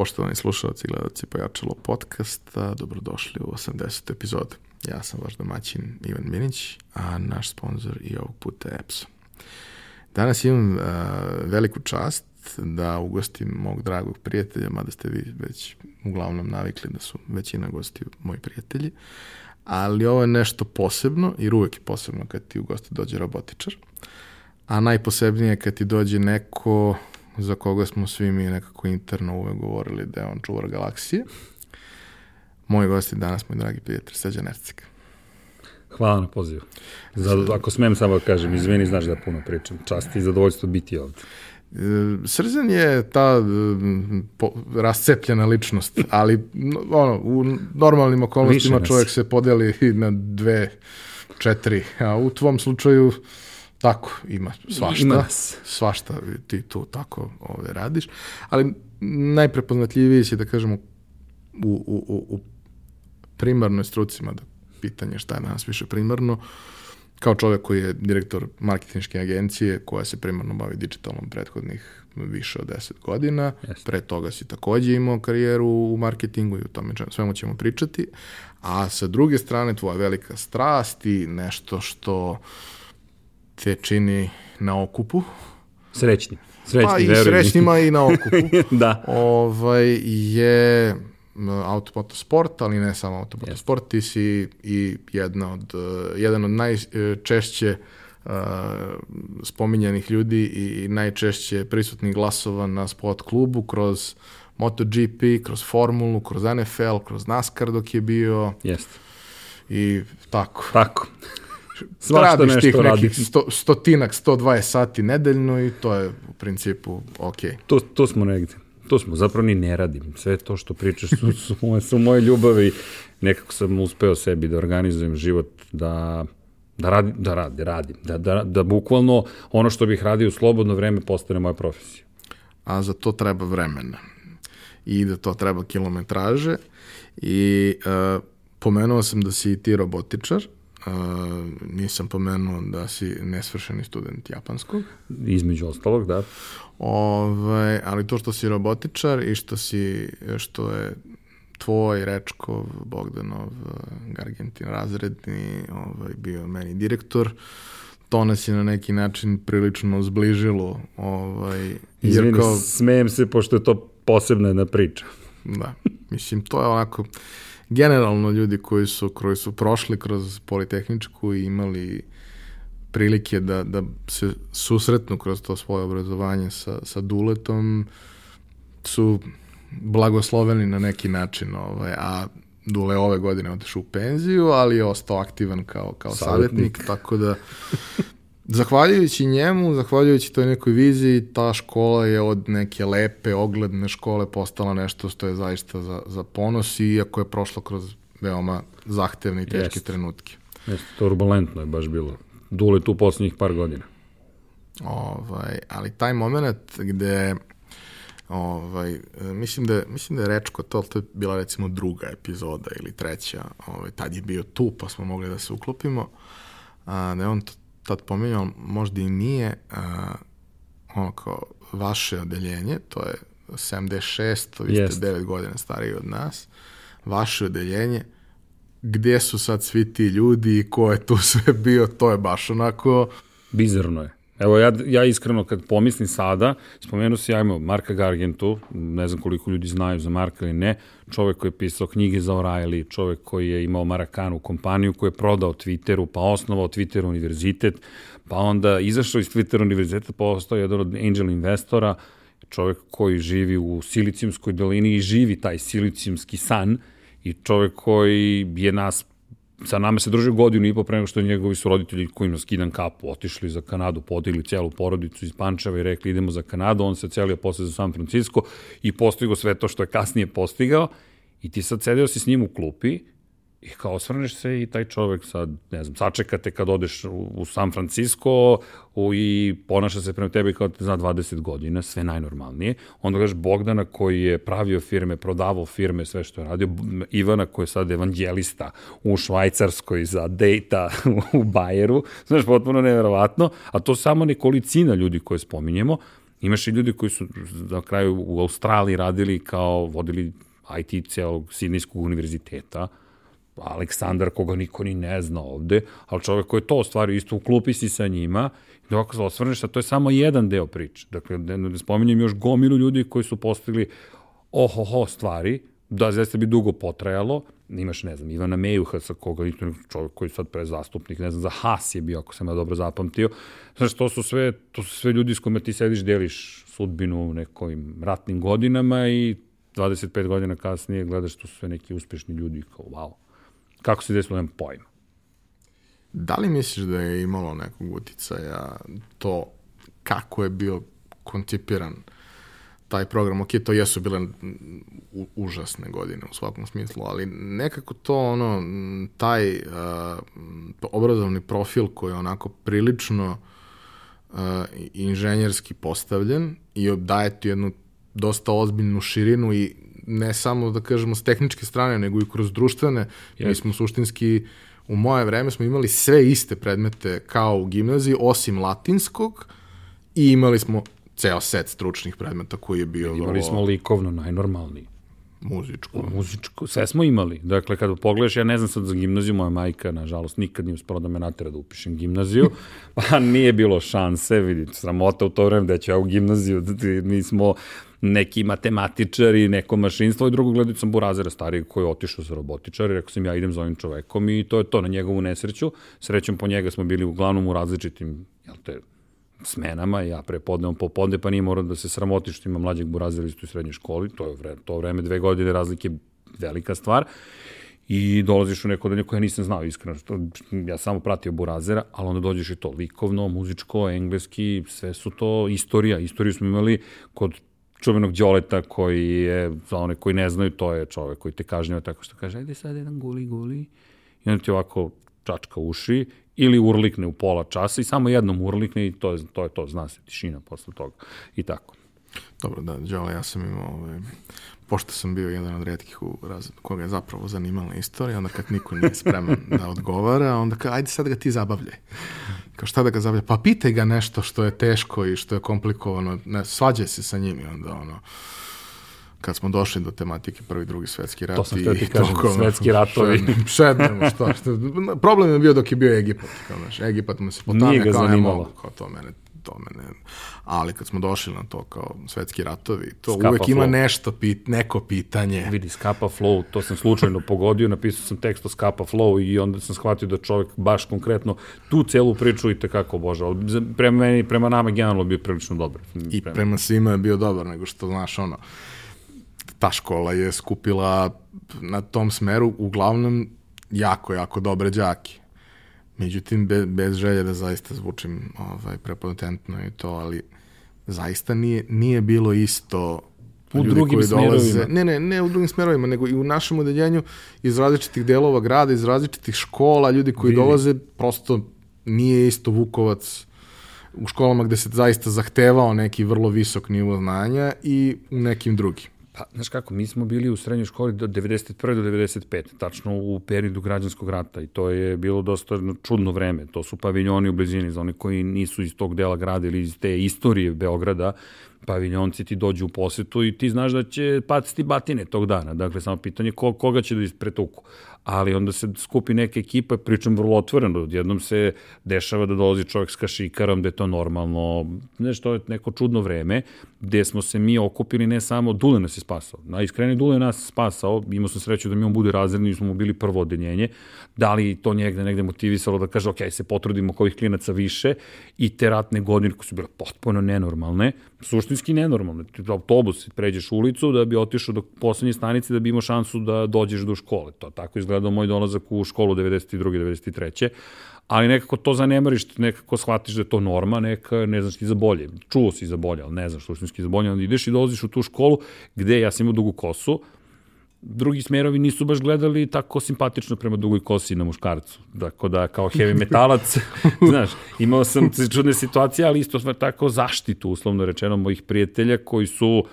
Poštovani slušalci i gledalci Pojačalo podcasta, dobrodošli u 80. epizodu. Ja sam vaš domaćin Ivan Minić, a naš sponsor i ovog puta je EPSO. Danas imam uh, veliku čast da ugostim mog dragog prijatelja, mada ste vi već uglavnom navikli da su većina gosti moji prijatelji, ali ovo je nešto posebno, jer uvek je posebno kad ti u gosti dođe robotičar, a najposebnije kad ti dođe neko za koga smo svi mi nekako interno uvek govorili da je on čuvar galaksije. Moj gost je danas moj dragi prijatelj Srđan Ercik. Hvala na pozivu. Za, ako smem samo da kažem, izvini, znaš da puno pričam. Čast i zadovoljstvo biti ovde. E, Srđan je ta e, po, rascepljena ličnost, ali ono, u normalnim okolnostima čovjek se podeli na dve, četiri, a u tvom slučaju Tako, ima svašta. Ima Svašta ti tu tako ove, radiš. Ali najprepoznatljiviji si, da kažemo, u, u, u primarnoj strucima, da pitanje šta je danas više primarno, kao čovjek koji je direktor marketinške agencije koja se primarno bavi digitalnom prethodnih više od 10 godina. Yes. Pre toga si takođe imao karijeru u marketingu i o tome svemu ćemo pričati. A sa druge strane, tvoja velika strast i nešto što te čini na okupu. Srećni. Srećni, pa i srećnima i na okupu. da. Ovaj, je automotosport, ali ne samo automotosport, ti si i jedna od, jedan od najčešće uh, spominjanih ljudi i najčešće prisutnih glasova na sport klubu kroz MotoGP, kroz Formulu, kroz NFL, kroz NASCAR dok je bio. Jeste. I tako. Tako. Svašta nešto tih nekih sto, stotinak, 120 sati nedeljno i to je u principu ok. To, to smo negde. To smo, zapravo ni ne radim. Sve to što pričaš su, su, moje, su moje ljubavi. Nekako sam uspeo sebi da organizujem život, da da radim, da radim, radim, da, da, da bukvalno ono što bih radio u slobodno vreme postane moja profesija. A za to treba vremena i da to treba kilometraže i uh, pomenuo sam da si i ti robotičar, Uh, nisam pomenuo da si nesvršeni student japanskog. Između ostalog, da. Ove, ovaj, ali to što si robotičar i što si, što je tvoj Rečkov, Bogdanov, Gargentin razredni, ovaj, bio meni direktor, to nas je na neki način prilično zbližilo. Ovaj, Izvini, kao... smejem se pošto je to posebna jedna priča. Da, mislim, to je onako generalno ljudi koji su, koji su prošli kroz Politehničku i imali prilike da, da se susretnu kroz to svoje obrazovanje sa, sa Duletom su blagosloveni na neki način, ovaj, a Dule ove godine otišao u penziju, ali je ostao aktivan kao, kao savjetnik, savjetnik tako da Zahvaljujući njemu, zahvaljujući toj nekoj viziji, ta škola je od neke lepe, ogledne škole postala nešto što je zaista za, za ponos, iako je prošlo kroz veoma zahtevne i teške Jest. trenutke. Jeste, turbulentno je baš bilo. Dule tu poslednjih par godina. Ovaj, ali taj moment gde ovaj, mislim, da, mislim da je Rečko, to, to je bila recimo druga epizoda ili treća, ovaj, tad je bio tu pa smo mogli da se uklopimo, a, da je on tad pominjao, možda i nije a, ono kao vaše odeljenje, to je 76, vi ste 9 godina stariji od nas, vaše odeljenje, gdje su sad svi ti ljudi i ko je tu sve bio, to je baš onako... Bizarno je. Evo, ja, ja iskreno kad pomislim sada, spomenu se ja imao Marka Gargentu, ne znam koliko ljudi znaju za Marka ili ne, čovek koji je pisao knjige za O'Reilly, čovek koji je imao Marakanu kompaniju, koji je prodao Twitteru, pa osnovao Twitter univerzitet, pa onda izašao iz Twitter univerziteta, postao jedan od angel investora, čovek koji živi u Silicijumskoj dolini i živi taj silicijumski san i čovek koji je nas sa nama se družio godinu i po pre nego što njegovi su roditelji kojima skidan kapu otišli za Kanadu, podigli celu porodicu iz Pančeva i rekli idemo za Kanadu, on se celio posle za San Francisco i postigo sve to što je kasnije postigao i ti sad sedeo si s njim u klupi I kao osvrneš se i taj čovek sad, ne znam, sačekate kad odeš u, u San Francisco u, i ponaša se prema tebi kao te zna 20 godina, sve najnormalnije. Onda gledaš Bogdana koji je pravio firme, prodavao firme, sve što je radio. Ivana koji je sad evanđelista u Švajcarskoj za data u Bajeru. Znaš, potpuno neverovatno. A to samo nekolicina ljudi koje spominjemo. Imaš i ljudi koji su na kraju u Australiji radili kao, vodili IT celog Sidnijskog univerziteta, Aleksandar, koga niko ni ne zna ovde, ali čovek koji je to ostvario isto u klupi si sa njima, i ako se osvrneš, to je samo jedan deo priče. Dakle, ne, ne spominjem još gomilu ljudi koji su postigli ohoho stvari, da zaista bi dugo potrajalo, imaš, ne znam, Ivana Mejuha, sa koga čovjek koji je sad prezastupnik, ne znam, za Has je bio, ako sam ja dobro zapamtio. Znaš, to su sve, to su sve ljudi s kojima ti sediš, deliš sudbinu u nekim ratnim godinama i 25 godina kasnije gledaš to su sve neki uspešni ljudi kao wow. Kako se desilo, nemam pojma. Da li misliš da je imalo nekog uticaja to kako je bio koncipiran taj program, ok, to jesu bile užasne godine u svakom smislu, ali nekako to ono, taj uh, obrazovni profil koji je onako prilično uh, inženjerski postavljen i daje ti jednu dosta ozbiljnu širinu i ne samo da kažemo s tehničke strane, nego i kroz društvene. Yes. Mi smo suštinski u moje vreme smo imali sve iste predmete kao u gimnaziji, osim latinskog i imali smo ceo set stručnih predmeta koji je bio... Imali vrlo... smo likovno, najnormalniji. Muzičko. Muzičko, sve smo imali. Dakle, kada pogledaš, ja ne znam sad za gimnaziju, moja majka, nažalost, nikad nije uspela da me natera da upišem gimnaziju, pa nije bilo šanse, vidite, sramota u to vreme da ću ja u gimnaziju, mi smo neki matematičari, neko mašinstvo i drugo gledaju sam Burazera stariji koji je otišao za robotičar i rekao sam ja idem za ovim čovekom i to je to na njegovu nesreću. Srećom po njega smo bili uglavnom u različitim jel te, smenama, ja prepodne, on popodne, pa nije morao da se sramoti što ima mlađeg burazera isto u srednjoj školi, to je vreme, to vreme dve godine razlike velika stvar i dolaziš u neko odeljenje koje ja nisam znao iskreno, što ja samo pratio Burazera, ali onda dođeš i to likovno, muzičko, engleski, sve su to istorija. Istoriju smo imali kod čuvenog Đoleta koji je, za one koji ne znaju, to je čovek koji te kažnjava tako što kaže, ajde sad jedan guli guli, i onda ti ovako čačka uši ili urlikne u pola časa i samo jednom urlikne i to je to, je to zna se tišina posle toga i tako. Dobro, da, Đole, ja sam imao, ovaj, pošto sam bio jedan od redkih u raz, koga je zapravo zanimala istorija, onda kad niko nije spreman da odgovara, onda kao, ajde sad ga ti zabavljaj. Kao šta da ga zabavljaj? Pa pitaj ga nešto što je teško i što je komplikovano, ne, svađaj se sa njim i onda ono, kad smo došli do tematike prvi drugi svetski rat. To sam htio ti kažem, toko, svetski ratovi. Šednemo, što, što. Problem je bio dok je bio Egipat. Kao, znaš, Egipat mu se potamio, Nije ga kao zanimalo. ne mogu, kao to mene to mene, ali kad smo došli na to kao svetski ratovi, to Skapa uvek ima nešto, pit, neko pitanje. Vidi, Skapa Flow, to sam slučajno pogodio, napisao sam tekst o Skapa Flow i onda sam shvatio da čovjek baš konkretno tu celu priču i tekako obožao. Prema meni, prema nama generalno bio prilično dobar. I prema, prema svima je bio dobar, nego što, znaš, ono, ta škola je skupila na tom smeru uglavnom jako, jako dobre đake. Međutim, be, bez želje da zaista zvučim ovaj, prepotentno i to, ali zaista nije, nije bilo isto u drugim dolaze, Ne, ne, ne u drugim smerovima, nego i u našem odeljenju iz različitih delova grada, iz različitih škola, ljudi koji Bili. dolaze, prosto nije isto Vukovac u školama gde se zaista zahtevao neki vrlo visok nivo znanja i u nekim drugim. Pa, znaš kako, mi smo bili u srednjoj školi do 91. do 95. tačno u periodu građanskog rata i to je bilo dosta čudno vreme. To su paviljoni u blizini za oni koji nisu iz tog dela grada ili iz te istorije Beograda paviljonci ti dođu u posetu i ti znaš da će paciti batine tog dana. Dakle, samo pitanje ko, koga će da ispretuku. Ali onda se skupi neka ekipa, pričam vrlo otvoreno, odjednom se dešava da dolazi čovjek s kašikarom, da je to normalno, nešto je neko čudno vreme, gde smo se mi okupili ne samo, Dule nas je spasao, najiskrenije Dule nas spasao, imao sam sreću da mi on bude razredni smo bili prvo odeljenje, da li to njegde negde motivisalo da kaže, ok, se potrudimo ovih klinaca više i te ratne godine koje su bile potpuno nenormalne, suštinski nenormalne. Autobus, pređeš ulicu da bi otišao do poslednje stanice da bi imao šansu da dođeš do škole. To tako izgledao moj dolazak u školu 92. 93 ali nekako to zanemariš, nekako shvatiš da je to norma, neka, ne znaš ti za bolje. Čuo si za bolje, ali ne znaš suštinski za bolje, onda ideš i dolaziš u tu školu gde ja sam imao dugu kosu, drugi smerovi nisu baš gledali tako simpatično prema dugoj kosi na muškarcu. Dakle, da kao heavy metalac, znaš, imao sam čudne situacije, ali isto tako zaštitu, uslovno rečeno, mojih prijatelja koji su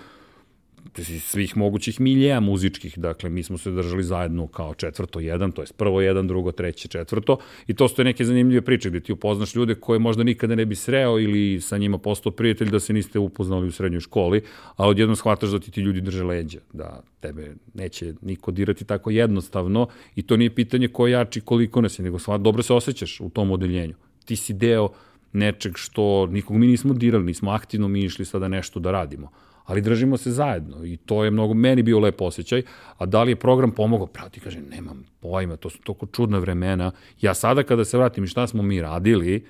svih mogućih miljeja muzičkih, dakle mi smo se držali zajedno kao četvrto jedan, to je prvo jedan, drugo, treće, četvrto i to su neke zanimljive priče gde ti upoznaš ljude koje možda nikada ne bi sreo ili sa njima postao prijatelj da se niste upoznali u srednjoj školi, a odjedno shvataš da ti ti ljudi drže leđa, da tebe neće niko dirati tako jednostavno i to nije pitanje ko jači koliko nas je, nego shvat, dobro se osjećaš u tom odeljenju. Ti si deo nečeg što nikog mi nismo dirali, nismo aktivno mi išli sada nešto da radimo ali držimo se zajedno i to je mnogo, meni bio lep osjećaj, a da li je program pomogao, prati, kažem, nemam pojma, to su toliko čudna vremena, ja sada kada se vratim i šta smo mi radili,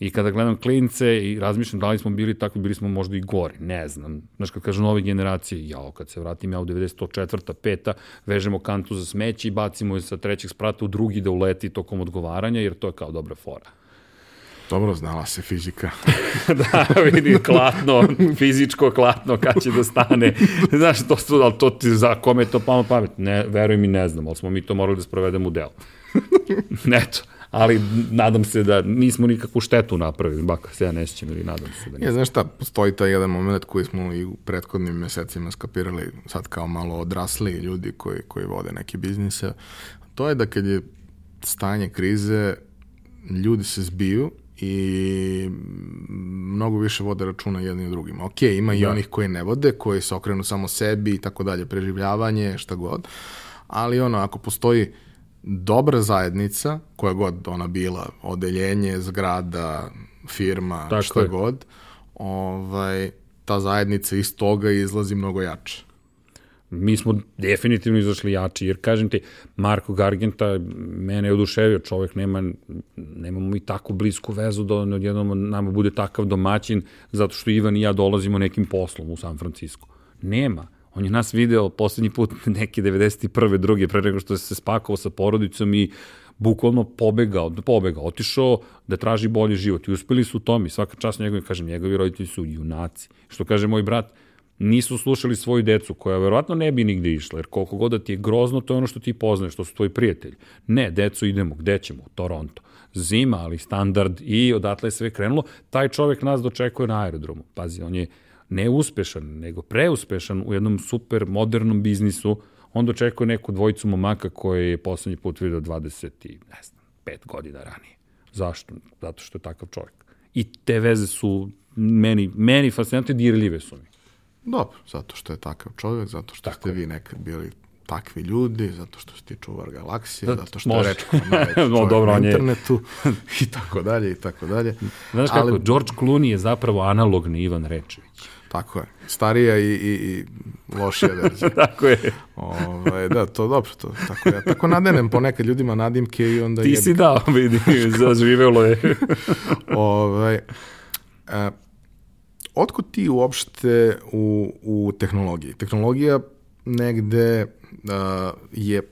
I kada gledam klince i razmišljam da li smo bili tako, bili smo možda i gori, ne znam. Znaš, kad kažu nove generacije, jao, kad se vratim ja u 94. peta, vežemo kantu za smeće i bacimo je sa trećeg sprata u drugi da uleti tokom odgovaranja, jer to je kao dobra fora. Dobro, znala se fizika. da, vidi, klatno, fizičko klatno, kad će da stane. Znaš, to, su, ali to ti, za kome je to pamo pamet? Ne, veruj mi, ne znam, ali smo mi to morali da sprovedemo u delu. Eto, ali nadam se da nismo nikakvu štetu napravili, baka se ja ne sjećam ili nadam se da nismo. Ja, znaš šta, postoji taj jedan moment koji smo i u prethodnim mesecima skapirali, sad kao malo odrasli ljudi koji, koji vode neke biznise, to je da kad je stanje krize, ljudi se zbiju i mnogo više vode računa jedni u drugim. Ok, ima da. i onih koji ne vode, koji se okrenu samo sebi i tako dalje, preživljavanje, šta god, ali ono, ako postoji dobra zajednica, koja god ona bila, odeljenje, zgrada, firma, tako šta je. god, ovaj, ta zajednica iz toga izlazi mnogo jače mi smo definitivno izašli jači, jer kažem ti, Marko Gargenta mene je oduševio, čovek nema, nemamo mi tako blisku vezu da on odjednom nama bude takav domaćin, zato što Ivan i ja dolazimo nekim poslom u San Francisco. Nema. On je nas video poslednji put neke 91. druge, pre nego što se spakovao sa porodicom i bukvalno pobegao, pobegao, otišao da traži bolji život i uspeli su u tom i svaka čast njegovi, kažem, njegovi roditelji su junaci. Što kaže moj brat, nisu slušali svoju decu, koja verovatno ne bi nigde išla, jer koliko god da ti je grozno, to je ono što ti poznaješ, to su tvoji prijatelji. Ne, decu idemo, gde ćemo? U Toronto. Zima, ali standard i odatle je sve krenulo. Taj čovek nas dočekuje na aerodromu. Pazi, on je neuspešan, nego preuspešan u jednom super modernom biznisu. On dočekuje neku dvojicu momaka koje je poslednji put vidio 20 i, ne znam, 5 godina ranije. Zašto? Zato što je takav čovjek. I te veze su meni, meni fascinantne, dirljive su mi. Dobro, zato što je takav čovjek, zato što Tako ste vi nekad bili takvi ljudi, zato što ste čuvar galaksije, da, zato što Može. je rečko no, dobro, na internetu i tako dalje i tako dalje. Znaš Ali, kako, George Clooney je zapravo analogni Ivan Rečević. Tako je. Starija i, i, i lošija verzija. tako je. Ove, ovaj, da, to dobro. To, tako ja tako nadenem ponekad ljudima nadimke i onda... Ti jebi. si dao, vidi, zaživelo je. Ove, ovaj, a, otkud ti uopšte u, u tehnologiji? Tehnologija negde uh, je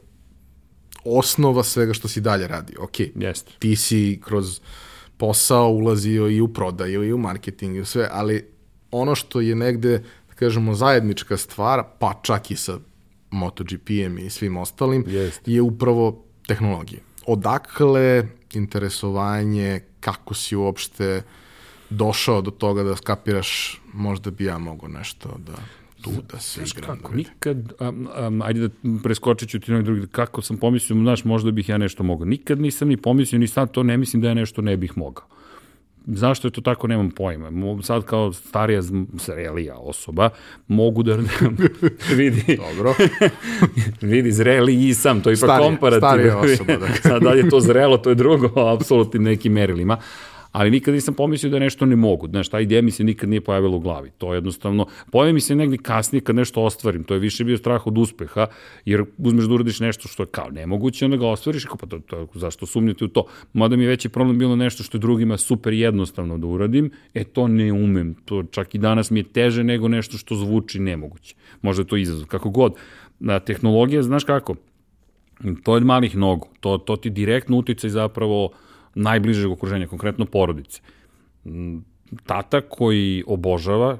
osnova svega što si dalje radi. Ok, Jest. ti si kroz posao ulazio i u prodaju i u marketing i u sve, ali ono što je negde, da kažemo, zajednička stvar, pa čak i sa MotoGP-em i svim ostalim, Jest. je upravo tehnologija. Odakle interesovanje, kako si uopšte uh, došao do toga da skapiraš možda bi ja mogao nešto da tu da se znaš igram. Kako, da nikad, um, um, ajde da preskočit ću ti na drugi, kako sam pomislio, znaš, možda bih ja nešto mogao. Nikad nisam ni pomislio, ni sad to ne mislim da ja nešto ne bih mogao. Zašto je to tako, nemam pojma. Sad kao starija zrelija osoba mogu da vidi. Dobro. vidi, zreli i sam, to je ipak komparativno. Starija osoba, da. Sad da je to zrelo, to je drugo, apsolutnim nekim merilima ali nikad nisam pomislio da nešto ne mogu. Znaš, ta ideja mi se nikad nije pojavila u glavi. To je jednostavno, pojavi mi se negdje kasnije kad nešto ostvarim. To je više bio strah od uspeha, jer uzmeš da uradiš nešto što je kao nemoguće, onda ga ostvariš, kao pa to, to, zašto sumnjati u to? Mada mi je veći problem bilo nešto što je drugima super jednostavno da uradim, e to ne umem. To čak i danas mi je teže nego nešto što zvuči nemoguće. Možda je to izazov. Kako god, na tehnologija, znaš kako, to je malih nogu. To, to ti direktno uticaj zapravo najbližeg okruženja, konkretno porodice. Mm, tata koji obožava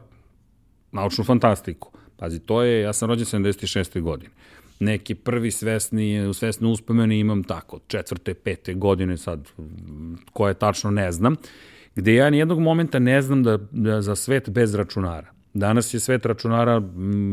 naučnu fantastiku. Pazi, to je, ja sam rođen 76. godine. Neki prvi svesni, svesne uspomene imam tako, četvrte, pete godine sad, koje tačno ne znam, gde ja nijednog momenta ne znam da, da za svet bez računara. Danas je svet računara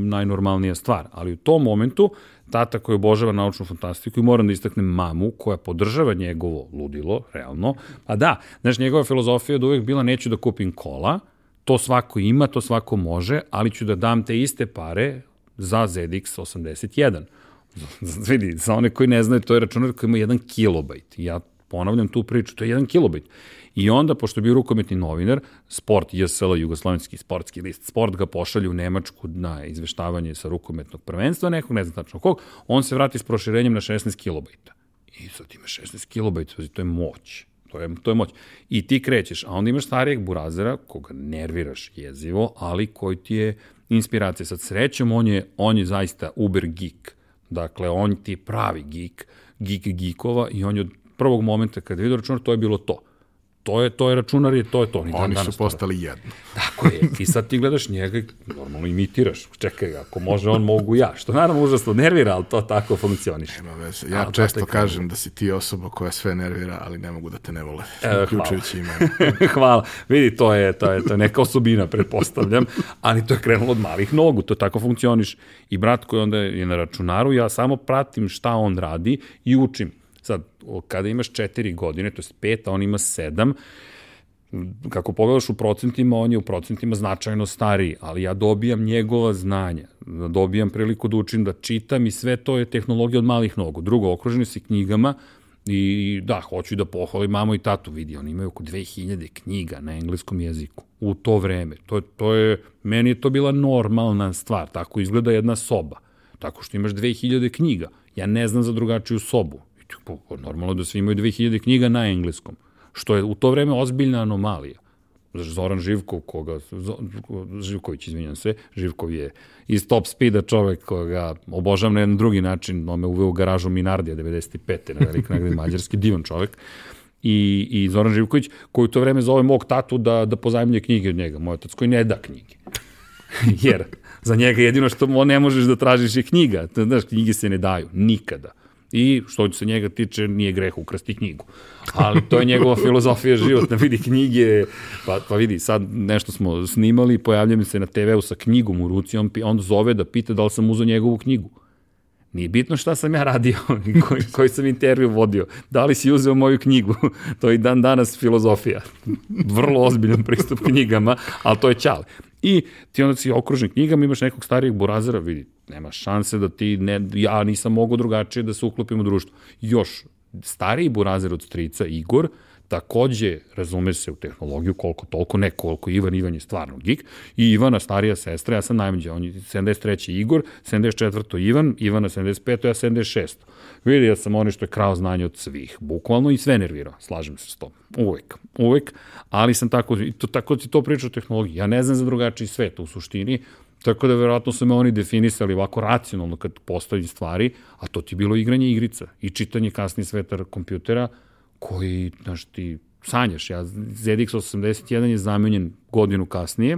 najnormalnija stvar, ali u tom momentu tata koji obožava naučnu fantastiku i moram da istaknem mamu koja podržava njegovo ludilo, realno. A da, znaš, njegova filozofija je da uvek bila neću da kupim kola, to svako ima, to svako može, ali ću da dam te iste pare za ZX 81. Vidi, za one koji ne znaju, to je računar koji ima 1 kilobajt. Ja ponavljam tu priču, to je 1 kilobajt. I onda, pošto je bio rukometni novinar, Sport, JSL, Jugoslovenski sportski list, Sport ga pošalje u Nemačku na izveštavanje sa rukometnog prvenstva, nekog, ne znam tačno kog, on se vrati s proširenjem na 16 kilobajta. I sad ima 16 kilobajta, to je moć. To je, to je moć. I ti krećeš, a onda imaš starijeg burazera, koga nerviraš jezivo, ali koji ti je inspiracija. Sad srećom, on je, on je zaista uber geek. Dakle, on ti je pravi geek, geek geekova i on je od prvog momenta kada je vidio računar, to je bilo to to je, to je računar i to je to. Oni, Oni su postali jedno. Tako je. I sad ti gledaš njega i normalno imitiraš. Čekaj, ako može on, mogu ja. Što naravno užasno nervira, ali to tako funkcioniše. Nema veze. Ja ali često kažem da si ti osoba koja sve nervira, ali ne mogu da te ne vole. E, uključujući ime. hvala. Vidi, to je, to, je, to je neka osobina, pretpostavljam, ali to je krenulo od malih nogu, to tako funkcioniš. I brat koji onda je na računaru, ja samo pratim šta on radi i učim kada imaš četiri godine, to je pet, a on ima sedam, kako pogledaš u procentima, on je u procentima značajno stariji, ali ja dobijam njegova znanja, dobijam priliku da učim da čitam i sve to je tehnologija od malih nogu. Drugo, okruženi si knjigama i da, hoću da pohvalim mamu i tatu, vidi, oni imaju oko 2000 knjiga na engleskom jeziku u to vreme. To, to je, meni je to bila normalna stvar, tako izgleda jedna soba, tako što imaš 2000 knjiga. Ja ne znam za drugačiju sobu normalno da svi imaju 2000 knjiga na engleskom, što je u to vreme ozbiljna anomalija. Zoran Živkov, koga, Živković, izvinjam se, Živkov je iz Top Speeda čovek koga obožavam na jedan drugi način, on me uveo u garažu Minardija 95. na velik nagradi mađarski, divan čovek. I, I Zoran Živković, koji u to vreme zove mog tatu da, da pozajemlje knjige od njega, moj otac koji ne da knjige. Jer za njega jedino što ne možeš da tražiš je knjiga. Znaš, knjige se ne daju, nikada. I što se njega tiče, nije greh ukrasti knjigu. Ali to je njegova filozofija životna, vidi knjige, pa, pa vidi, sad nešto smo snimali, pojavljam se na TV-u sa knjigom u ruci, on, on zove da pita da li sam uzao njegovu knjigu. Nije bitno šta sam ja radio koji, koji sam intervju vodio. Da li si uzeo moju knjigu? to je i dan danas filozofija. Vrlo ozbiljan pristup knjigama, ali to je čale. I ti onda si okružen knjigama, imaš nekog starijeg burazera, vidi, nema šanse da ti, ne, ja nisam mogu drugačije da se uklopim u društvo. Još stariji burazer od strica, Igor, takođe razume se u tehnologiju koliko toliko, ne koliko Ivan, Ivan je stvarno geek, i Ivana, starija sestra, ja sam najmđe, on je 73. Igor, 74. Ivan, Ivana 75. ja 76. Vidi, ja sam ono što je krao znanje od svih, bukvalno i sve nervirao, slažem se s tom, uvek, uvek, ali sam tako, to, tako ti to priča o tehnologiji, ja ne znam za drugačiji svet u suštini, Tako da verovatno su me oni definisali ovako racionalno kad postoji stvari, a to ti bilo igranje igrica i čitanje kasnije sveta kompjutera koji, znaš, ti sanjaš. Ja, ZX 81 je zamenjen godinu kasnije,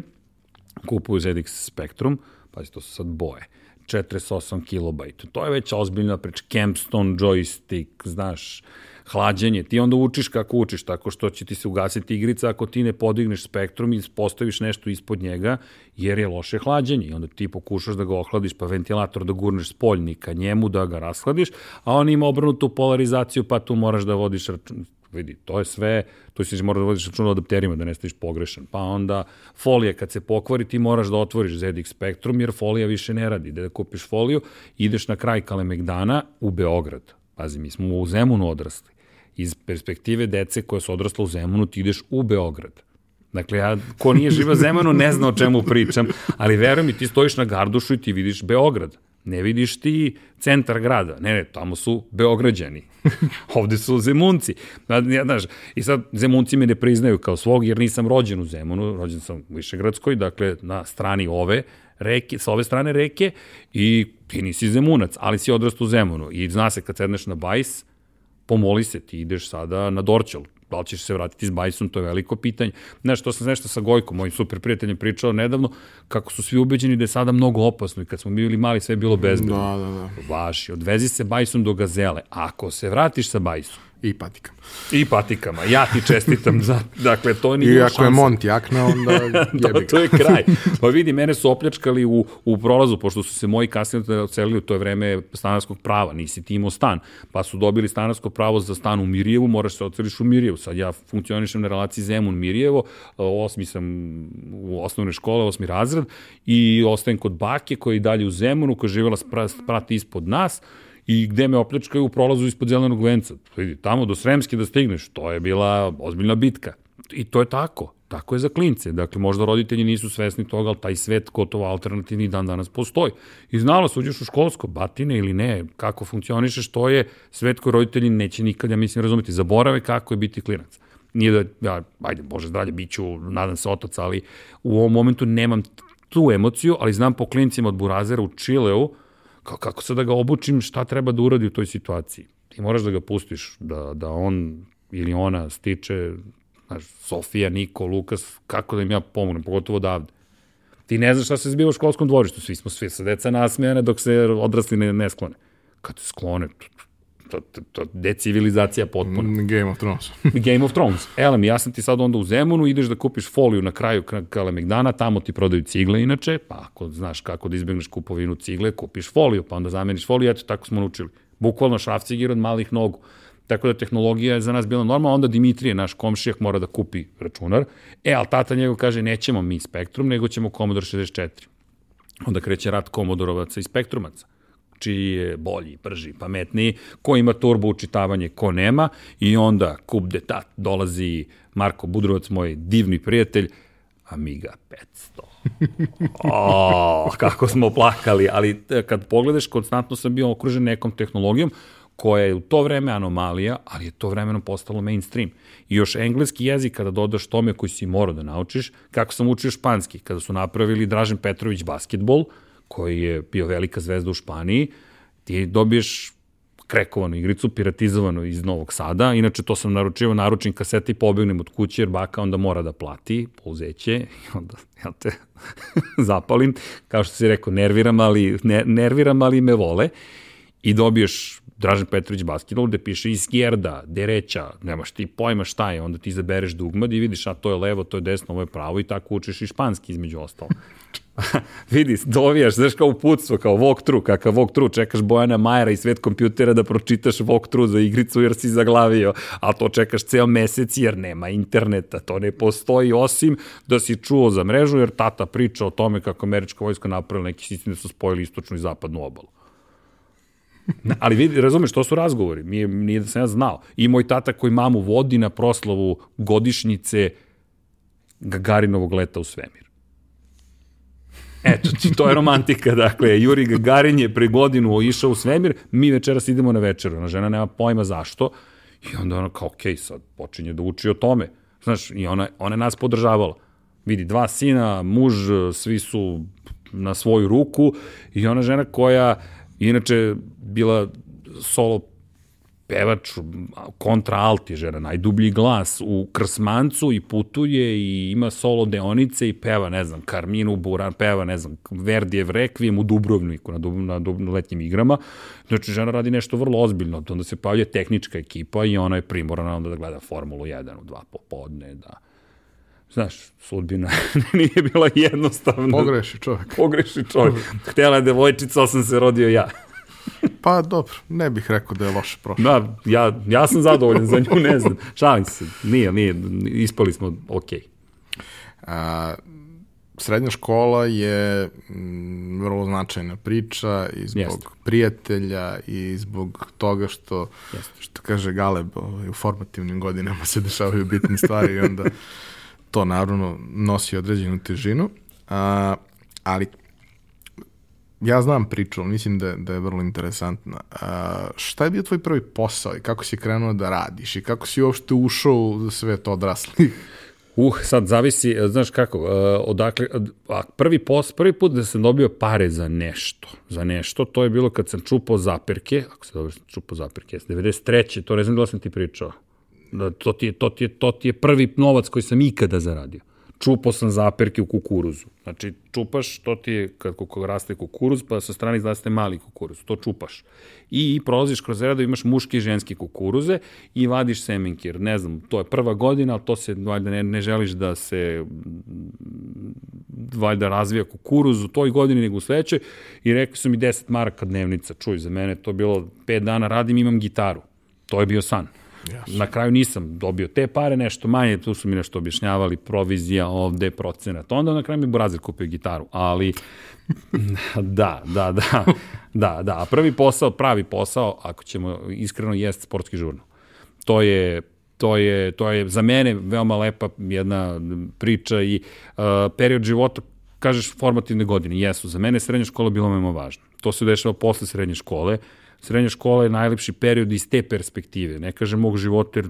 kupuju ZX Spectrum, pazi, to su sad boje. 48 kilobajta. To je već ozbiljna preč. Campstone joystick, znaš, hlađenje. Ti onda učiš kako učiš, tako što će ti se ugasiti igrica ako ti ne podigneš spektrum i postaviš nešto ispod njega, jer je loše hlađenje. I onda ti pokušaš da ga ohladiš, pa ventilator da gurneš spoljnika njemu, da ga rashladiš, a on ima obrnutu polarizaciju, pa tu moraš da vodiš račun vidi, to je sve, tu si mora da vodiš račun o adapterima, da ne staviš pogrešan. Pa onda folija kad se pokvari, ti moraš da otvoriš ZX Spectrum, jer folija više ne radi. Da kupiš foliju, ideš na kraj Kalemegdana u Beograd. Pazi, mi smo u Zemunu odrasli iz perspektive dece koja su odrasla u Zemunu, ti ideš u Beograd. Dakle, ja, ko nije živa Zemunu, ne zna o čemu pričam, ali veruj mi, ti stojiš na Gardušu i ti vidiš Beograd. Ne vidiš ti centar grada. Ne, ne, tamo su Beograđani. Ovde su Zemunci. Ja, znaš, I sad Zemunci me ne priznaju kao svog, jer nisam rođen u Zemunu, rođen sam u Višegradskoj, dakle, na strani ove reke, sa ove strane reke i ti nisi Zemunac, ali si odrastao u Zemunu. I zna se kad sedneš na bajs, pomoli se, ti ideš sada na Dorćol, da li ćeš se vratiti s Bajsom, to je veliko pitanje. Znaš, to sam nešto sa Gojkom, mojim super prijateljem, pričao nedavno, kako su svi ubeđeni da je sada mnogo opasno i kad smo bili mali sve je bilo bezbedno. Da, da, da. Vaši, odvezi se Bajsom do Gazele. Ako se vratiš sa Bajsom I patikama. I patikama. Ja ti čestitam za, dakle, to nije I ako šansa. je Mont jakna, onda jebi da, to je kraj. Pa vidi, mene su opljačkali u, u prolazu, pošto su se moji kasnije ocelili u to vreme stanarskog prava, nisi ti imao stan, pa su dobili stanarsko pravo za stan u Mirjevu, moraš se oceliš u Mirjevu. Sad ja funkcionišem na relaciji Zemun-Mirjevo, osmi sam u osnovne škole, osmi razred, i ostajem kod bake koja je dalje u Zemunu, koja je živjela sprati ispod nas, i gde me opljačkaju u prolazu ispod zelenog venca. Vidi, tamo do Sremske da stigneš, to je bila ozbiljna bitka. I to je tako. Tako je za klince. Dakle, možda roditelji nisu svesni toga, ali taj svet gotovo alternativni dan danas postoji. I znala se, uđeš u školsko, batine ili ne, kako funkcionišeš, to je svet koji roditelji neće nikad, ja mislim, razumeti. Zaborave kako je biti klinac. Nije da, ja, ajde, bože zdravlje, bit ću, nadam se, otac, ali u ovom momentu nemam tu emociju, ali znam po klincima od Burazera u Čileu, kako sad da ga obučim, šta treba da uradi u toj situaciji? Ti moraš da ga pustiš, da, da on ili ona stiče, znaš, Sofija, Niko, Lukas, kako da im ja pomognem, pogotovo odavde. Ti ne znaš šta se zbiva u školskom dvorištu, svi smo svi sa deca nasmejane dok se odrasli ne, ne sklone. Kad se sklone, to, to, to decivilizacija potpuno. Mm, Game of Thrones. Game of Thrones. Elem, ja sam ti sad onda u Zemunu, ideš da kupiš foliju na kraju Kalemegdana, tamo ti prodaju cigle inače, pa ako znaš kako da izbegneš kupovinu cigle, kupiš foliju, pa onda zameniš foliju, eto, tako smo naučili. Bukvalno šrafcigir od malih nogu. Tako da tehnologija je za nas bila normalna, onda Dimitrije, naš komšijak, mora da kupi računar. E, ali tata njegov kaže, nećemo mi Spektrum, nego ćemo Commodore 64. Onda kreće rat Komodorovaca i Spektrumaca čiji je bolji, brži, pametniji, ko ima turbo učitavanje, ko nema i onda kup detat dolazi Marko Budrovac, moj divni prijatelj, Amiga 500. O, kako smo plakali, ali e, kad pogledaš, konstantno sam bio okružen nekom tehnologijom koja je u to vreme anomalija, ali je to vremenom postalo mainstream. I još engleski jezik kada dodaš tome koji si morao da naučiš, kako sam učio španski, kada su napravili Dražen Petrović basketbol, koji je bio velika zvezda u Španiji, ti dobiješ krekovanu igricu, piratizovanu iz Novog Sada. Inače, to sam naručio, naručim kasete i pobegnem od kuće, jer baka onda mora da plati pouzeće i onda ja te zapalim. Kao što si rekao, nerviram, ali, ne, nerviram, ali me vole. I dobiješ Dražen Petrović basketbol gde piše Izgjerda, Dereća, nemaš ti pojma šta je, onda ti izabereš dugmad i vidiš a to je levo, to je desno, ovo je pravo i tako učiš i španski između ostalo. vidi, dovijaš, znaš kao uputstvo, kao walkthrough, kakav walkthrough, čekaš Bojana Majera i svet kompjutera da pročitaš walkthrough za igricu jer si zaglavio, a to čekaš ceo mesec jer nema interneta, to ne postoji osim da si čuo za mrežu jer tata priča o tome kako američka vojska napravila neki sistem da su spojili istočnu i zapadnu obalu. Ali vidi, razumeš, to su razgovori, nije, nije da sam ja znao. I moj tata koji mamu vodi na proslavu godišnjice Gagarinovog leta u svemir. Eto, to je romantika, dakle, Juri Gagarin je pre godinu išao u svemir, mi večeras idemo na večeru, ona žena nema pojma zašto, i onda ona kao, okej, okay, sad počinje da uči o tome, znaš, i ona, ona je nas podržavala. Vidi, dva sina, muž, svi su na svoju ruku i ona žena koja inače bila solo pevač kontra je žena, najdublji glas u Krsmancu i putuje i ima solo deonice i peva, ne znam, Karminu Buran, peva, ne znam, Verdijev Rekvijem u Dubrovniku na, dub, na, dub, na letnjim igrama. Znači, žena radi nešto vrlo ozbiljno. Onda se pavlja tehnička ekipa i ona je primorana onda da gleda Formulu 1 u dva popodne, da Znaš, sudbina nije bila jednostavna. Pogreši čovjek. Pogreši čovjek. Htjela je devojčica, ali sam se rodio ja. Pa dobro, ne bih rekao da je loše prošlo. Da, ja, ja sam zadovoljan za nju, ne znam. Šalim se, nije, nije, ispali smo ok. A, srednja škola je m, mm, vrlo značajna priča i zbog Jeste. prijatelja i zbog toga što, Jeste. što kaže Galeb, ovaj, u formativnim godinama se dešavaju bitne stvari i onda to naravno nosi određenu težinu. A, ali ja znam priču, ali mislim da, da je vrlo interesantna. A, šta je bio tvoj prvi posao i kako si krenuo da radiš i kako si uopšte ušao u svet odraslih? Uh, sad zavisi, znaš kako, uh, odakle, prvi, pos, prvi put da sam dobio pare za nešto, za nešto, to je bilo kad sam čupao zaperke, ako se dobro čupao zaperke, 93. to ne znam da sam ti pričao, to, ti je, to, ti je, to ti je prvi novac koji sam ikada zaradio čupao sam zaperke u kukuruzu. Znači, čupaš, to ti je kad raste kukuruz, pa sa strane izraste mali kukuruz, to čupaš. I prolaziš kroz redu, imaš muške i ženske kukuruze i vadiš semenke, jer ne znam, to je prva godina, ali to se, valjda, ne, ne želiš da se valjda razvija kukuruz u toj godini nego u sledećoj i rekli su mi 10 maraka dnevnica, čuj, za mene to bilo 5 dana radim, imam gitaru. To je bio san. Yes. Na kraju nisam dobio te pare, nešto manje, tu su mi nešto objašnjavali, provizija ovde, procenat. Onda na kraju mi Brazil kupio gitaru, ali da, da, da, da, da. Prvi posao, pravi posao, ako ćemo iskreno, jest sportski žurnal. To je to je, to je za mene veoma lepa jedna priča i uh, period života kažeš formativne godine, jesu, za mene srednja škola bila veoma važna. To se dešava posle srednje škole, srednja škola je najlepši period iz te perspektive. Ne kažem mog života, jer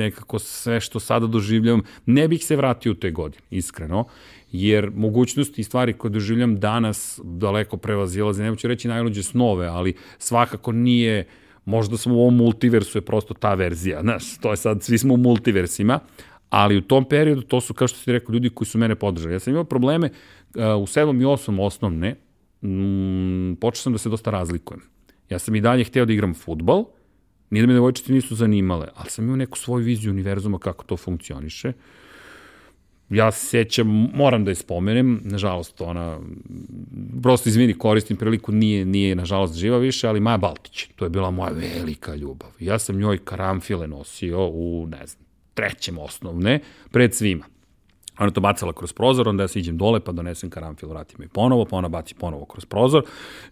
nekako sve što sada doživljam, ne bih se vratio u te godine, iskreno, jer mogućnosti i stvari koje doživljam danas daleko prevazilaze, ne ću reći najluđe snove, ali svakako nije, možda smo u ovom multiversu je prosto ta verzija, znaš, to je sad, svi smo u multiversima, ali u tom periodu to su, kao što ti rekao, ljudi koji su mene podržali. Ja sam imao probleme uh, u 7. i 8. osnovne, mm, počeo sam da se dosta razlikujem Ja sam i dalje hteo da igram futbol, nije da me devojčice nisu zanimale, ali sam imao neku svoju viziju univerzuma kako to funkcioniše. Ja se sećam, moram da je spomenem, nažalost ona, prosto izvini, koristim priliku, nije, nije nažalost živa više, ali Maja Baltić, to je bila moja velika ljubav. Ja sam njoj karamfile nosio u, ne znam, trećem osnovne, pred svima. Ona to bacala kroz prozor, onda ja se iđem dole, pa donesem karamfil, vratim i ponovo, pa ona baci ponovo kroz prozor,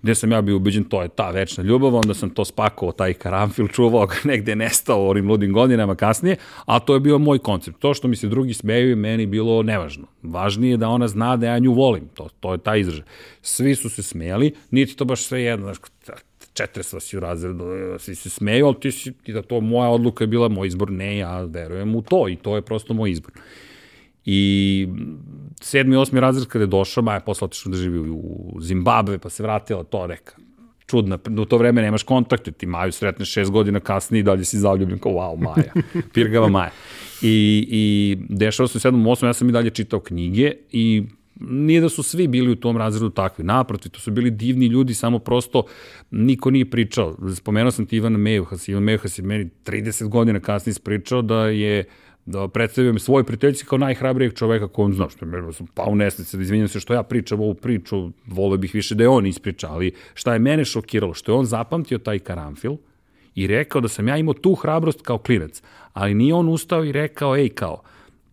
gde sam ja bio ubeđen, to je ta večna ljubav, onda sam to spakovao, taj karamfil, čuvao ga negde nestao u ovim ludim godinama kasnije, a to je bio moj koncept. To što mi se drugi smeju je meni bilo nevažno. Važnije je da ona zna da ja nju volim, to, to je taj izražaj. Svi su se smejali, niti to baš sve jedno, znaš, četiri vas si u razredu, svi se smeju, ali ti si, da to moja odluka je bila moj izbor, ne, ja verujem u to i to je prosto moj izbor. I sedmi, osmi razred kada je došao, Maja posle otišla da živi u Zimbabve, pa se vratila to neka čudna, u to vreme nemaš kontakte, ti Maju sretneš šest godina kasnije i dalje si zaljubljen kao wow, Maja, pirgava Maja. I, i dešava se u sedmom, osmom, ja sam i dalje čitao knjige i nije da su svi bili u tom razredu takvi, naprotiv, to su bili divni ljudi, samo prosto niko nije pričao. Spomenuo sam ti Ivana Mejuhas, Ivan Mejuhas je meni 30 godina kasnije ispričao da je da predstavim svoj prijateljici kao najhrabrijeg čoveka kojom znam, što je sam pao nesnice, da izvinjam se što ja pričam ovu priču, volio bih više da je on ispriča, ali šta je mene šokiralo, što je on zapamtio taj karamfil i rekao da sam ja imao tu hrabrost kao klinac, ali nije on ustao i rekao, ej kao,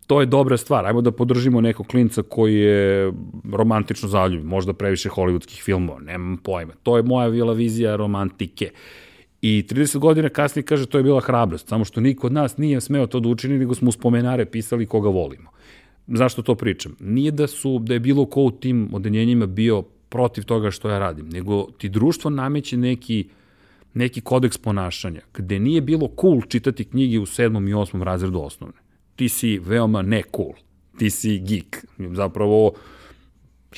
to je dobra stvar, ajmo da podržimo nekog klinca koji je romantično zaljubljen, možda previše hollywoodskih filmova, nemam pojma, to je moja vila vizija romantike. I 30 godina kasnije kaže to je bila hrabrost, samo što niko od nas nije smeo to da učini, nego smo uspomenare pisali koga volimo. Zašto to pričam? Nije da su da je bilo ko u tim odenjenjima bio protiv toga što ja radim, nego ti društvo nameće neki neki kodeks ponašanja, gde nije bilo cool čitati knjige u sedmom i osmom razredu osnovne. Ti si veoma ne cool. Ti si geek. Zapravo,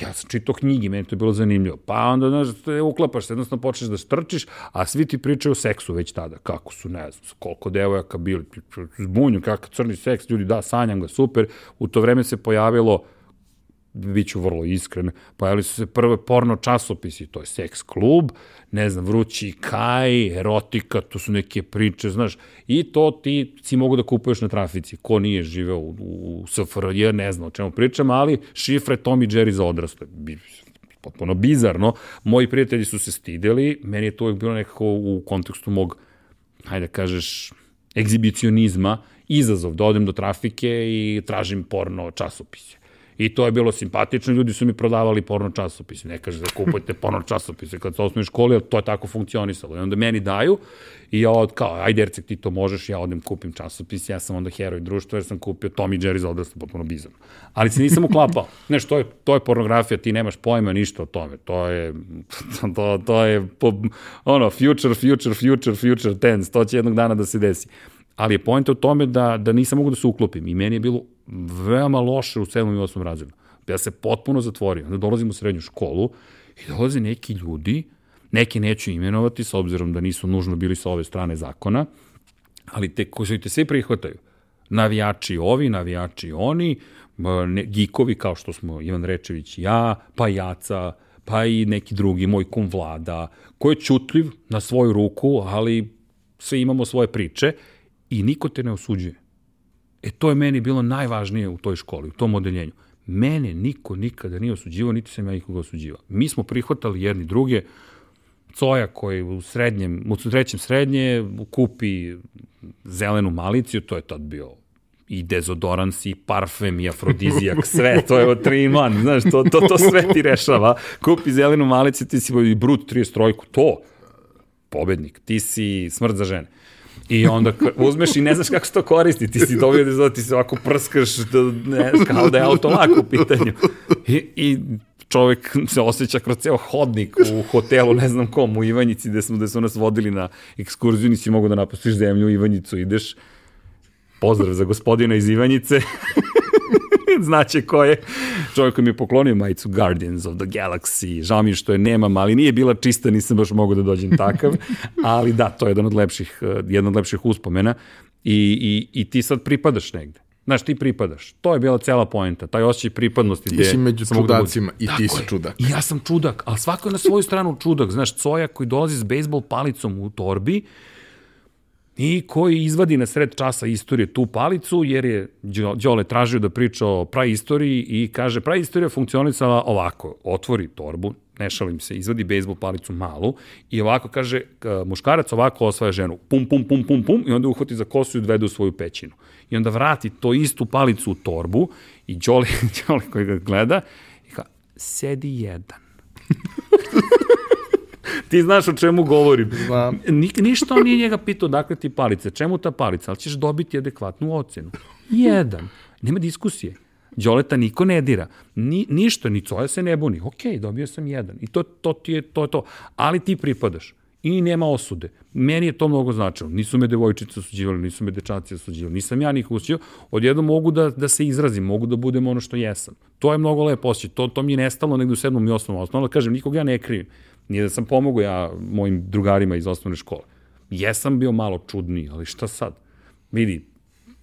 ja sam čitao knjigi, meni to je bilo zanimljivo. Pa onda, znaš, te uklapaš se, jednostavno počneš da strčiš, a svi ti pričaju o seksu već tada. Kako su, ne znam, koliko devojaka bili, zbunju, kakav crni seks, ljudi, da, sanjam ga, super. U to vreme se pojavilo bit ću vrlo iskren, pojavili su se prve porno časopisi, to je Sex klub, ne znam, Vrući kaj, erotika, to su neke priče, znaš, i to ti si mogu da kupuješ na trafici. Ko nije živeo u, u SFRJ, ne znam o čemu pričam, ali šifre Tom i Jerry za odrasle. Potpuno bizarno. Moji prijatelji su se stideli, meni je to uvijek bilo nekako u kontekstu mog, hajde da kažeš, egzibicionizma, izazov da odem do trafike i tražim porno časopise. I to je bilo simpatično, ljudi su mi prodavali porno časopise. Ne kaže da kupujete porno časopise kad se osnovi školi, ali to je tako funkcionisalo. I onda meni daju i ja od kao, ajde Ercek, ti to možeš, ja odem kupim časopis, ja sam onda heroj društva jer sam kupio Tom i Jerry za odrasle, potpuno bizarno. Ali se nisam uklapao. Ne, što je, to je pornografija, ti nemaš pojma ništa o tome. To je, to, to je, po, ono, future, future, future, future tense, to će jednog dana da se desi. Ali je pojenta u tome da, da nisam mogu da se uklopim i meni je bilo veoma loše u 7. i 8. razredu. Ja se potpuno zatvorio. Onda dolazim u srednju školu i dolaze neki ljudi, neki neću imenovati s obzirom da nisu nužno bili sa ove strane zakona, ali te koji te svi prihvataju. Navijači ovi, navijači oni, ne, gikovi kao što smo Ivan Rečević i ja, pa Jaca, pa i neki drugi, moj kum vlada, ko je čutljiv na svoju ruku, ali sve imamo svoje priče i niko te ne osuđuje. E to je meni bilo najvažnije u toj školi, u tom odeljenju. Mene niko nikada nije osuđivao, niti sam ja nikoga osuđivao. Mi smo prihvatali jedni druge, Coja koji u srednjem, u trećem srednje kupi zelenu maliciju, to je tad bio i dezodorans, i parfem, i afrodizijak, sve, to je 3 in 1, znaš, to, to, to sve ti rešava. Kupi zelenu malicu, ti si i brut 33, to, pobednik, ti si smrt za žene. I onda uzmeš i ne znaš kako se to koristi, ti si dobio da ti se ovako prskaš, da, ne, kao da je automak u pitanju. I, i čovek se osjeća kroz ceo hodnik u hotelu, ne znam kom, u Ivanjici, gde, smo, gde su nas vodili na ekskurziju, nisi mogu da napustiš zemlju u Ivanjicu, ideš, pozdrav za gospodina iz Ivanjice, znaće ko je. Čovjek koji mi je poklonio majicu Guardians of the Galaxy. Žao mi je što je nemam, ali nije bila čista, nisam baš mogu da dođem takav. Ali da, to je jedan od lepših, eh, jedan od lepših uspomena. I, i, I ti sad pripadaš negde. Znaš, ti pripadaš. To je bila cela poenta, taj osjećaj pripadnosti. Ti si među da čudacima i ti si čudak. I ja sam čudak, ali svako je na svoju stranu čudak. Znaš, Coja koji dolazi s bejsbol palicom u torbi, i koji izvadi na sred časa istorije tu palicu, jer je Đole tražio da priča o praistoriji i kaže praistorija funkcionisala ovako, otvori torbu, ne šalim se, izvadi bejsbol palicu malu i ovako kaže, muškarac ovako osvaja ženu, pum, pum, pum, pum, pum, i onda uhvati za kosu i odvede u svoju pećinu. I onda vrati to istu palicu u torbu i Đole, Đole koji ga gleda i kao, sedi jedan. ti znaš o čemu govorim. Znam. Ni, ništa on nije njega pitao dakle ti palice, čemu ta palica, ali ćeš dobiti adekvatnu ocenu. Jedan. Nema diskusije. Đoleta niko ne dira. Ni, ništa, ni coja se ne buni. Ok, dobio sam jedan. I to, to ti je to, to. Ali ti pripadaš. I nema osude. Meni je to mnogo značilo. Nisu me devojčice osuđivali, nisu me dečaci osuđivali, nisam ja nikog osuđivao. Odjedno mogu da, da se izrazim, mogu da budem ono što jesam. To je mnogo lepo osjećaj. To, to mi je nestalo negde u sedmom i osmom osnovu. Kažem, nikog ja ne krivim. Nije da sam pomogao ja mojim drugarima iz osnovne škole. Jesam bio malo čudniji, ali šta sad? Vidi,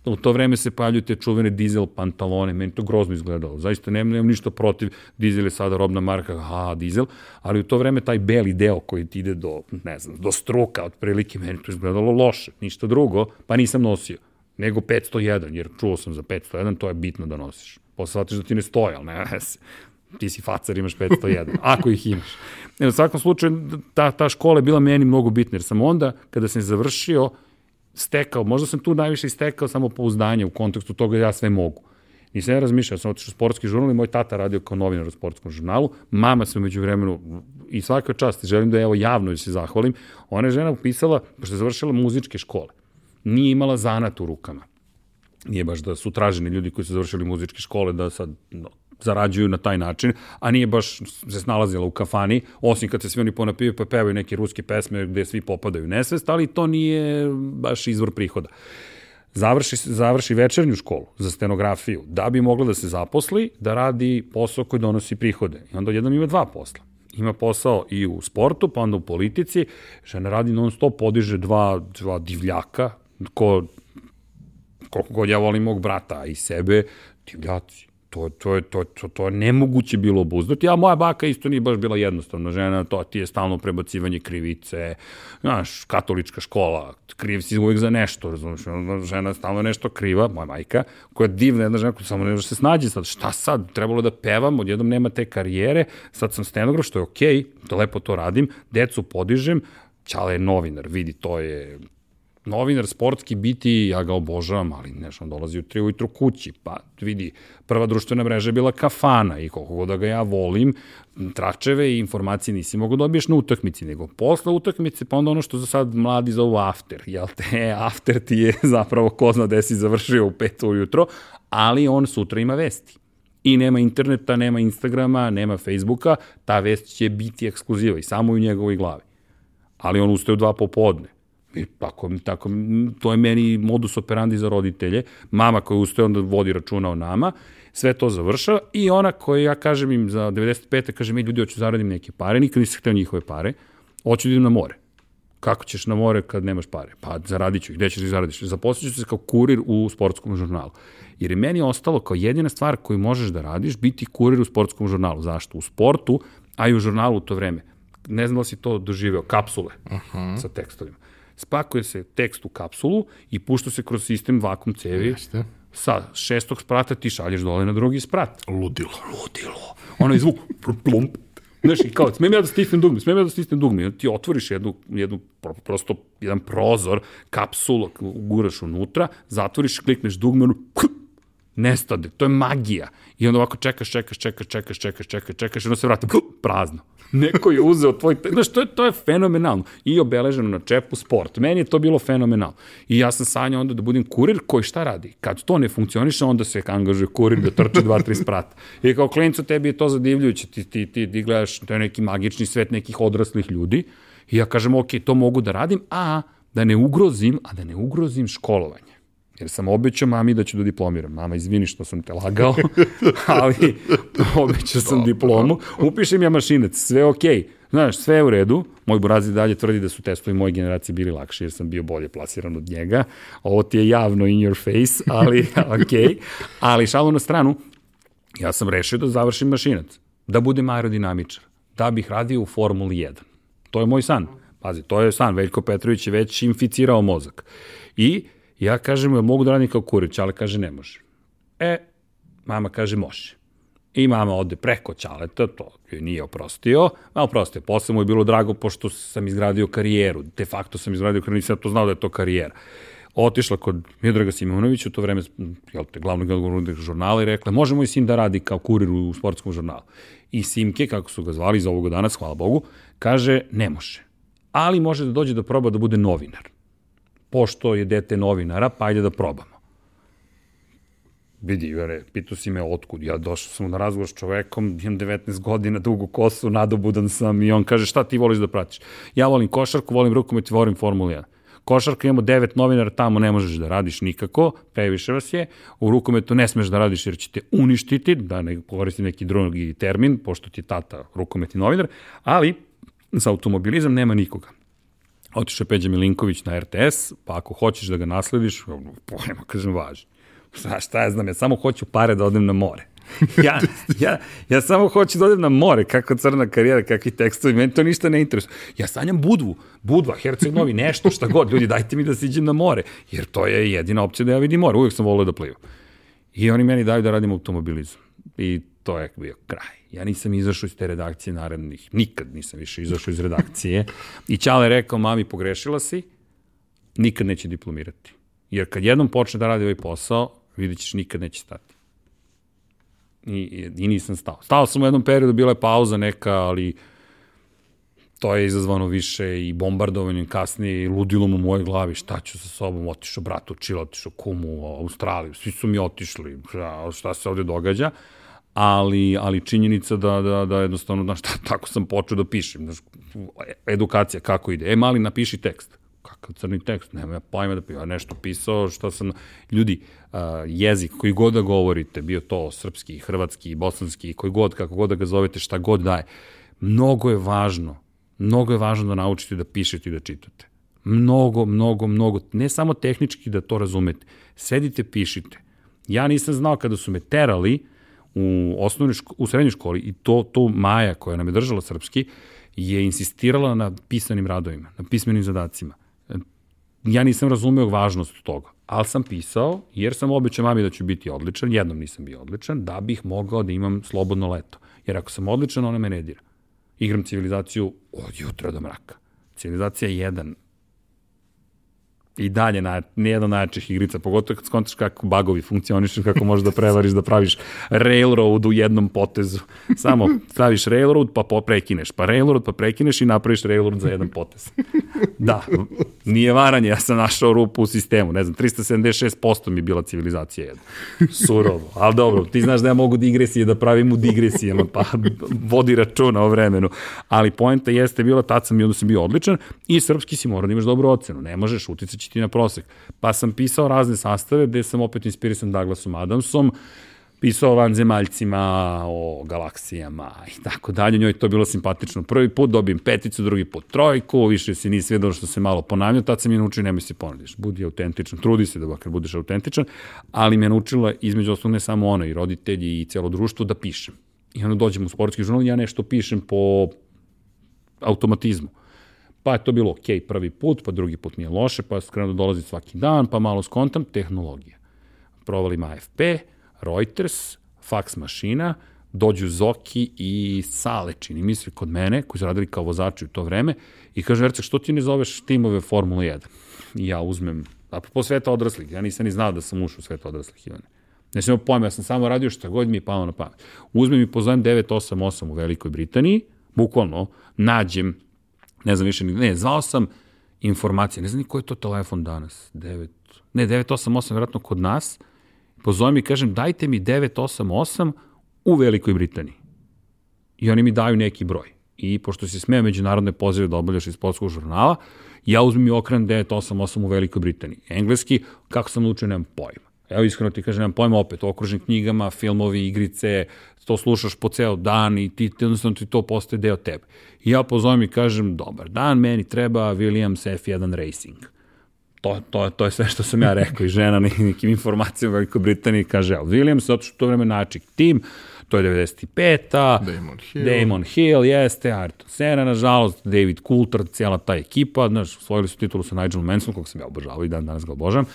u to vreme se pojavljuju te čuvene dizel pantalone, meni to grozno izgledalo. Zaista nemam, nemam ništa protiv, dizel je sada robna marka, ha, dizel, ali u to vreme taj beli deo koji ti ide do, ne znam, do struka, otprilike, meni to izgledalo loše, ništa drugo, pa nisam nosio, nego 501, jer čuo sam za 501, to je bitno da nosiš. Posle shvatiš da ti ne stoje, ali ne, ti si facar, imaš 501, ako ih imaš. E, u svakom slučaju, ta, ta škola je bila meni mnogo bitna, jer sam onda, kada sam završio, stekao, možda sam tu najviše stekao samo pouzdanje u kontekstu toga da ja sve mogu. Nisam ja razmišljao, sam otišao u sportski žurnal i moj tata radio kao novinar u sportskom žurnalu. Mama se umeđu vremenu, i svaka čast, želim da evo javno se zahvalim, ona je žena upisala, pošto je završila muzičke škole. Nije imala zanat u rukama. Nije baš da su traženi ljudi koji su završili muzičke škole da sad no, zarađuju na taj način, a nije baš se snalazila u kafani, osim kad se svi oni ponapiju pa pevaju neke ruske pesme gde svi popadaju nesvest, ali to nije baš izvor prihoda završi, završi večernju školu za stenografiju, da bi mogla da se zaposli, da radi posao koji donosi prihode. I onda jednom ima dva posla. Ima posao i u sportu, pa onda u politici. Žena radi non stop, podiže dva, dva divljaka, ko, koliko god ja volim mog brata i sebe, divljaci to, to, to, to, to nemoguće bilo obuzdati, a moja baka isto nije baš bila jednostavna žena, to ti je stalno prebacivanje krivice, znaš, katolička škola, kriv si uvek za nešto, razumiješ, žena stalno nešto kriva, moja majka, koja je divna jedna žena, koja samo ne može se snađe sad, šta sad, trebalo da pevam, odjednom nema te karijere, sad sam stenograf, što je okej, okay, da lepo to radim, decu podižem, Ćale je novinar, vidi, to je novinar sportski biti, ja ga obožavam, ali nešto dolazi u tri ujutru kući, pa vidi, prva društvena mreža je bila kafana i koliko god da ga ja volim, tračeve i informacije nisi mogu da dobiješ na utakmici, nego posle utakmice, pa onda ono što za sad mladi zovu after, jel te, after ti je zapravo ko zna gde si završio u pet ujutro, ali on sutra ima vesti. I nema interneta, nema Instagrama, nema Facebooka, ta vest će biti ekskluziva i samo u njegovoj glavi. Ali on ustaje u dva popodne I tako, tako, to je meni modus operandi za roditelje. Mama koja ustaje onda vodi računa o nama, sve to završava i ona koja ja kažem im za 95. kaže mi ljudi hoću da zaradim neke pare, nikad nisam hteo njihove pare, hoću da idem na more. Kako ćeš na more kad nemaš pare? Pa zaradit ću ih. Gde ćeš ih zaradiš? Zaposlit ću se kao kurir u sportskom žurnalu. Jer je meni ostalo kao jedina stvar koju možeš da radiš biti kurir u sportskom žurnalu. Zašto? U sportu, a i u žurnalu u to vreme. Ne znam da si to doživeo, kapsule uh -huh. sa tekstovima. Spakuje se tekst u kapsulu i pušta se kroz sistem vakum cevi. Jeste. Sa šestog sprata ti šalješ dole na drugi sprat. Ludilo. Ludilo. Ono je zvuk. Plump, Znaš, i kao, smijem ja da stisnem dugme, smijem ja da stisnem dugme. Ti otvoriš jednu, jednu, prosto jedan prozor, kapsulu, guraš unutra, zatvoriš, klikneš dugme, ono, nestade. To je magija. I onda ovako čekaš, čekaš, čekaš, čekaš, čekaš, čekaš, čekaš, i onda se vrati, prazno. Neko je uzeo tvoj, znaš, to je, to je fenomenalno. I obeleženo na čepu sport. Meni je to bilo fenomenalno. I ja sam sanjao onda da budem kurir koji šta radi? Kad to ne funkcioniše, onda se angažuje kurir da trči dva, tri sprata. I kao klincu tebi je to zadivljujuće. Ti, ti, ti, ti gledaš, to je neki magični svet nekih odraslih ljudi. I ja kažem, ok, to mogu da radim, a da ne ugrozim, a da ne ugrozim školovanje. Jer sam obećao mami da ću da diplomiram. Mama, izvini što sam te lagao, ali obećao sam diplomu. Upišem ja mašinac, sve okej. Okay. Znaš, sve je u redu. Moj burazi dalje tvrdi da su testovi moje generacije bili lakši, jer sam bio bolje plasiran od njega. Ovo ti je javno in your face, ali okej. Ali šalu na stranu, ja sam rešio da završim mašinac. Da budem aerodinamičar. Da bih radio u Formuli 1. To je moj san. Pazi, to je san. Veljko Petrović je već inficirao mozak. I Ja kažem, ja mogu da radim kao kurić, ali kaže, ne može. E, mama kaže, može. I mama ode preko Ćaleta, to nije oprostio, a oprostio, posle mu je bilo drago pošto sam izgradio karijeru, de facto sam izgradio karijeru, nisam to znao da je to karijera. Otišla kod Miodraga Simonovića, u to vreme, jel te, glavnog odgovornog žurnala i rekla, može moj sin da radi kao kurir u sportskom žurnalu. I Simke, kako su ga zvali za ovoga danas, hvala Bogu, kaže, ne može. Ali može da dođe da proba da bude novinar pošto je dete novinara, pa ajde da probamo. Vidi, vere, pitao si me otkud. Ja došao sam na razgovor s čovekom, imam 19 godina, dugu kosu, nadobudan sam i on kaže šta ti voliš da pratiš? Ja volim košarku, volim rukomet volim Formula 1. Košarka imamo devet novinara, tamo ne možeš da radiš nikako, previše vas je. U rukometu ne smeš da radiš jer će te uništiti, da ne koristim neki drugi termin, pošto ti tata rukometni novinar, ali za automobilizam nema nikoga. Otišao Peđa Milinković na RTS, pa ako hoćeš da ga naslediš, pojma, kažem, važi. Šta, šta ja znam, ja samo hoću pare da odem na more. ja, ja, ja samo hoću da odem na more, kakva crna karijera, kakvi tekstovi, meni to ništa ne interesuje. Ja sanjam Budvu, Budva, Herceg Novi, nešto, šta god, ljudi, dajte mi da siđem na more, jer to je jedina opcija da ja vidim more, uvijek sam volio da plivam. I oni meni daju da radim automobilizam. I to je bio kraj. Ja nisam izašao iz te redakcije narednih, nikad nisam više izašao iz redakcije. I Ćale rekao, mami, pogrešila si, nikad neće diplomirati. Jer kad jednom počne da radi ovaj posao, vidjet ćeš, nikad neće stati. I, i, i nisam stao. Stao sam u jednom periodu, bila je pauza neka, ali to je izazvano više i bombardovanjem kasnije i ludilom u mojoj glavi, šta ću sa sobom, otišao brat u Čile, otišao kumu u Australiju, svi su mi otišli, šta, šta se ovde događa ali, ali činjenica da, da, da jednostavno, znaš, tako sam počeo da pišem, znaš, edukacija kako ide, e, mali, napiši tekst, kakav crni tekst, nema ja pojma da ja nešto pisao, što sam, ljudi, jezik koji god da govorite, bio to srpski, hrvatski, bosanski, koji god, kako god da ga zovete, šta god daje, mnogo je važno, mnogo je važno da naučite da pišete i da čitate. Mnogo, mnogo, mnogo, ne samo tehnički da to razumete, sedite, pišite. Ja nisam znao kada su me terali, uh, u, osnovnoj ško, u srednjoj školi i to, to Maja koja nam je držala srpski je insistirala na pisanim radovima, na pismenim zadacima. Ja nisam razumeo važnost toga, ali sam pisao jer sam obećao mami da ću biti odličan, jednom nisam bio odličan, da bih mogao da imam slobodno leto. Jer ako sam odličan, ona me ne dira. Igram civilizaciju od jutra do mraka. Civilizacija je jedan i dalje na, nijedna najjačih igrica, pogotovo kad skontaš kako bagovi funkcionišu, kako možeš da prevariš, da praviš railroad u jednom potezu. Samo staviš railroad, pa prekineš, pa railroad, pa prekineš i napraviš railroad za jedan potez. Da, nije varanje, ja sam našao rupu u sistemu, ne znam, 376% mi bila civilizacija jedna. Surovo, ali dobro, ti znaš da ja mogu digresije da pravim u digresijama, pa vodi računa o vremenu. Ali poenta jeste bila, tad sam i onda sam bio odličan i srpski si mora da imaš dobru ocenu, ne možeš, uticaći ti na prosek. Pa sam pisao razne sastave gde sam opet inspirisan Douglasom Adamsom, pisao o vanzemaljcima, o galaksijama i tako dalje. Njoj to bilo simpatično. Prvi put dobijem peticu, drugi put trojku, više si nisi vidio što se malo ponavljao, tad sam je naučio nemoj se ponavljaš. Budi autentičan, trudi se da bakar budeš autentičan, ali me naučila između osnovne ne samo ona i roditelji i celo društvo da pišem. I onda dođem u sportski žurnal ja nešto pišem po automatizmu. Pa je to bilo ok prvi put, pa drugi put nije loše, pa skrenuo da dolazi svaki dan, pa malo skontam, tehnologija. Provalim AFP, Reuters, fax mašina, dođu Zoki i Sale, čini mi se, kod mene, koji su radili kao vozači u to vreme, i kaže, Ercek, što ti ne zoveš timove Formula 1? I ja uzmem, apropo sveta odraslih, ja nisam ni znao da sam ušao u sveta odraslih, Ivane. Ne sam pojma, ja sam samo radio šta god mi je palo na pamet. Uzmem i pozovem 988 u Velikoj Britaniji, bukvalno, nađem, ne znam više, ne, zvao sam informacije, ne znam ni koji je to telefon danas, 9, ne, 988, vjerojatno kod nas, pozovem i kažem dajte mi 988 u Velikoj Britaniji. I oni mi daju neki broj. I pošto se smeja međunarodne pozive da obavljaš iz polskog žurnala, ja uzmem i okren 988 u Velikoj Britaniji. Engleski, kako sam naučio, nemam pojma. Evo iskreno ti kažem, nemam pojma opet, okružen knjigama, filmovi, igrice, to slušaš po ceo dan i ti, jednostavno ti to postaje deo tebe. I ja pozovem i kažem, dobar dan, meni treba Williams F1 Racing to, to, to je sve što sam ja rekao i žena nekim informacijama u Velikoj Britaniji kaže, evo, Williams, zato što to vreme način tim, to je 95-a, Damon Hill, Damon Hill jeste, Ayrton Senna, nažalost, David Coulter, cijela ta ekipa, znaš, osvojili su titulu sa Nigel Manson, kog sam ja obožavao i dan danas ga obožavam,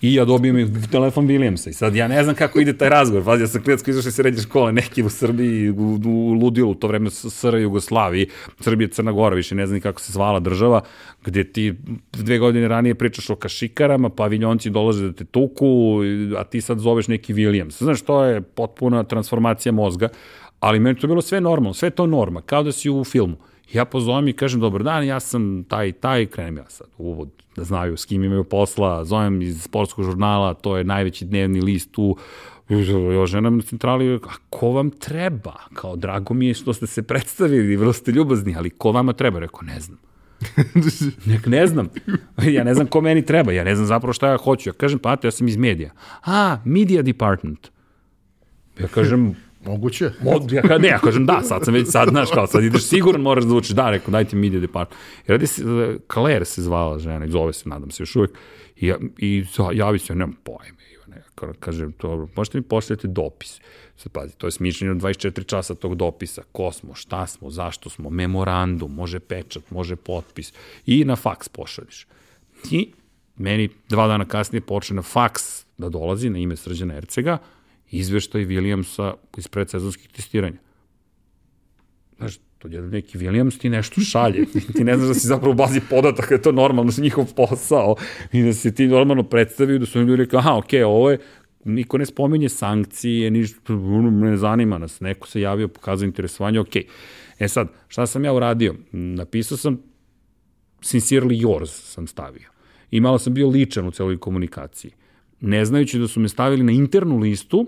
i ja dobijem i telefon Williamsa. I sad ja ne znam kako ide taj razgovor, pazi, ja sam klijensko izašao iz srednje škole, neki u Srbiji, u, u Ludilu, u to vreme SR Jugoslaviji, Srbije, Crna Gora, više ne znam kako se zvala država, gde ti dve godine ranije pričaš o kašikarama, paviljonci dolaze da te tuku, a ti sad zoveš neki Williams. Znaš, to je potpuna transformacija mozga, ali meni to bilo sve normalno, sve to norma, kao da si u filmu. Ja pozovem i kažem, dobar dan, ja sam taj taj, krenem ja sad uvod, da znaju s kim imaju posla, zovem iz sportskog žurnala, to je najveći dnevni list u Jo, žena na centrali, a ko vam treba? Kao, drago mi je što ste se predstavili, vrlo ste ljubazni, ali ko vama treba? Rekao, ne znam. Nek ne znam. Ja ne znam ko meni treba. Ja ne znam zapravo šta ja hoću. Ja kažem, pa ja sam iz medija. A, media department. Ja kažem, Moguće. Mod, ja, ne, ja kažem da, sad sam već, sad, znaš, kao, sad ideš siguran, moraš da učiš, da, rekao, dajte media department. I radi se, Claire se zvala žena, zove se, nadam se još uvek, i, ja, i javi se, nemam pojme, Ivane, kažem, to, možete mi pošljati dopis. Sad pazi, to je smišljenje od 24 časa tog dopisa, ko smo, šta smo, zašto smo, memorandum, može pečat, može potpis i na faks pošalješ. I meni dva dana kasnije počne na faks da dolazi na ime Srđana Ercega, izveštaj Williamsa iz predsezonskih testiranja. Znaš, to je neki Williams ti nešto šalje. ti ne znaš da si zapravo u bazi podataka, je to normalno, da njihov posao i da se ti normalno predstavio, da su oni ljudi rekao, aha, okej, okay, ovo je niko ne spominje sankcije, ništa, ne zanima nas, neko se javio, pokazao interesovanje, ok. E sad, šta sam ja uradio? Napisao sam sincerely yours sam stavio. I malo sam bio ličan u celoj komunikaciji. Ne znajući da su me stavili na internu listu,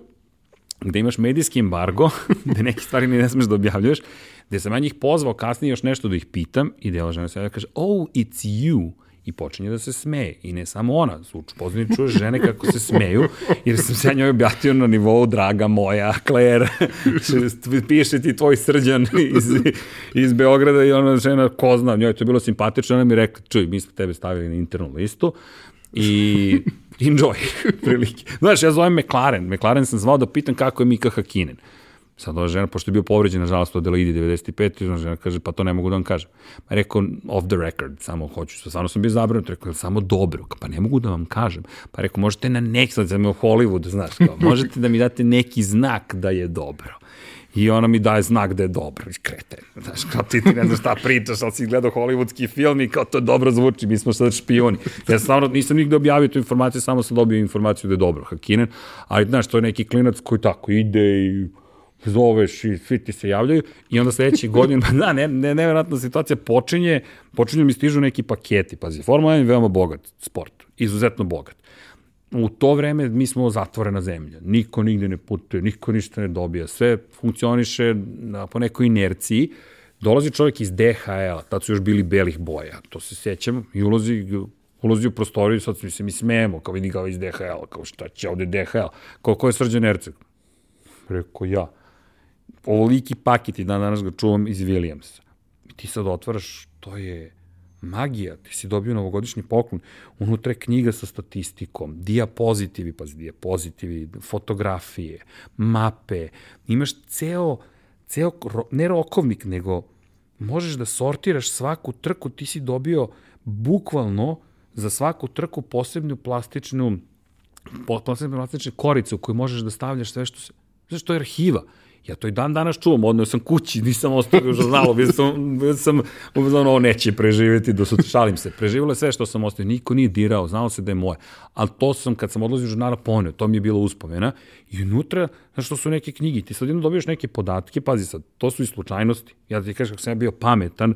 gde imaš medijski embargo, gde neke stvari ne smeš da objavljuješ, gde sam ja njih pozvao kasnije još nešto da ih pitam i dela žena se da kaže, oh, it's you. I počinje da se smeje. I ne samo ona, su poznani čuje žene kako se smeju, jer sam se ja njoj objatio na nivou draga moja, Claire, piše ti tvoj srđan iz, iz Beograda. I ona žena, ko zna, njoj je bilo simpatično, ona mi rekla, čuj, mi smo tebe stavili na internu listu i enjoy, prilike. Znaš, ja zovem McLaren, McLaren sam zvao da pitam kako je Mika Hakinen. Sad ova žena, pošto je bio povređen, nažalost, od Adelaide 95, ona žena kaže, pa to ne mogu da vam kažem. Pa rekao, off the record, samo hoću, stvarno sam bio zabranut, rekao, samo dobro, pa ne mogu da vam kažem. Pa rekao, možete na neki, sad sam u Hollywood, znaš, kao, možete da mi date neki znak da je dobro. I ona mi daje znak da je dobro, krete. Znaš, kao ti, ti ne znaš šta pričaš, ali si gledao hollywoodski film i kao to dobro zvuči, mi smo sad špioni. Ja stvarno nisam nigde objavio tu informaciju, samo sam dobio informaciju da je dobro, Hakinen, ali znaš, to je neki klinac koji tako ide i zoveš i svi ti se javljaju i onda sledeći godin, da, ne, ne, nevjerojatna situacija počinje, počinju mi stižu neki paketi, pazi, Formula 1 je veoma bogat sport, izuzetno bogat. U to vreme mi smo zatvorena zemlja, niko nigde ne putuje, niko ništa ne dobija, sve funkcioniše na, po nekoj inerciji, dolazi čovjek iz DHL-a, tad su još bili belih boja, to se sećam, i ulazi ulazi u prostoriju, sad mi se mi smijemo, kao vidi kao iz DHL, kao šta će ovde DHL, kao ko je Srđan Erceg? Rekao ja. Ovoliki paket i dan danas ga čuvam iz Williamsa. I ti sad otvaraš, to je magija, ti si dobio novogodišnji poklon, unutra je knjiga sa statistikom, diapozitivi, pazi, diapozitivi, fotografije, mape, imaš ceo, ceo, ne rokovnik, nego možeš da sortiraš svaku trku, ti si dobio bukvalno za svaku trku posebnu plastičnu posebnu plastičnu koricu koju možeš da stavljaš sve što se... Znaš, to je arhiva. Ja to i dan danas čuvam, odneo sam kući, nisam ostavio žurnalu, bio sam, bio sam, ono, ovo neće preživjeti, do sutra, šalim se. Preživjelo je sve što sam ostavio, niko nije dirao, znalo se da je moje. Ali to sam, kad sam odlazio žurnala, poneo, to mi je bilo uspomena. I unutra, znaš, to su neke knjige, ti sad jedno dobiješ neke podatke, pazi sad, to su i slučajnosti. Ja ti kažem kako sam ja bio pametan,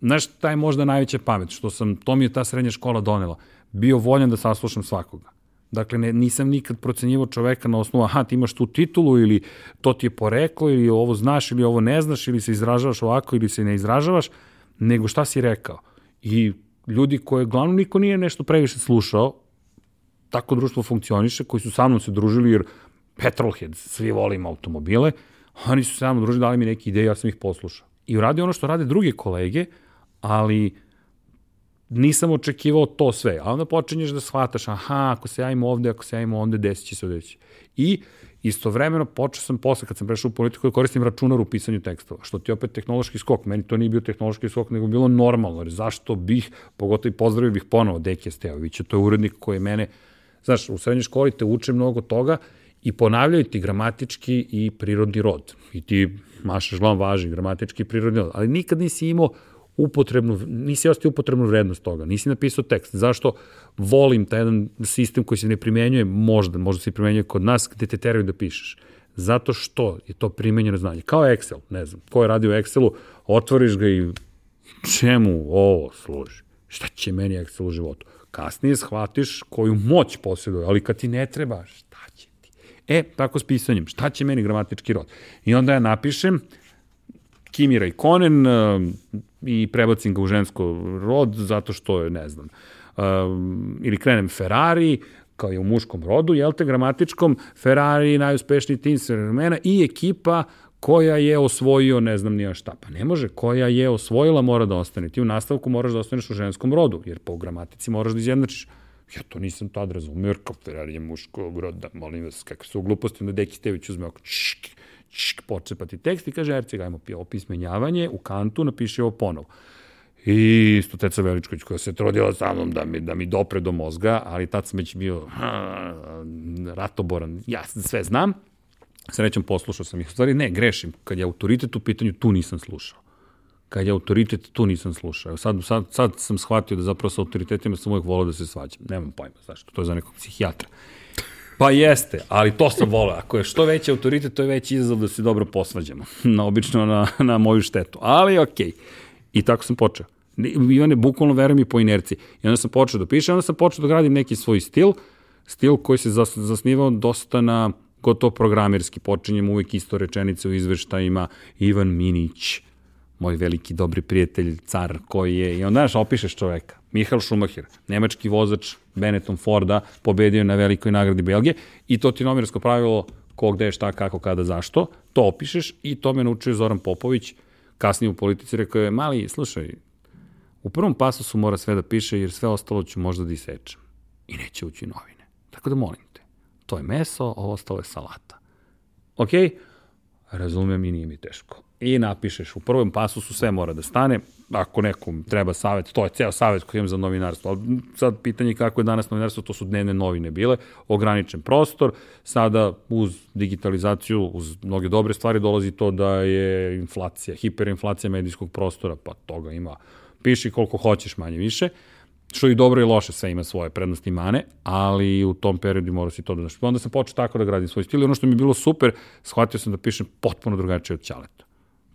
znaš, taj možda najveća pamet, što sam, to mi je ta srednja škola donela. Bio voljan da saslušam svakoga Dakle, ne, nisam nikad procenjivo čoveka na osnovu, aha, ti imaš tu titulu ili to ti je poreklo ili ovo znaš ili ovo ne znaš ili se izražavaš ovako ili se ne izražavaš, nego šta si rekao. I ljudi koje glavno niko nije nešto previše slušao, tako društvo funkcioniše, koji su sa mnom se družili, jer petrolhead, svi volimo automobile, oni su sa mnom družili, dali mi neke ideje, ja sam ih poslušao. I uradio ono što rade druge kolege, ali nisam očekivao to sve. A onda počinješ da shvataš, aha, ako se javimo ovde, ako se javimo ovde, desit će se ovde. I istovremeno počeo sam posle, kad sam prešao u politiku, da koristim računar u pisanju tekstova, što ti je opet tehnološki skok. Meni to nije bio tehnološki skok, nego bilo normalno. Jer zašto bih, pogotovo i pozdravio bih ponovo Deke Stejovića, to je urednik koji mene, znaš, u srednjoj školi te uče mnogo toga i ponavljaju ti gramatički i prirodni rod. I ti mašaš glavom važi, gramatički i prirodni rod. Ali nikad nisi imao upotrebnu, nisi ostio upotrebnu vrednost toga, nisi napisao tekst. Zašto volim taj jedan sistem koji se ne primenjuje, možda, možda se primenjuje kod nas, gde te teraju da pišeš. Zato što je to primenjeno znanje. Kao Excel, ne znam, ko je radio u Excelu, otvoriš ga i čemu ovo služi? Šta će meni Excel u životu? Kasnije shvatiš koju moć posjeduje, ali kad ti ne treba, šta će ti? E, tako s pisanjem, šta će meni gramatički rod? I onda ja napišem, Kimi Raikkonen uh, i prebacim ga u žensko rod zato što je, ne znam, uh, ili krenem Ferrari, kao je u muškom rodu, jel te, gramatičkom, Ferrari, najuspešniji tim sve i ekipa koja je osvojio ne znam nija šta. Pa ne može, koja je osvojila mora da ostane. Ti u nastavku moraš da ostaneš u ženskom rodu, jer po gramatici moraš da izjednačiš. Ja to nisam tad razumio, jer kao Ferrari je muškog roda, molim vas, kakve su gluposti, onda Deki Stević uzme oko čšk, čk, počepati tekst i kaže, Erceg, ajmo opismenjavanje, u kantu napiši ovo ponovo. I isto Teca Veličković koja se trudila sa mnom da mi, da mi dopre do mozga, ali tad sam već bio ha, ratoboran, ja sve znam, srećom poslušao sam ih. U stvari ne, grešim, kad je autoritet u pitanju, tu nisam slušao. Kad je autoritet, tu nisam slušao. Sad, sad, sad sam shvatio da zapravo sa autoritetima sam uvijek volao da se svađam. Nemam pojma zašto, to je za nekog psihijatra. Pa jeste, ali to sam volao. Ako je što veći autoritet, to je veći izazov da se dobro posvađamo. Na, obično na, na moju štetu. Ali okej. Okay. I tako sam počeo. Ivane, bukvalno verujem mi po inerciji. I onda sam počeo da pišem, onda sam počeo da gradim neki svoj stil, stil koji se zas, zasnivao dosta na gotovo programerski. Počinjem uvek isto rečenice u izveštajima. Ivan Minić, moj veliki dobri prijatelj, car koji je, i onda znaš, opišeš čoveka. Mihael Schumacher, nemački vozač Benetton Forda, pobedio na velikoj nagradi Belgije i to ti novinarsko pravilo ko gde, šta, kako, kada, zašto, to opišeš i to me naučio Zoran Popović, kasnije u politici rekao je, mali, slušaj, u prvom pasusu mora sve da piše jer sve ostalo ću možda da isečem i neće ući novine. Tako da molim te, to je meso, ovo ostalo je salata. Ok? Razumem i nije mi teško i napišeš. U prvom pasusu sve mora da stane, ako nekom treba savet, to je ceo savet koji imam za novinarstvo, ali sad pitanje kako je danas novinarstvo, to su dnevne novine bile, ograničen prostor, sada uz digitalizaciju, uz mnoge dobre stvari dolazi to da je inflacija, hiperinflacija medijskog prostora, pa toga ima, piši koliko hoćeš manje više, što i dobro i loše, sve ima svoje prednosti i mane, ali u tom periodu mora si to da znaš. Onda sam počeo tako da gradim svoj stil i ono što mi je bilo super, shvatio sam da pišem potpuno drugačije od Ćaleta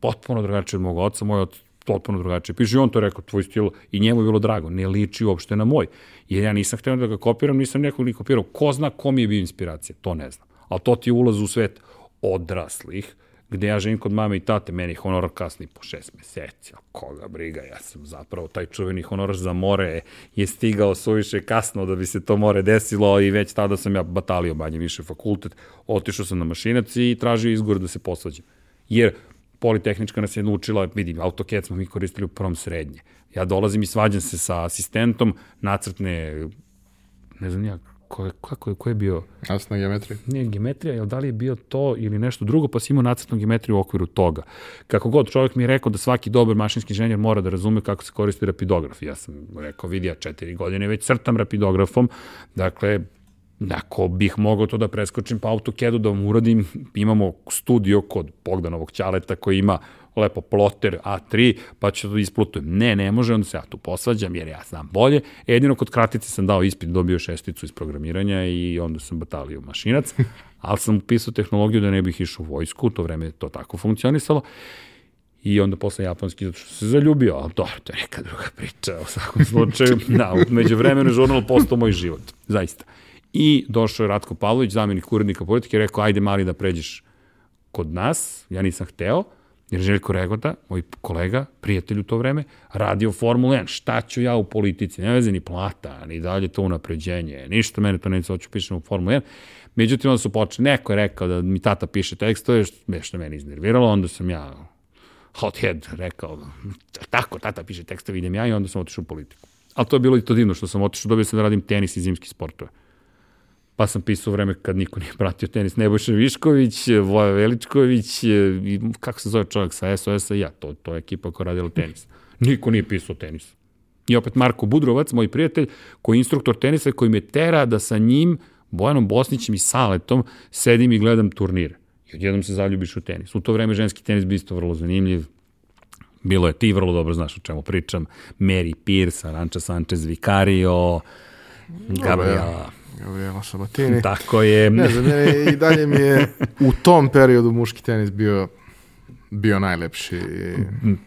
potpuno drugačije od mog oca, moj otac potpuno drugačije. Piše i on to rekao, tvoj stil, i njemu je bilo drago, ne liči uopšte na moj. Jer ja nisam htio da ga kopiram, nisam nekog ni kopirao. Ko zna ko mi je bio inspiracija, to ne znam. Ali to ti je ulaz u svet odraslih, gde ja živim kod mame i tate, meni honorar kasni po šest meseci, a koga briga, ja sam zapravo taj čuveni honorar za more je stigao suviše kasno da bi se to more desilo i već tada sam ja batalio banje više fakultet, otišao sam na mašinac i tražio izgor da se posvađam. Jer Politehnička nas je naučila, vidim, AutoCAD smo mi koristili u prvom srednje. Ja dolazim i svađam se sa asistentom, nacrtne, ne znam ja, ko je, kako je, ko je bio? Nacrtna geometrija. Nije geometrija, jel da li je bio to ili nešto drugo, pa si imao nacrtnu geometriju u okviru toga. Kako god, čovjek mi je rekao da svaki dobar mašinski inženjer mora da razume kako se koristi rapidograf. Ja sam rekao, vidi, ja četiri godine već crtam rapidografom, dakle, Ako bih mogao to da preskočim pa AutoCAD-u da vam uradim, imamo studio kod Bogdanovog Ćaleta koji ima lepo ploter A3, pa ću to da isplutujem. Ne, ne može, onda se ja tu posvađam jer ja znam bolje. Jedino kod kratice sam dao ispit, dobio šesticu iz programiranja i onda sam batalio mašinac, ali sam upisao tehnologiju da ne bih išao u vojsku, u to vreme je to tako funkcionisalo. I onda posle japanski, zato što se zaljubio, ali dobro, to je neka druga priča u svakom slučaju. Da, među vremenu žurnal postao moj život, zaista. I došao je Ratko Pavlović, zamjenik urednika politike, rekao, ajde mali da pređeš kod nas, ja nisam hteo, jer Željko Regota, moj kolega, prijatelj u to vreme, radio Formula 1. Šta ću ja u politici? Ne veze ni plata, ni dalje to unapređenje, ništa mene to neće, hoću pišem u Formula 1. Međutim, onda su počeli, neko je rekao da mi tata piše tekstove, što me iznerviralo, onda sam ja hothead rekao, tako, tata piše tekstove, idem ja i onda sam otišao u politiku. Ali to je bilo i to divno što sam otišao, dobio sam da radim tenis i zimski sportove pa sam pisao vreme kad niko nije pratio tenis, Nebojša Višković, Voja Veličković, i kako se zove čovjek sa SOS-a, ja, to, to je ekipa koja radila tenis. Niko nije pisao tenis. I opet Marko Budrovac, moj prijatelj, koji je instruktor tenisa, koji me tera da sa njim, Bojanom Bosnićem i Saletom, sedim i gledam turnire. I odjednom se zaljubiš u tenis. U to vreme ženski tenis bi isto vrlo zanimljiv. Bilo je, ti vrlo dobro znaš o čemu pričam. Mary Pierce, Aranča Sanchez Vicario, Gabriela. Gabriela Sabatini. Tako je. Ne znam, i dalje mi je u tom periodu muški tenis bio bio najlepši.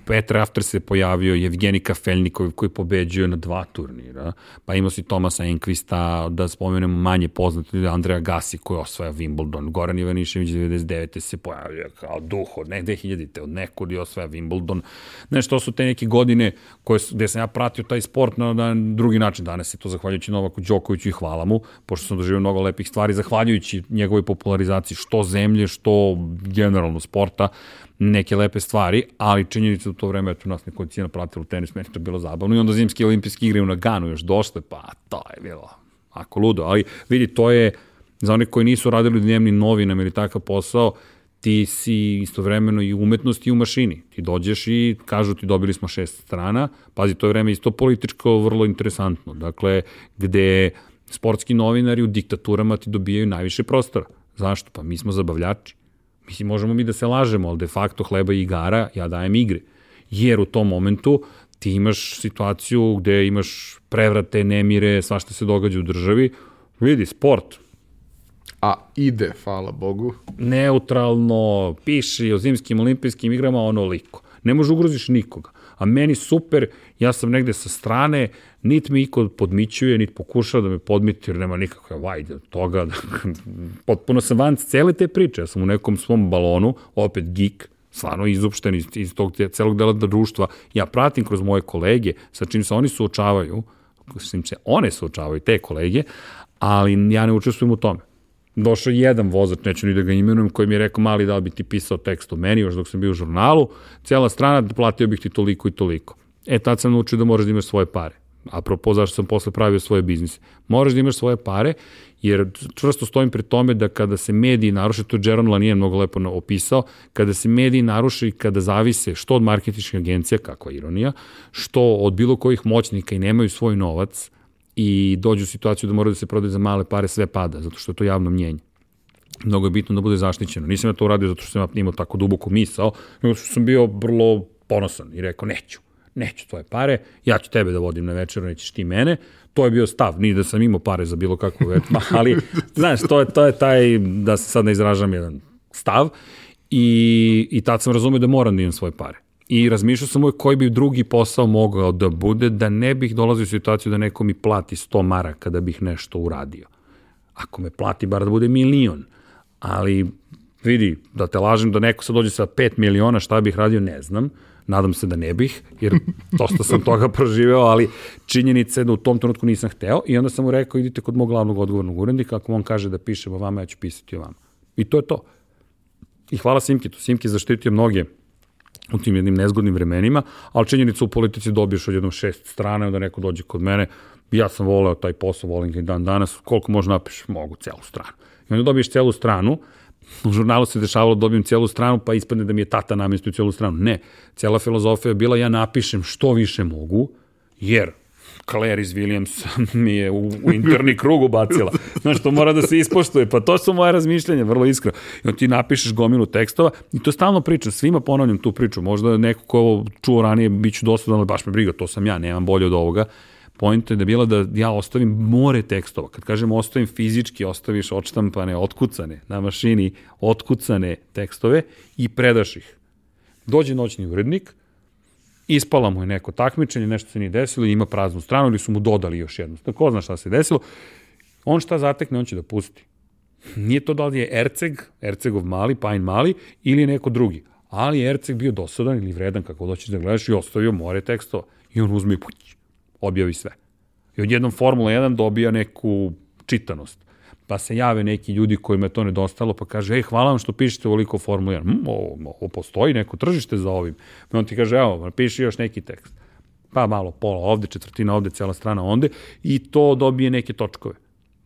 Petra After se pojavio, Evgeni Kafelnikov koji pobeđuje na dva turnira, pa imao si Tomasa Enkvista, da spomenemo manje poznati, Andreja Gasi koji osvaja Wimbledon, Goran Ivanišević 99. se pojavio kao duh od ne 2000. od nekud i osvaja Wimbledon. Znaš, to su te neke godine koje, gde sam ja pratio taj sport na, na drugi način. Danas je to zahvaljujući Novaku Đokoviću i hvala mu, pošto sam doživio mnogo lepih stvari, zahvaljujući njegovoj popularizaciji što zemlje, što generalno sporta neke lepe stvari, ali činjenica u to vreme, eto nas nekolicina pratila tenis, meni to bilo zabavno i onda zimski olimpijski igre u Naganu još došle, pa to je bilo ako ludo, ali vidi, to je za one koji nisu radili dnevni novinama ili takav posao, ti si istovremeno i umetnost i u mašini. Ti dođeš i kažu ti dobili smo šest strana, pazi, to je vreme isto političko vrlo interesantno, dakle, gde sportski novinari u diktaturama ti dobijaju najviše prostora. Zašto? Pa mi smo zabavljači. Mislim, možemo mi da se lažemo, ali de facto hleba i igara ja dajem igre. Jer u tom momentu ti imaš situaciju gde imaš prevrate, nemire, svašta se događa u državi. Vidi, sport. A ide, hvala Bogu. Neutralno, piši o zimskim olimpijskim igrama onoliko. Ne može ugroziš nikoga. A meni super, ja sam negde sa strane, nit me iko podmićuje, nit pokušava da me podmiti, jer nema nikakve vajde od toga. Potpuno sam van cele te priče. Ja sam u nekom svom balonu, opet geek, stvarno izopšten iz, iz tog celog dela društva. Ja pratim kroz moje kolege, sa čim se oni suočavaju, sa čim se one suočavaju, te kolege, ali ja ne učestvujem u tome. Došao jedan vozač, neću ni da ga imenujem, koji mi je rekao, mali, da li bi ti pisao tekst o meni, još dok sam bio u žurnalu, cijela strana, platio bih ti toliko i toliko. E, tad sam naučio da moraš da imaš svoje pare apropo zašto sam posle pravio svoje biznise. Moraš da imaš svoje pare, jer čvrsto stojim pri tome da kada se mediji naruše, to je Jaron Lanier mnogo lepo opisao, kada se mediji naruše i kada zavise što od marketinških agencija, kakva ironija, što od bilo kojih moćnika i nemaju svoj novac i dođu u situaciju da moraju da se prodaju za male pare, sve pada, zato što je to javno mnjenje mnogo je bitno da bude zaštićeno. Nisam ja to uradio zato što sam imao tako duboku misao, nego što sam bio vrlo ponosan i rekao neću neću tvoje pare, ja ću tebe da vodim na večeru, nećeš ti mene. To je bio stav, ni da sam imao pare za bilo kakvu večeru, ali, znaš, to je, to je taj, da se sad ne izražam jedan stav i, i tad sam razumio da moram da imam svoje pare. I razmišljao sam uvijek koji bi drugi posao mogao da bude, da ne bih dolazio u situaciju da neko mi plati 100 maraka da bih nešto uradio. Ako me plati, bar da bude milion. Ali vidi, da te lažem da neko sad dođe sa 5 miliona, šta bih radio, ne znam. Nadam se da ne bih, jer dosta sam toga proživeo, ali činjenica je da u tom trenutku nisam hteo i onda sam mu rekao idite kod mog glavnog odgovornog urednika, ako on kaže da pišem o vama, ja ću pisati o vama. I to je to. I hvala Simkitu. Simki zaštitio mnoge u tim jednim nezgodnim vremenima, ali činjenica u politici dobiješ od jednom šest strane, onda neko dođe kod mene, ja sam voleo taj posao, volim ga i dan danas, koliko možeš napišeš, mogu celu stranu. I onda dobiješ celu stranu, u žurnalu se dešavalo da dobijem celu stranu, pa ispadne da mi je tata namestio celu stranu. Ne, cela filozofija je bila ja napišem što više mogu, jer Clarice Williams mi je u, u interni krug ubacila. Znaš, to mora da se ispoštuje. Pa to su moje razmišljanja, vrlo iskreno. I onda ti napišeš gomilu tekstova i to stalno pričam. Svima ponavljam tu priču. Možda neko ko ovo čuo ranije bit ću dosadan, ali baš me briga, to sam ja, nemam bolje od ovoga. Pojenta je da bila da ja ostavim more tekstova. Kad kažem ostavim fizički, ostaviš odštampane, otkucane na mašini, otkucane tekstove i predaš ih. Dođe noćni urednik, ispala mu je neko takmičenje, nešto se nije desilo, ima praznu stranu ili su mu dodali još jednu. Ko zna šta se desilo. On šta zatekne, on će da pusti. Nije to da li je Erceg, Ercegov mali, Pajin mali, ili neko drugi. Ali je Erceg bio dosadan ili vredan, kako doćeš da gledaš, i ostavio more tekstova. I on uzme i puć, objavi sve. I odjednom Formula 1 dobija neku čitanost pa se jave neki ljudi kojima je to nedostalo, pa kaže, ej, hvala vam što pišete ovoliko Formula 1. Hm, ovo, ovo postoji neko tržište za ovim. I on ti kaže, evo, napiši još neki tekst. Pa malo, pola ovde, četvrtina ovde, cela strana ovde, i to dobije neke točkove.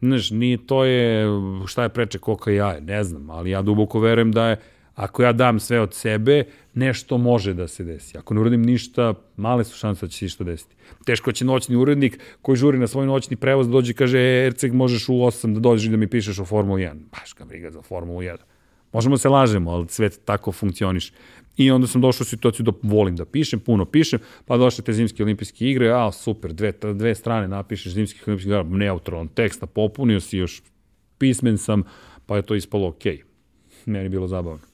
Znaš, nije to je, šta je preče koka jaje, ne znam, ali ja duboko verujem da je Ako ja dam sve od sebe, nešto može da se desi. Ako ne uradim ništa, male su šanse da će se ništa desiti. Teško će noćni urednik koji žuri na svoj noćni prevoz da dođe i kaže, e, Erceg, možeš u 8 da dođeš i da mi pišeš o Formuli 1. Baš ga briga za Formulu 1. Možemo se lažemo, ali svet tako funkcioniš. I onda sam došao u situaciju da volim da pišem, puno pišem, pa došle te zimske olimpijske igre, a super, dve, dve strane napišeš zimskih olimpijskih igre, neutralan tekst, popunio si još, pismen sam, pa je to ispalo okej. Okay. Meni je bilo zabavno.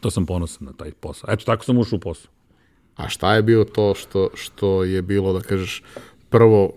To sam ponosan na taj posao. Eto, tako sam ušao u posao. A šta je bilo to što, što je bilo, da kažeš, prvo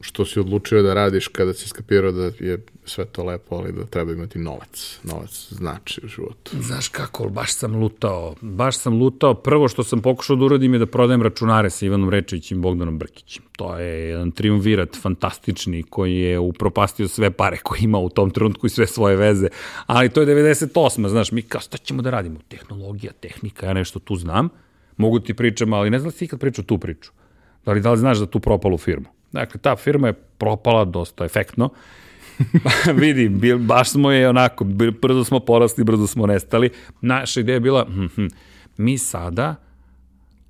što si odlučio da radiš kada si skapirao da je sve to lepo, ali da treba imati novac. Novac znači u životu. Znaš kako, baš sam lutao. Baš sam lutao. Prvo što sam pokušao da uradim je da prodajem računare sa Ivanom Rečevićem i Bogdanom Brkićem. To je jedan triumvirat fantastični koji je upropastio sve pare koje ima u tom trenutku i sve svoje veze. Ali to je 98. Znaš, mi kao, šta ćemo da radimo? Tehnologija, tehnika, ja nešto tu znam. Mogu ti pričam, ali ne znam da si ikad pričao tu priču. Da li, da li znaš za tu propalu firmu? Dakle, ta firma je propala dosta efektno. vidi, bil, baš smo je onako, brzo smo porasli, brzo smo nestali. Naša ideja je bila, hm, hm, mi sada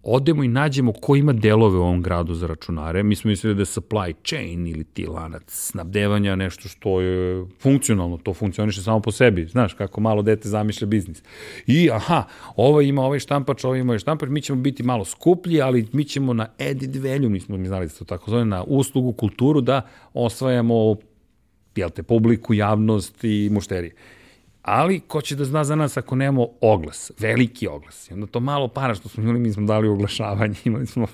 odemo i nađemo ko ima delove u ovom gradu za računare. Mi smo mislili da je supply chain ili ti lanac snabdevanja nešto što je funkcionalno, to funkcioniše samo po sebi. Znaš, kako malo dete zamišlja biznis. I, aha, ovo ima ovaj štampač, ovo ima ovaj štampač, mi ćemo biti malo skuplji, ali mi ćemo na added value, mi smo mi znali da se to tako zove, na uslugu, kulturu, da osvajamo jel te, publiku, javnost i mušterije ali ko će da zna za nas ako nemamo oglas, veliki oglas. I onda to malo para što smo imali, mi smo dali oglašavanje, imali smo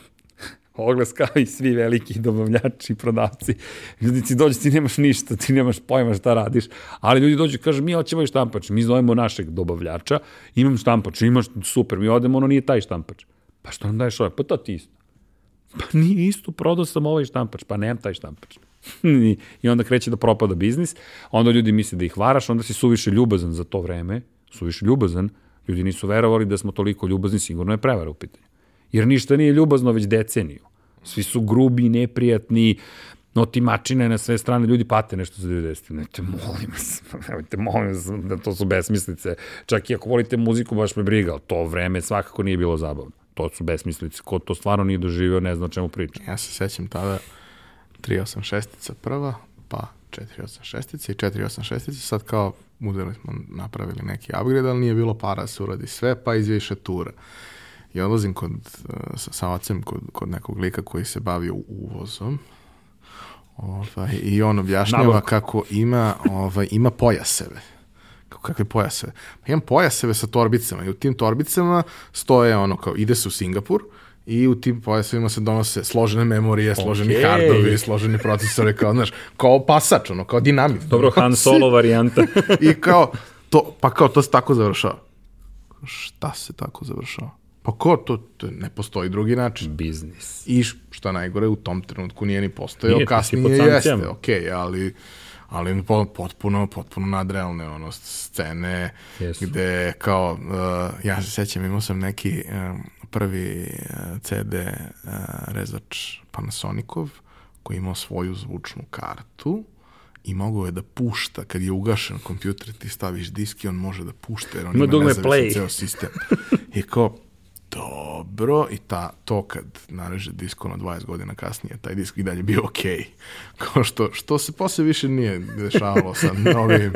oglas kao i svi veliki dobavljači prodavci. Ljudi ti dođe, ti nemaš ništa, ti nemaš pojma šta radiš, ali ljudi dođu i kažu mi hoćemo i štampač, mi zovemo našeg dobavljača, imam štampač, imaš super, mi odemo, ono nije taj štampač. Pa što nam daješ ovaj? Pa to ti isto. Pa nije isto, prodao sam ovaj štampač, pa nemam taj štampač. I onda kreće da propada biznis, onda ljudi misle da ih varaš, onda si suviše ljubazan za to vreme, suviše ljubazan, ljudi nisu verovali da smo toliko ljubazni, sigurno je prevara u pitanju. Jer ništa nije ljubazno već deceniju. Svi su grubi, neprijatni, otimačine na sve strane, ljudi pate nešto za 90. Nemojte, molim vas, nemojte, molim vas, da to su besmislice. Čak i ako volite muziku, baš me briga, ali to vreme svakako nije bilo zabavno. To su besmislice. Ko to stvarno nije doživio, ne zna o čemu priča. Ja se sećam tada, 386 prva, pa 486 i 486 sad kao uzeli smo, napravili neki upgrade, ali nije bilo para da se uradi sve, pa iz više tura. I odlazim kod, uh, sa, sa ocem kod, kod nekog lika koji se bavio uvozom ovaj, i on objašnjava Nabavko. kako ima, ovaj, ima pojaseve kako kakve pojaseve. Pa imam pojaseve sa torbicama i u tim torbicama stoje ono kao ide se u Singapur, i u tim pojasovima se donose složene memorije, složeni okay. hardovi, složeni procesore, kao, znaš, kao pasač, ono, kao dinamit. Dobro, Han Solo varijanta. I kao, to, pa kao, to se tako završava. Šta se tako završava? Pa ko to, to ne postoji drugi način. Biznis. I šta najgore, u tom trenutku nije ni postojao, nije, kasnije jeste, okej, okay, ali ali potpuno, potpuno nadrealne ono, scene yes. gde kao, uh, ja se sećam, imao sam neki um, prvi uh, CD uh, rezač Panasonicov koji imao svoju zvučnu kartu i mogao je da pušta, kad je ugašen kompjuter, ti staviš disk i on može da pušta, jer on ima, ima nezavisan ceo sistem. I kao, dobro i ta, to kad nareže disk ono 20 godina kasnije, taj disk i dalje bio okej. Okay. Kao što, što se posle više nije dešavalo sa novim,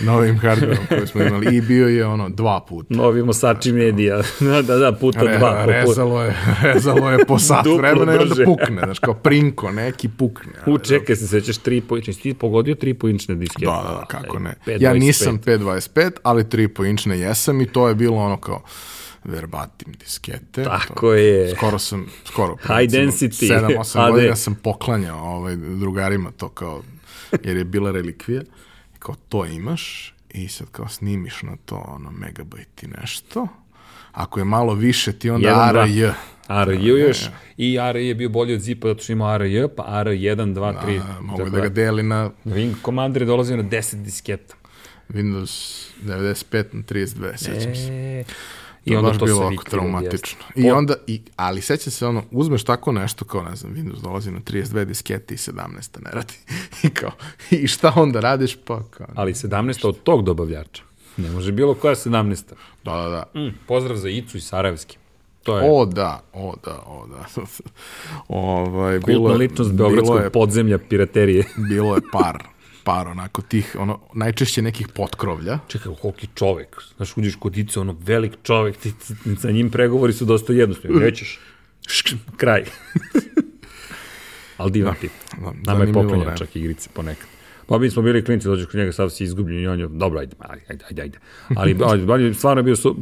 novim hardwareom koji smo imali i bio je ono dva puta. Novi Mosači medija, da, da, da, puta Re, dva. Rezalo je, rezalo je po sat vremena i onda pukne, znaš, kao prinko, neki pukne. U, čekaj, se sećaš tri po inčne, ti pogodio tri po inčne diske. Da, da, kako ne. Ja nisam 5.25, ali tri po inčne jesam i to je bilo ono kao, verbatim diskete. Tako to, je. Skoro sam, skoro, High density. 7-8 godina sam poklanjao ovaj, drugarima to kao, jer je bila relikvija. Kao to imaš i sad kao snimiš na to ono megabajt i nešto. Ako je malo više ti onda ARJ. ARJ još i ARJ je bio bolji od ZIP-a zato što ima ARJ, pa ARJ 1, 2, 3. Da, mogu da ga deli na... Wing Commander je dolazio na 10 disketa. Windows 95 na 32, sećam e, se. I onda to bilo oko traumatično. I onda, i, ali sećam se ono, uzmeš tako nešto kao, ne znam, Windows dolazi na 32 diskete i 17 ne radi. I kao, i šta onda radiš? Pa kao, ali 17 od tog dobavljača. Ne može bilo koja 17. Da, da, da. Mm, pozdrav za Icu i Sarajevski. To je... O da, o da, o da. ovaj, Kultna bilo, ličnost Beogradskog je, podzemlja piraterije. bilo je par par onako tih, ono, najčešće nekih potkrovlja. Čekaj, koliki čovek, znaš, uđeš kod Ice, ono, velik čovek, ti, sa njim pregovori su dosta jednostavni, nećeš, šk, kraj. Ali divan da, tip. Da, Nama je poklenja čak igrice ponekad. Pa mi smo bili klinici, dođeš kod njega, sad si izgubljen i on je, dobro, ajde, ajde, ajde, ajde. Ali, ali stvarno je bio, su,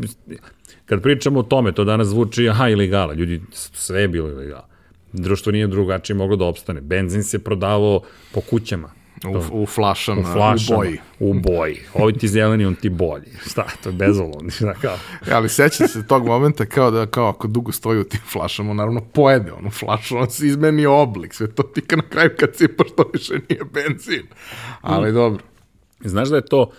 kad pričamo o tome, to danas zvuči, aha, ilegala, ljudi, sve je bilo ilegala. Društvo nije drugačije moglo da opstane. Benzin se prodavao po kućama U, u flašama, u, flašama, u boji. U boji. Ovi ti zeleni, on ti bolji. Šta, to je bezolovni. Šta kao? Ja, ali seća se tog momenta kao da kao ako dugo stoji u tim flašama, naravno pojede onu flašu, on se izmeni oblik, sve to tika na kraju kad sipaš to više nije benzin. Ali mm. dobro. Znaš da je to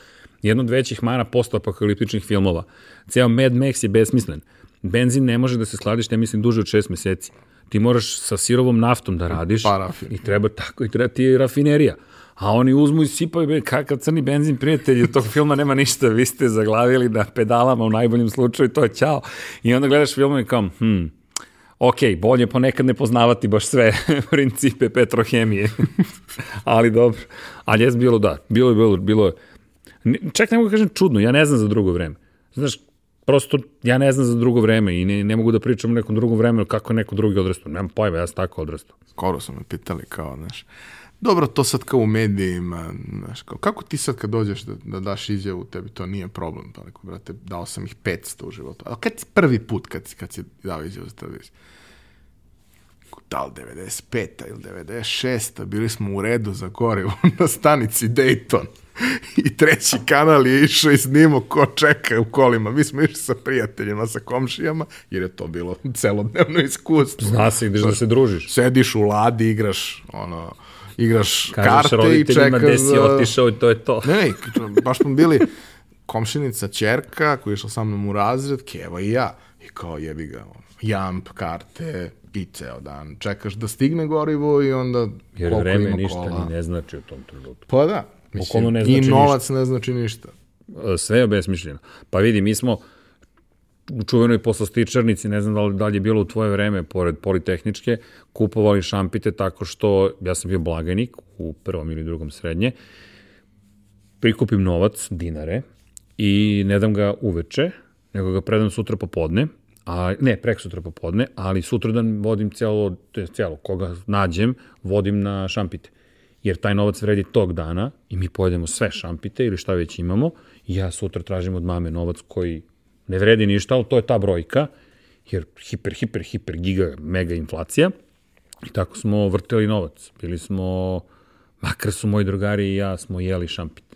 jedno od većih mana postoapokaliptičnih filmova. Ceo Mad Max je besmislen. Benzin ne može da se skladište, mislim, duže od šest meseci. Ti moraš sa sirovom naftom da radiš. Parafin. I treba tako, i treba ti je rafinerija a oni uzmu i sipaju, kakav crni benzin, prijatelji, tog filma nema ništa, vi ste zaglavili na pedalama u najboljem slučaju, to je ćao. I onda gledaš film i kao, hm, ok, bolje ponekad ne poznavati baš sve principe petrohemije. Ali dobro. Ali jes bilo da, bilo je, bilo, bilo je. Čak ne mogu da kažem čudno, ja ne znam za drugo vreme. Znaš, prosto ja ne znam za drugo vreme i ne, ne mogu da pričam o nekom drugom vremenu kako neko drugi odrastao. Nemam pojma, ja sam tako odrastao. Skoro su me pitali kao, znaš, Dobro, to sad kao u medijima, znaš, kao, kako ti sad kad dođeš da, da daš izjavu, tebi to nije problem, pa neko, brate, dao sam ih 500 u životu. A kad si prvi put kad, si, kad si dao izjavu za televiziju? Da li 95. ili 96. bili smo u redu za gorivo na stanici Dayton. I treći kanal je išao i snimo ko čeka u kolima. Mi smo išli sa prijateljima, sa komšijama, jer je to bilo celodnevno iskustvo. Zna se, ideš da se družiš. Sediš u ladi, igraš, ono, igraš Kažeš karte i čekaš... gde si otišao i to je to. Ne, ne, baš smo bili komšinica čerka koja je išla sa mnom u razred, Keva i ja. I kao jebi ga, jamp, karte, i ceo dan. Čekaš da stigne gorivo i onda Jer vreme ništa kola. ni ne znači u tom trenutku. Pa da. Mislim, ne znači I novac ništa. ne znači ništa. Sve je besmišljeno. Pa vidi, mi smo u čuvenoj poslastičarnici, ne znam da li, da li je bilo u tvoje vreme, pored Politehničke, kupovali šampite tako što, ja sam bio blagajnik u prvom ili drugom srednje, prikupim novac, dinare, i ne dam ga uveče, nego ga predam sutra popodne, a, ne, prek sutra popodne, ali sutradan vodim celo, celo, koga nađem, vodim na šampite. Jer taj novac vredi tog dana i mi pojedemo sve šampite ili šta već imamo ja sutra tražim od mame novac koji ne vredi ništa, ali to je ta brojka, jer hiper, hiper, hiper, giga, mega inflacija. I tako smo vrteli novac. Bili smo, makar su moji drugari i ja smo jeli šampit.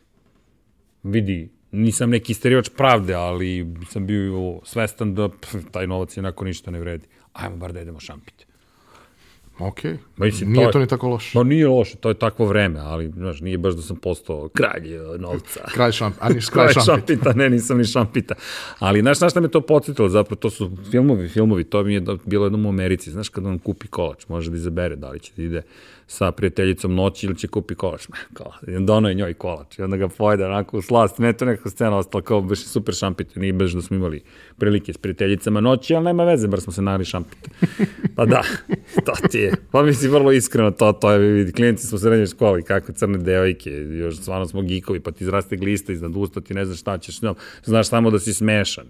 Vidi, nisam neki isterivač pravde, ali sam bio svestan da pff, taj novac jednako ništa ne vredi. Ajmo bar da idemo šampiti. Ok, Mislim, nije to, je, to ni tako loše. No nije loše, to je takvo vreme, ali znaš, nije baš da sam postao kralj e, novca. kralj šampita, a niš kralj, kralj šampita. šampita. Ne, nisam ni šampita. Ali znaš, znaš šta me to podsjetilo, zapravo to su filmovi, filmovi, to mi je bilo jednom u Americi, znaš kada on kupi kolač, može da izabere da li će da ide sa prijateljicom noći ili će kupi kolač. Kao, dono je njoj kolač i onda ga pojede onako u slast. Ne to neka scena ostala kao baš super šampite. Nije baš da smo imali prilike s prijateljicama noći, ali nema veze, bar smo se nali šampite. Pa da, to ti je. Pa mi si vrlo iskreno to, to je, vidi, klijenti smo u srednjoj školi, kako crne devojke, još stvarno smo gikovi, pa ti izraste glista iznad usta, ti ne znaš šta ćeš znaš samo da si smešan.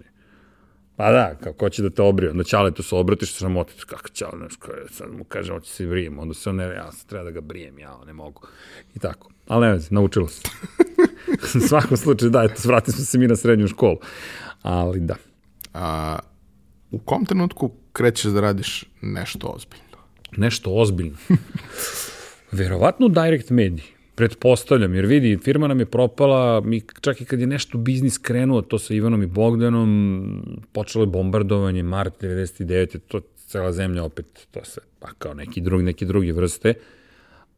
Pa da, kao ko će da te obrije, onda Ćale tu se obratiš, što sam otiš, kako Ćale, znaš, kao, sad mu kaže, hoće se brijem, onda se on ne, ja sad treba da ga brijem, ja ne mogu. I tako. Ali ne vezi, naučilo se. U svakom slučaju, da, eto, vratili smo se mi na srednju školu. Ali da. A, u kom trenutku krećeš da radiš nešto ozbiljno? Nešto ozbiljno? Verovatno direct mediji. Pretpostavljam, jer vidi, firma nam je propala, mi čak i kad je nešto biznis krenuo, to sa Ivanom i Bogdanom, počelo je bombardovanje, mart 99. to cela zemlja opet, to se, pa kao neki drugi, neki drugi vrste,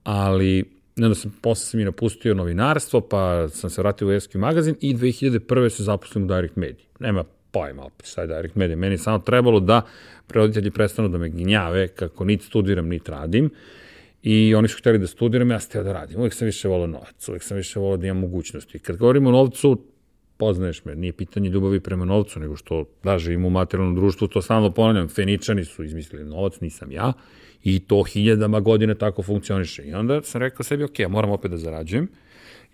ali onda sam, posle sam i napustio novinarstvo, pa sam se vratio u SQ magazin i 2001. se zaposlim u Direct Media. Nema pojma opet šta je Direct Media. Meni je samo trebalo da prevoditelji prestanu da me ginjave kako niti studiram, niti radim I oni su hteli da studiram, ja sam htio da radim. Uvijek sam više volao novac, uvijek sam više volao da imam mogućnosti. Kad govorimo o novcu, poznaješ me, nije pitanje ljubavi prema novcu, nego što da živim u materijalnom društvu, to stalno ponavljam, Feničani su izmislili novac, nisam ja, i to hiljadama godine tako funkcioniše. I onda sam rekao sebi, ok, moram opet da zarađujem,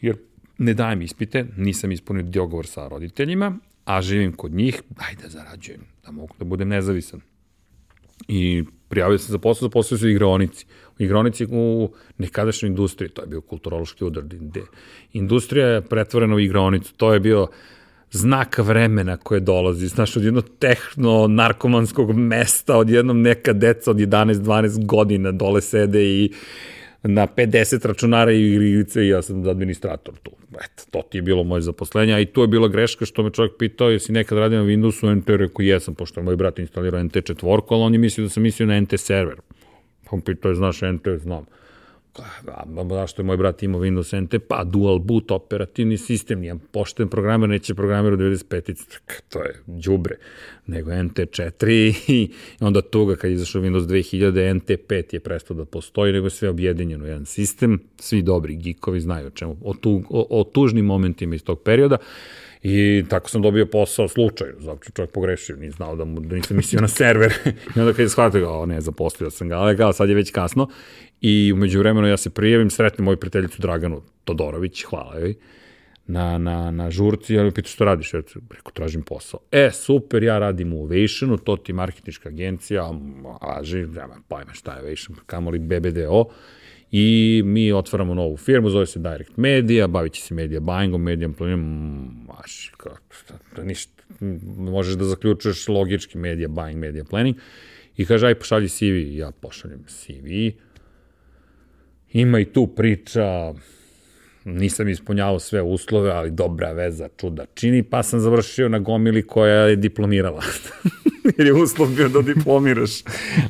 jer ne dajem ispite, nisam ispunio dogovor sa roditeljima, a živim kod njih, daj da zarađujem, da mogu da budem nezavisan. I prijavio sam za posao, zaposlio su igraonici igronici u nekadašnjoj industriji, to je bio kulturološki udar, industrija je pretvorena u igronicu, to je bio znak vremena koje dolazi, znaš, od jednog tehno-narkomanskog mesta, od jednom neka deca od 11-12 godina dole sede i na 50 računara i igrice i ja sam administrator tu. Eto, to ti je bilo moje zaposlenje, a i tu je bila greška što me čovjek pitao jesi nekad radio na Windowsu, NT, rekao jesam, pošto je moj brat instalirao NT četvorku, ali on je mislio da sam mislio na NT server. On pitao, znaš NT, znam. Zašto je moj brat imao Windows NT? Pa dual boot operativni sistem, nijem pošten programer, neće programer u 95. To je džubre. Nego NT4 i onda tuga kad je izašao Windows 2000, NT5 je prestao da postoji, nego je sve objedinjeno jedan sistem. Svi dobri geekovi znaju o čemu, o, tu, o, o tužnim momentima iz tog perioda. I tako sam dobio posao slučaju, zato čovjek pogrešio, nije znao da, mu, da nisam mislio na server. I onda kad je shvatio, o ne, zaposlio sam ga, ali kao sad je već kasno. I umeđu vremenu ja se prijavim, sretnem moju prijateljicu Draganu Todorović, hvala joj, na, na, na žurci, ja mi pita što radiš, ja preko tražim posao. E, super, ja radim u Ovationu, to ti marketička agencija, važi, nema pojma šta je Ovation, kamoli BBDO, i mi otvaramo novu firmu, zove se Direct Media, bavit će se media buyingom, media planinom, maš, da ništa, možeš da zaključuješ logički media buying, media planning, i kaže, aj pošalji CV, ja pošaljem CV, ima i tu priča, nisam ispunjavao sve uslove, ali dobra veza čuda čini, pa sam završio na gomili koja je diplomirala. jer je uslov bio da diplomiraš.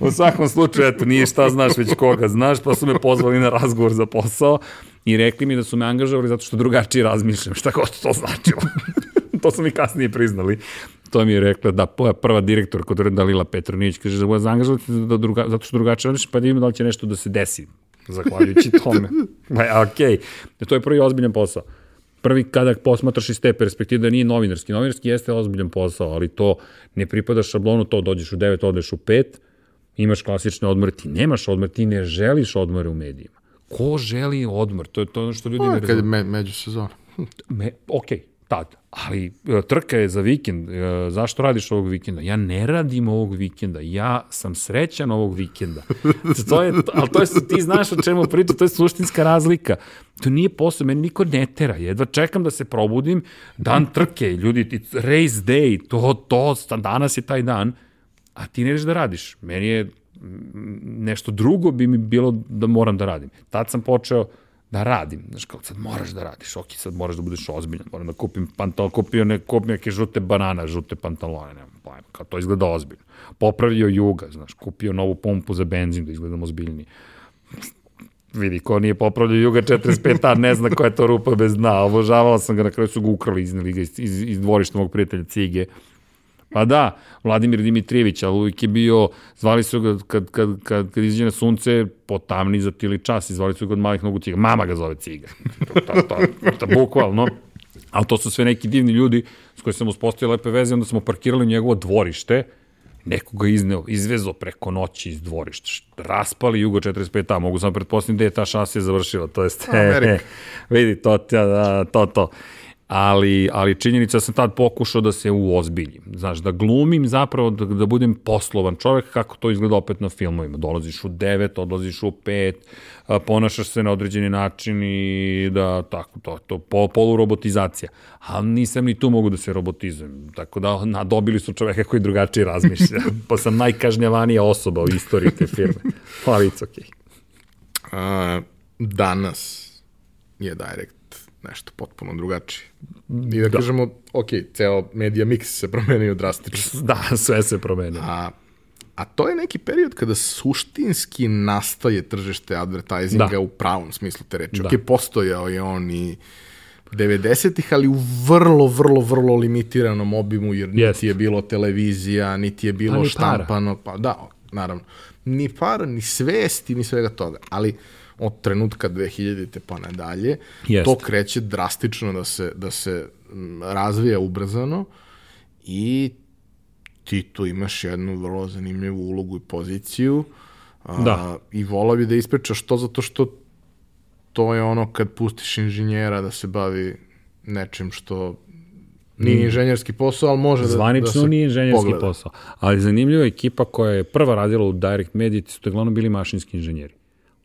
U svakom slučaju, eto, nije šta znaš, već koga znaš, pa su me pozvali na razgovor za posao i rekli mi da su me angažovali zato što drugačije razmišljam, šta god to značilo. to su mi kasnije priznali. To mi je rekla da prva direktor kod Dalila Petronić kaže da bude angažovati da druga, zato što drugačije razmišljam, pa da ima da li će nešto da se desi zahvaljujući tome. Ma, okej, okay. to je prvi ozbiljan posao. Prvi kada posmatraš iz te perspektive da nije novinarski. Novinarski jeste ozbiljan posao, ali to ne pripada šablonu, to dođeš u 9, odeš u 5, imaš klasične odmore, ti nemaš odmor, ti ne želiš odmore u medijima. Ko želi odmor? To je to ono što ljudi ne razume. Kad je me, među sezona. Me, okej, okay tad. Ali e, trka je za vikend. E, zašto radiš ovog vikenda? Ja ne radim ovog vikenda. Ja sam srećan ovog vikenda. To je, ali to je, ti znaš o čemu priča, to je suštinska razlika. To nije posao, meni niko ne tera. Jedva čekam da se probudim, dan trke, ljudi, race day, to, to, danas je taj dan, a ti ne da radiš. Meni je nešto drugo bi mi bilo da moram da radim. Tad sam počeo da radim. Znaš, kao sad moraš da radiš, ok, sad moraš da budeš ozbiljan, moram da kupim pantalon, kupio ne, kupim neke žute banana, žute pantalone, nema pojma, kao to izgleda ozbiljno. Popravio juga, znaš, kupio novu pompu za benzin da izgledam ozbiljniji. Vidi, ko nije popravljao Juga 45A, ne zna koja je to rupa bez dna. Obožavala sam ga, na kraju su ga ukrali, ga iz, iz, iz dvorišta mog prijatelja Cige. Pa da, Vladimir Dimitrijević, ali uvijek je bio, zvali su ga kad, kad, kad, kad izađe na sunce, potamni za tili čas i zvali su ga od malih nogu ciga. Mama ga zove ciga. to, to, to, to, bukvalno. Ali to su sve neki divni ljudi s koji sam uspostavio lepe veze, onda smo parkirali njegovo dvorište, nekoga izneo, izvezo preko noći iz dvorišta, raspali Jugo 45A, mogu sam pretpostaviti da je ta šasija završila, to jest, he, vidi, to, to, to, to ali, ali činjenica da sam tad pokušao da se uozbiljim. Znaš, da glumim zapravo, da, da budem poslovan čovek, kako to izgleda opet na filmovima. Dolaziš u 9, odlaziš u 5, ponašaš se na određeni način i da, tako, to, to, pol, polurobotizacija. Ali nisam ni tu mogu da se robotizujem. Tako da, nadobili su čoveka koji drugačije razmišlja. pa sam najkažnjavanija osoba u istoriji te firme. Ali it's okay. Uh, danas je Direct nešto potpuno drugačije. I da, da. kažemo, ok, ceo media mix se promenio drastično. Da, sve se promenio. A, a to je neki period kada suštinski nastaje tržište advertisinga da. u pravom smislu te reči. Da. Ok, postojao je on i 90-ih, ali u vrlo, vrlo, vrlo limitiranom obimu, jer niti Jest. je bilo televizija, niti je bilo pa, štampano, para. pa da, naravno. Ni para, ni svesti, ni svega toga. Ali od trenutka 2000-te pa nadalje, Jest. to kreće drastično da se, da se razvija ubrzano i ti tu imaš jednu vrlo zanimljivu ulogu i poziciju da. a, i volao bi da ispričaš to zato što to je ono kad pustiš inženjera da se bavi nečim što nije inženjerski posao, ali može Zvanično da, da se nije inženjerski pogleda. posao. Ali zanimljiva ekipa koja je prva radila u Direct Media, su to glavno bili mašinski inženjeri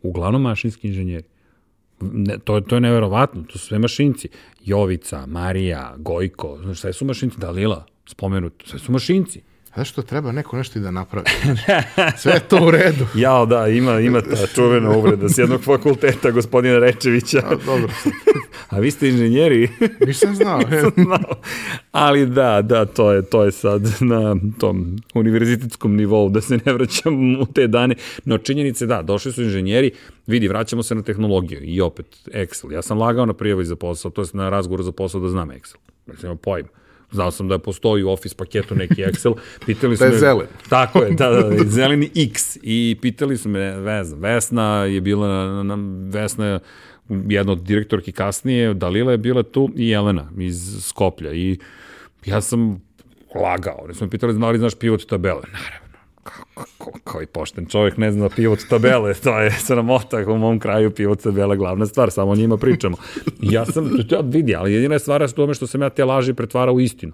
uglavnom mašinski inženjeri. Ne, to, to je neverovatno, to su sve mašinci. Jovica, Marija, Gojko, znaš, sve su mašinci, Dalila, spomenuto, sve su mašinci. Znaš što treba neko nešto i da napravi. Sve je to u redu. Jao, da, ima, ima ta čuvena uvreda s jednog fakulteta, gospodina Rečevića. A, dobro. A vi ste inženjeri? Nisam znao. Nisam znao. Ali da, da, to je, to je sad na tom univerzitetskom nivou, da se ne vraćam u te dane. No, činjenice, da, došli su inženjeri, vidi, vraćamo se na tehnologiju i opet Excel. Ja sam lagao na prijavi za posao, to je na razgovoru za posao da znam Excel. Mislim, pojma Znao sam da postoji u Office paketu neki Excel. Pitali su da je me, zelen. Tako je, da, da, da, zeleni X. I pitali su me, Vesna, Vesna je bila, Vesna je jedna od direktorki kasnije, Dalila je bila tu i Jelena iz Skoplja. I ja sam lagao. Ne smo pitali, da li znaš pivot tabele? Naravno koji pošten čovjek ne zna pivot tabele, to je sramota u mom kraju pivot tabele glavna stvar, samo o njima pričamo. Ja sam, to vidi, ali jedina je stvar je tome što sam ja te laži pretvarao u istinu.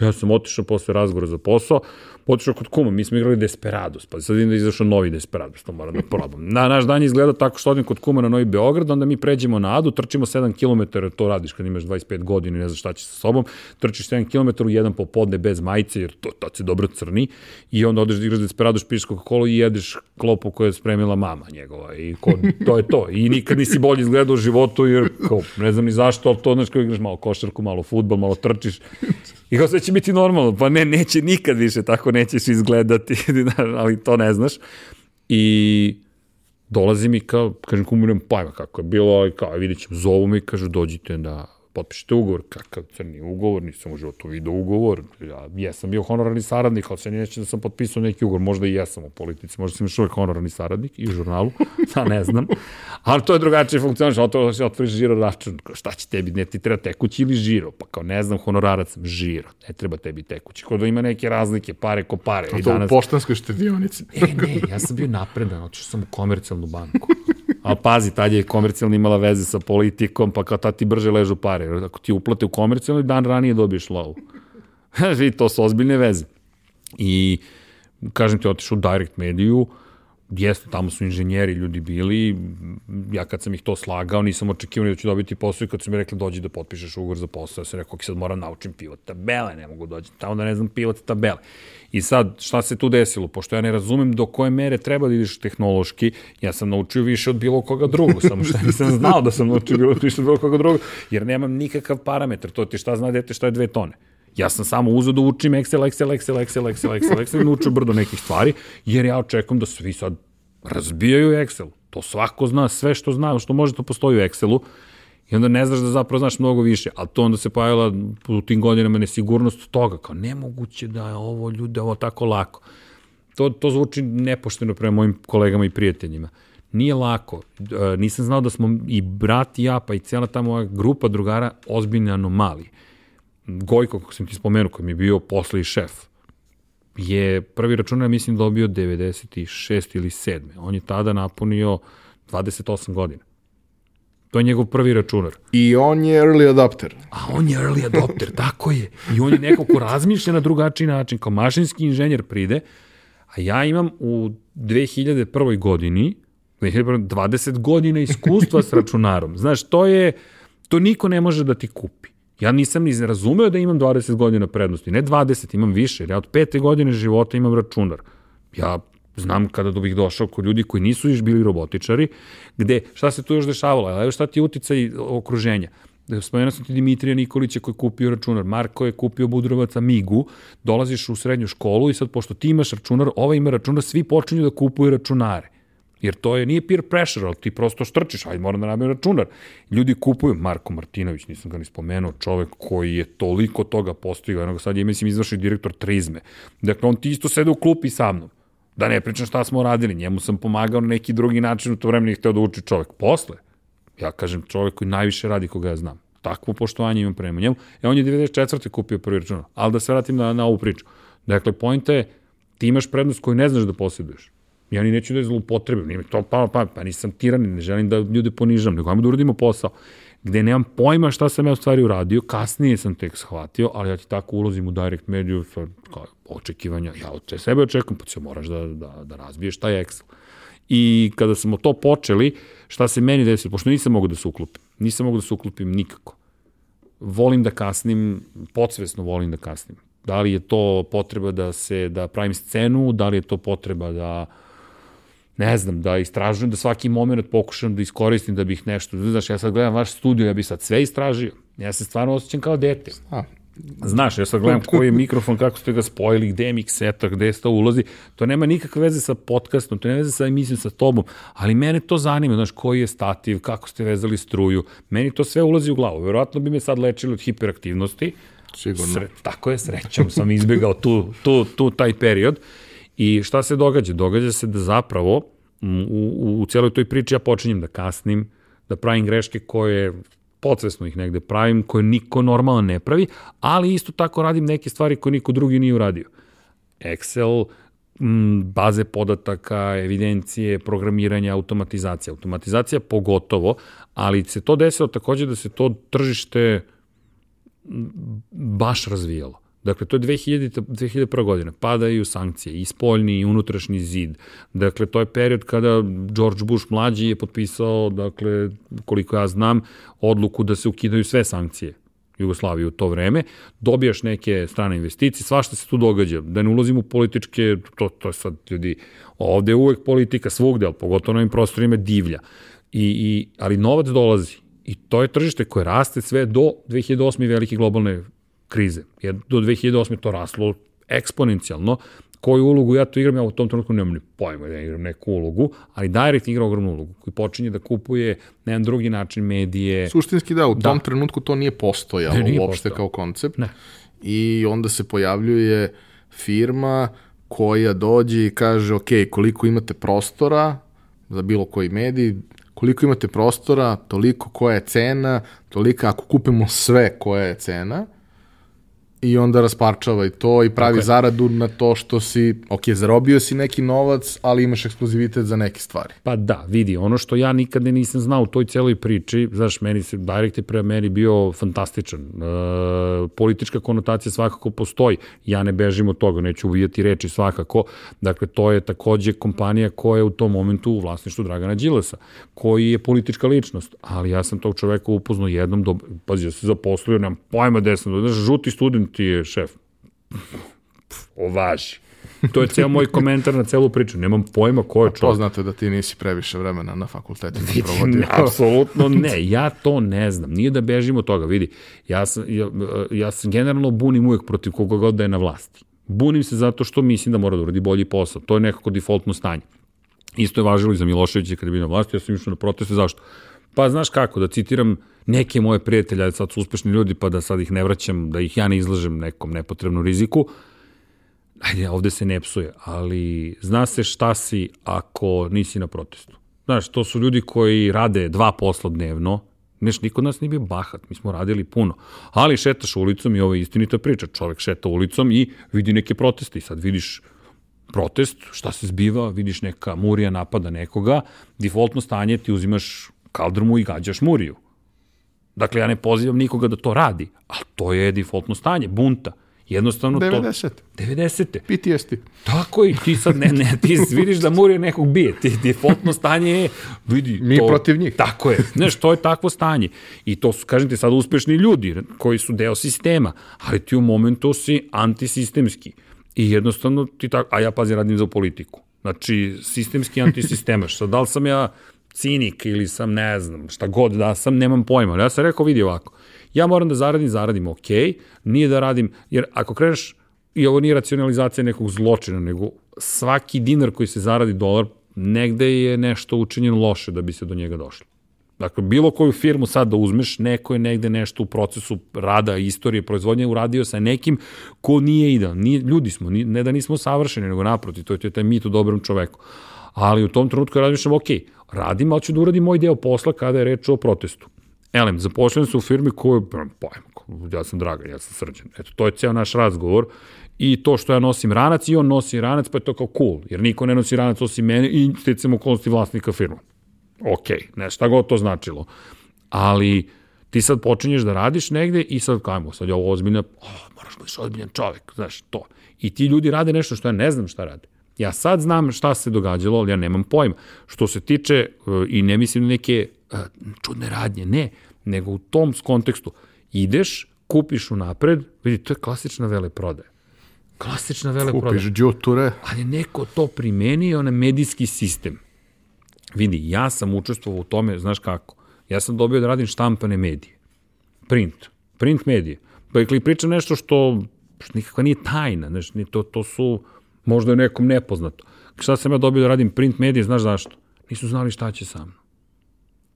Ja sam otišao posle razgovora za posao, otišao kod kuma, mi smo igrali Desperados, pa sad vidim da je izašao novi Desperados, to moram da probam. Na, naš dan izgleda tako što odim kod kuma na Novi Beograd, onda mi pređemo na Adu, trčimo 7 km, to radiš kad imaš 25 godina i ne znaš šta će sa sobom, trčiš 7 km u jedan popodne bez majice, jer to, to se dobro crni, i onda odeš da igraš Desperados, piješ Coca-Cola i jedeš klopu koju je spremila mama njegova. I ko, to je to. I nikad nisi bolje izgledao u životu, jer ko, ne znam ni zašto, ali to znaš kao igraš malo košarku, malo futbol, malo trčiš. I kao sve će biti normalno. Pa ne, neće nikad više tako nećeš izgledati, ali to ne znaš. I dolazi mi kao, kažem, kumiram pajma kako je bilo, ali kao, vidjet ćemo, zovu mi, kažu, dođite da potpišite ugovor, kakav crni ugovor, nisam u životu vidio ugovor, ja jesam bio honorarni saradnik, ali se neće da sam potpisao neki ugovor, možda i jesam u politici, možda sam još uvek honorarni saradnik i u žurnalu, ja ne znam, ali to je drugačije funkcioniš, to se otvoriš žiro račun, šta će tebi, ne ti treba tekući ili žiro, pa kao ne znam, honorarac sam, žiro, ne treba tebi tekući, kod da ima neke razlike, pare ko pare. A to danas... u poštanskoj štedionici. e, ne, ja sam bio napredan, otišao sam u komercijalnu banku. A pazi, tad je komercijalna imala veze sa politikom, pa kao tad ti brže ležu pare. Ako ti uplate u komercijalni, dan ranije dobiješ lovu. Znači, to su ozbiljne veze. I, kažem ti, otišu u direct mediju, jeste, tamo su inženjeri ljudi bili, ja kad sam ih to slagao, nisam očekivao da ću dobiti posao i kad su mi rekli dođi da potpišeš ugovor za posao, ja sam rekao, ok, sad moram naučim pivot tabele, ne mogu dođi tamo da ne znam pivot tabele. I sad, šta se tu desilo? Pošto ja ne razumem do koje mere treba da ideš tehnološki, ja sam naučio više od bilo koga drugog, samo što nisam znao da sam naučio bilo, više od bilo koga drugog, jer nemam nikakav parametar, to ti šta zna dete šta je dve tone. Ja sam samo uzeo da učim Excel, Excel, Excel, Excel, Excel, Excel, Excel naučio brdo nekih stvari, jer ja očekujem da svi sad razbijaju Excel. To svako zna, sve što zna, što može to postoji u Excelu. I onda ne znaš da zapravo znaš mnogo više, ali to onda se pojavila u tim godinama nesigurnost toga, kao nemoguće da je ovo ljude, ovo tako lako. To, to zvuči nepošteno prema mojim kolegama i prijateljima. Nije lako. E, nisam znao da smo i brat i ja, pa i cijela ta moja grupa drugara ozbiljne anomalije. Gojko, kako sam ti spomenuo, koji mi je bio posle i šef, je prvi računar, mislim, dobio 96 ili 7. On je tada napunio 28 godina. To je njegov prvi računar. I on je early adopter. A on je early adopter, tako je. I on je neko ko razmišlja na drugačiji način. Kao mašinski inženjer pride, a ja imam u 2001. godini 2020 godina iskustva s računarom. Znaš, to je, to niko ne može da ti kupi. Ja nisam ni razumeo da imam 20 godina prednosti, ne 20, imam više, jer ja od pete godine života imam računar. Ja znam kada da bih došao kod ljudi koji nisu još bili robotičari, gde, šta se tu još dešavalo, evo šta ti je uticaj okruženja. Spomenuo sam ti Dimitrija Nikolića koji je kupio računar, Marko je kupio Budrovaca Migu, dolaziš u srednju školu i sad pošto ti imaš računar, ova ima računar, svi počinju da kupuju računare. Jer to je, nije peer pressure, ali ti prosto štrčiš, ajde moram da nabavim računar. Ljudi kupuju, Marko Martinović, nisam ga ni spomenuo, čovek koji je toliko toga postigao, jednog sad je, mislim, izvršio direktor Trizme. Dakle, on ti isto sede u klupi sa mnom. Da ne pričam šta smo radili, njemu sam pomagao na neki drugi način, u to vreme nije hteo da uči čovek. Posle, ja kažem čovek koji najviše radi koga ja znam. Takvo poštovanje imam prema njemu. E, on je 94. kupio prvi računar. Ali da se vratim na, na ovu priču. Dakle, pojenta je, ti imaš prednost koju ne znaš da posjeduješ. Ja ni neću da je zloupotrebim, nije mi to pa, pa, pa nisam tiranin, ne želim da ljude ponižam, nego ajmo da uradimo posao. Gde nemam pojma šta sam ja u stvari uradio, kasnije sam tek shvatio, ali ja ti tako ulazim u direct mediju sa očekivanja, ja od sebe očekujem, pa ti moraš da, da, da razbiješ taj Excel. I kada smo to počeli, šta se meni desilo, pošto nisam mogu da se uklopim, nisam mogu da se uklopim nikako. Volim da kasnim, podsvesno volim da kasnim. Da li je to potreba da se da pravim scenu, da li je to potreba da ne znam, da istražujem, da svaki moment pokušam da iskoristim da bih nešto, znaš, ja sad gledam vaš studio, ja bih sad sve istražio. Ja se stvarno osjećam kao dete. A, Znaš, ja sad gledam koji je mikrofon, kako ste ga spojili, gde je mikseta, gde je to ulazi. To nema nikakve veze sa podcastom, to nema veze sa emisijom sa tobom, ali mene to zanima, znaš, koji je stativ, kako ste vezali struju. Meni to sve ulazi u glavu. Verovatno bi me sad lečili od hiperaktivnosti. Sigurno. Sre, tako je, srećom sam izbjegao tu, tu, tu taj period. I šta se događa? Događa se da zapravo u, u, u cijeloj toj priči ja počinjem da kasnim, da pravim greške koje podsvesno ih negde pravim, koje niko normalno ne pravi, ali isto tako radim neke stvari koje niko drugi nije uradio. Excel, baze podataka, evidencije, programiranje, automatizacija. Automatizacija pogotovo, ali se to desilo takođe da se to tržište baš razvijalo. Dakle, to je 2000, 2001. godina. Padaju sankcije, i spoljni i unutrašnji zid. Dakle, to je period kada George Bush mlađi je potpisao, dakle, koliko ja znam, odluku da se ukidaju sve sankcije Jugoslavije u to vreme, dobijaš neke strane investicije, svašta se tu događa, da ne ulazim u političke, to, to je sad ljudi, ovde je uvek politika svugde, ali pogotovo na ovim prostorima divlja, I, i, ali novac dolazi i to je tržište koje raste sve do 2008. velike globalne krize. Jer do 2008. to raslo eksponencijalno. Koju ulogu ja to igram, ja u tom trenutku nemam ni pojma da igram neku ulogu, ali Direct igra ogromnu ulogu, koji počinje da kupuje na jedan drugi način medije. Suštinski da, u da. tom trenutku to nije postojalo ne, nije uopšte postojalo. kao koncept. Ne. I onda se pojavljuje firma koja dođe i kaže, ok, koliko imate prostora za bilo koji medij, koliko imate prostora, toliko koja je cena, toliko ako kupimo sve koja je cena, i onda rasparčava i to i pravi okay. zaradu na to što si, ok, zarobio si neki novac, ali imaš ekskluzivitet za neke stvari. Pa da, vidi, ono što ja nikad ne nisam znao u toj celoj priči, znaš, meni se, Direct je pre meni bio fantastičan. E, politička konotacija svakako postoji, ja ne bežim od toga, neću uvijati reči svakako, dakle, to je takođe kompanija koja je u tom momentu u vlasništvu Dragana Đilasa, koji je politička ličnost, ali ja sam tog čoveka upoznao jednom, do, pazi, ja se zaposlio, nemam pojma gde sam, znaš, žuti student ti je šef. Ovaži. To je ceo moj komentar na celu priču. Nemam pojma ko je čovjek. Poznato je da ti nisi previše vremena na fakultetu provodio. Ne, apsolutno ne. Ja to ne znam. Nije da bežim od toga. Vidi, ja sam, ja, ja sam generalno bunim uvek protiv koga god da je na vlasti. Bunim se zato što mislim da mora da uradi bolji posao. To je nekako defaultno stanje. Isto je važilo i za Miloševića kada je bio na vlasti. Ja sam išao na proteste. Zašto? Pa znaš kako, da citiram neke moje prijatelje, sad su uspešni ljudi, pa da sad ih ne vraćam, da ih ja ne izlažem nekom nepotrebnom riziku, ajde, ovde se ne psuje, ali zna se šta si ako nisi na protestu. Znaš, to su ljudi koji rade dva posla dnevno, Znaš, niko od nas nije bio bahat, mi smo radili puno. Ali šetaš ulicom i ovo je istinita priča. Čovek šeta ulicom i vidi neke proteste i sad vidiš protest, šta se zbiva, vidiš neka murija napada nekoga, defaultno stanje ti uzimaš kaldrmu i gađaš muriju. Dakle, ja ne pozivam nikoga da to radi, a to je defaultno stanje, bunta. Jednostavno 90. to... 90. PTSD. Tako i ti sad ne, ne, ti vidiš da Murija nekog bije. Ti, defaultno stanje je, vidi... Mi to, protiv njih. Tako je. Znaš, to je takvo stanje. I to su, kažem ti, sad uspešni ljudi koji su deo sistema, ali ti u momentu si antisistemski. I jednostavno ti tako... A ja, pazi, radim za politiku. Znači, sistemski antisistemaš. Sad, da li sam ja cinik ili sam, ne znam, šta god da sam, nemam pojma. Ja sam rekao, vidi ovako, ja moram da zaradim, zaradim ok, nije da radim, jer ako kreneš, i ovo nije racionalizacija nekog zločina, nego svaki dinar koji se zaradi dolar, negde je nešto učinjeno loše da bi se do njega došlo. Dakle, bilo koju firmu sad da uzmeš, neko je negde nešto u procesu rada, istorije, proizvodnje uradio sa nekim ko nije idealan. Ljudi smo, ne da nismo savršeni, nego naproti, to je taj mit u dobrom čoveku. Ali u tom trenutku ja razmišljam, ok, radim, ali ću da uradim moj deo posla kada je reč o protestu. Elem, zapošljen se u firmi koju, pojem, ja sam Dragan, ja sam srđan. Eto, to je ceo naš razgovor i to što ja nosim ranac i on nosi ranac, pa je to kao cool, jer niko ne nosi ranac osim mene i sticam okolnosti vlasnika firma. Ok, ne, šta god to značilo. Ali ti sad počinješ da radiš negde i sad kajmo, sad je ovo ozbiljno, oh, moraš biti ozbiljan čovek, znaš, to. I ti ljudi rade nešto što ja ne znam šta rade. Ja sad znam šta se događalo, ali ja nemam pojma. Što se tiče, e, i ne mislim neke e, čudne radnje, ne, nego u tom kontekstu ideš, kupiš u napred, vidi, to je klasična veleprodaja. Klasična veleprodaja. Kupiš džuture. Ali neko to primenio na medijski sistem. Vidi, ja sam učestvovao u tome, znaš kako, ja sam dobio da radim štampane medije. Print. Print medije. Pa je pričam nešto što, što nikakva nije tajna, znaš, to, to su Možda je nekom nepoznato. Šta sam ja dobio da radim print medije, znaš zašto? Nisu znali šta će sa mnom.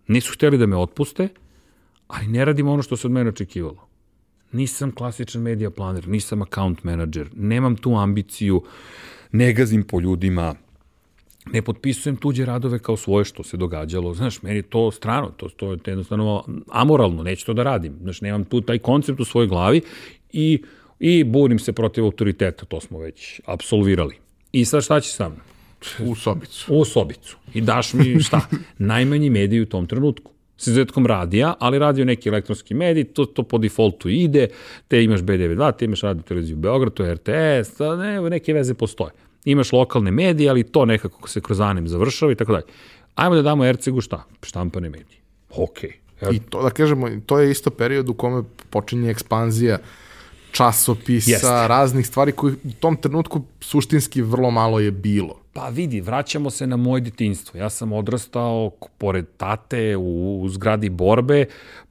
Nisu hteli da me otpuste, ali ne radim ono što se od mene očekivalo. Nisam klasičan media planer, nisam account manager, nemam tu ambiciju, ne gazim po ljudima, ne potpisujem tuđe radove kao svoje što se događalo. Znaš, meni to strano, to, to je jednostavno amoralno, neću to da radim. Znaš, nemam tu taj koncept u svojoj glavi i i bunim se protiv autoriteta, to smo već absolvirali. I sad šta će sam? U sobicu. U sobicu. I daš mi šta? Najmanji mediji u tom trenutku. S izuzetkom radija, ali radio neki elektronski medij, to, to po defaultu ide, te imaš B92, te imaš radio televiziju Beograd, to je RTS, ne, neke veze postoje. Imaš lokalne medije, ali to nekako se kroz anem završava i tako dalje. Ajmo da damo Ercegu šta? Štampane medije. Okej. Okay. I to da kažemo, to je isto period u kome počinje ekspanzija časopisa, Jeste. raznih stvari koji u tom trenutku suštinski vrlo malo je bilo. Pa vidi, vraćamo se na moje detinstvo. Ja sam odrastao pored tate u, u zgradi borbe,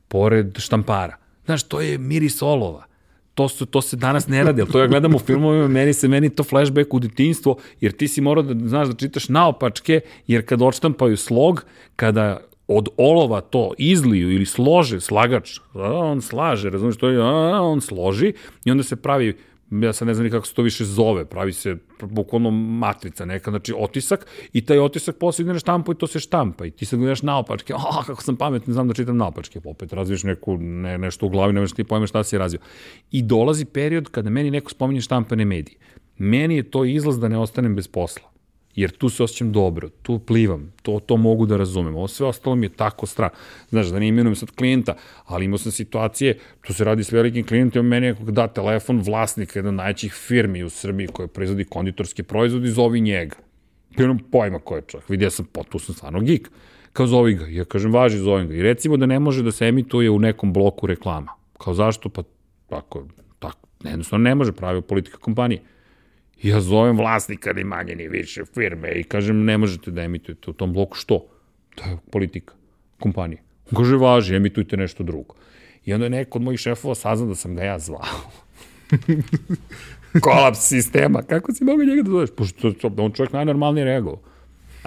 pored štampara. Znaš, to je miris olova to, su, to se danas ne radi, ali to ja gledam u filmovima, meni se meni to flashback u detinjstvo, jer ti si morao da znaš da čitaš naopačke, jer kad odštampaju slog, kada od olova to izliju ili slože slagač, a, on slaže, razumiješ, to je, a, on složi i onda se pravi ja sad ne znam ni kako se to više zove, pravi se bukvalno matrica neka, znači otisak i taj otisak posle ide na štampu i to se štampa i ti sad gledaš naopačke, a kako sam pametan, znam da čitam naopačke, pa opet razviješ neku, ne, nešto u glavi, nemaš ti pojme šta si razvio. I dolazi period kada meni neko spominje štampane medije. Meni je to izlaz da ne ostanem bez posla jer tu se osjećam dobro, tu plivam, to, to mogu da razumem. Ovo sve ostalo mi je tako strah. Znaš, da ne imenujem sad klijenta, ali imao sam situacije, tu se radi s velikim klijentom, meni je da telefon vlasnika jedna od najvećih firmi u Srbiji koja proizvodi konditorske proizvode, zovi njega. Nemam pojma ko je čovjek. Vidio sam, tu sam stvarno geek. Kao zovi ga. Ja kažem, važi, zovem ga. I recimo da ne može da se emituje u nekom bloku reklama. Kao zašto? Pa tako, tako. Jednostavno ne može pravi politika kompanije ja zovem vlasnika ni manje ni više firme i kažem ne možete da emitujete u tom bloku. Što? To je politika kompanije. On kaže važi, emitujte nešto drugo. I onda je neko od mojih šefova saznao da sam ga ja zvao. Kolaps sistema. Kako si mogu njega da zoveš? Pošto on čovjek najnormalnije reagovao.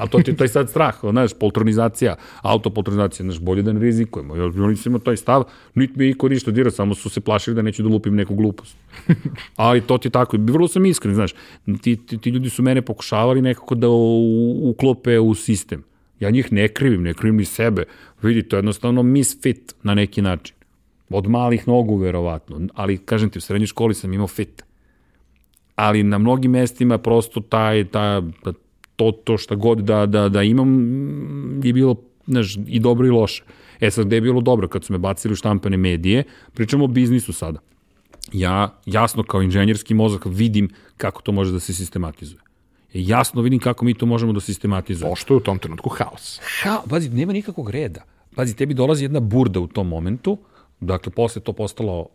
Ali to ti je taj sad strah, znaš, poltronizacija, autopoltronizacija, znaš, bolje da ne rizikujemo. Ja, oni su imao taj stav, niti mi iko ništa dira, samo su se plašili da neću da lupim neku glupost. Ali to ti je tako, vrlo sam iskren, znaš, ti, ti, ti ljudi su mene pokušavali nekako da uklope u sistem. Ja njih ne krivim, ne krivim ni sebe. Vidi, to je jednostavno misfit na neki način. Od malih nogu, verovatno. Ali, kažem ti, u srednjoj školi sam imao fit. Ali na mnogim mestima prosto taj, ta, to, to šta god da, da, da imam je bilo znaš, i dobro i loše. E sad, gde je bilo dobro kad su me bacili u štampane medije, pričamo o biznisu sada. Ja jasno kao inženjerski mozak vidim kako to može da se sistematizuje. Jasno vidim kako mi to možemo da sistematizujemo. Pošto je u tom trenutku haos. Ha, pazi, nema nikakvog reda. Pazi, tebi dolazi jedna burda u tom momentu, dakle, posle to postalo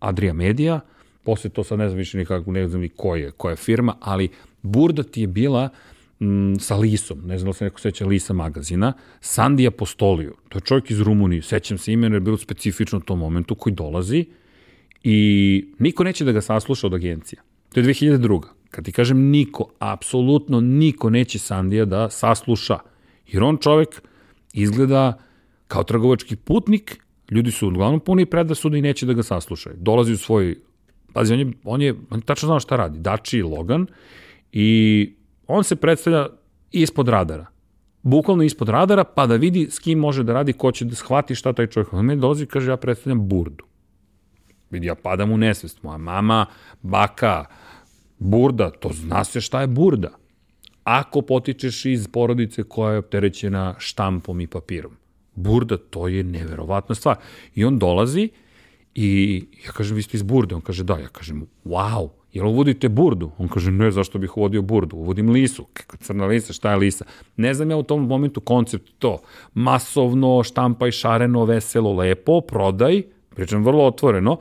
Adria Media, posle to sad ne znam više nikako, ne znam ni ko je, koja je firma, ali burda ti je bila m, sa Lisom, ne znam da se neko seća Lisa magazina, Sandi Apostoliju, to je čovjek iz Rumunije, sećam se imena, je bilo specifično u tom momentu, koji dolazi i niko neće da ga sasluša od agencija. To je 2002. Kad ti kažem niko, apsolutno niko neće Sandija da sasluša, jer on čovjek izgleda kao trgovački putnik, ljudi su uglavnom puni predrasuda i neće da ga saslušaju. Dolazi u svoj, pazi, on je, on je, on je tačno znao šta radi, Dači Logan, i on se predstavlja ispod radara. Bukvalno ispod radara, pa da vidi s kim može da radi, ko će da shvati šta taj čovjek. On me dolazi i kaže, ja predstavljam burdu. Vidi, ja padam u nesvest. Moja mama, baka, burda, to zna se šta je burda. Ako potičeš iz porodice koja je opterećena štampom i papirom. Burda, to je neverovatna stvar. I on dolazi i ja kažem, vi ste iz burde. On kaže, da. Ja kažem, wow, jel uvodite burdu? On kaže, ne, zašto bih uvodio burdu? Uvodim lisu. Kako crna lisa, šta je lisa? Ne znam ja u tom momentu koncept to. Masovno, štampaj, šareno, veselo, lepo, prodaj, pričam vrlo otvoreno,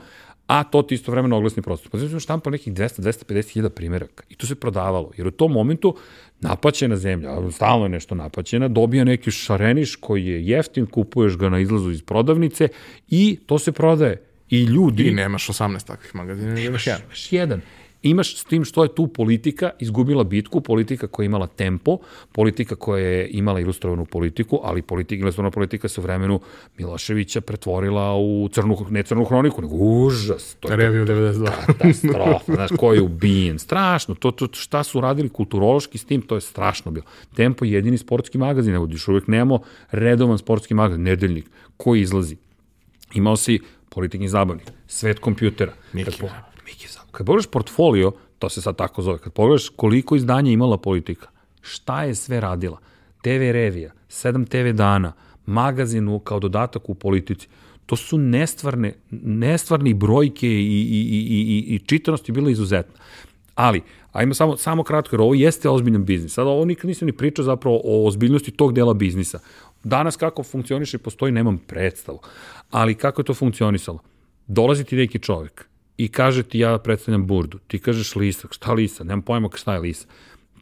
a to ti istovremeno oglasni prostor. Pa znači štampa nekih 200-250 hiljada primjeraka i to se prodavalo, jer u tom momentu napaćena zemlja, stalno je nešto napaćena, dobija neki šareniš koji je jeftin, kupuješ ga na izlazu iz prodavnice i to se prodaje. I ljudi... I nemaš 18 takvih magazina, nemaš jedan. jedan. Imaš s tim što je tu politika izgubila bitku, politika koja je imala tempo, politika koja je imala ilustrovanu politiku, ali politika, ilustrovana politika se u vremenu Miloševića pretvorila u crnu, ne crnu hroniku, nego užas. To je Reviju 92. Katastrofa, znaš, ko je ubijen. Strašno. To, to, šta su radili kulturološki s tim, to je strašno bilo. Tempo je jedini sportski magazin, evo, još uvijek nemamo redovan sportski magazin, nedeljnik, koji izlazi. Imao si politički zabavnik, svet kompjutera. Miki Miki zabavnik. Kad pogledaš portfolio, to se sad tako zove, kad pogledaš koliko izdanja imala politika, šta je sve radila, TV revija, 7 TV dana, magazinu kao dodatak u politici, to su nestvarne, nestvarni brojke i, i, i, i, i čitanost je bila izuzetna. Ali, ajmo samo, samo kratko, jer ovo jeste ozbiljan biznis. Sada ovo nikad nisam ni pričao zapravo o ozbiljnosti tog dela biznisa. Danas kako funkcioniše postoji, nemam predstavu. Ali kako je to funkcionisalo? Dolazi ti neki čovek i kaže ti ja predstavljam burdu. Ti kažeš lisa, šta lisa? Nemam pojma šta je lisa.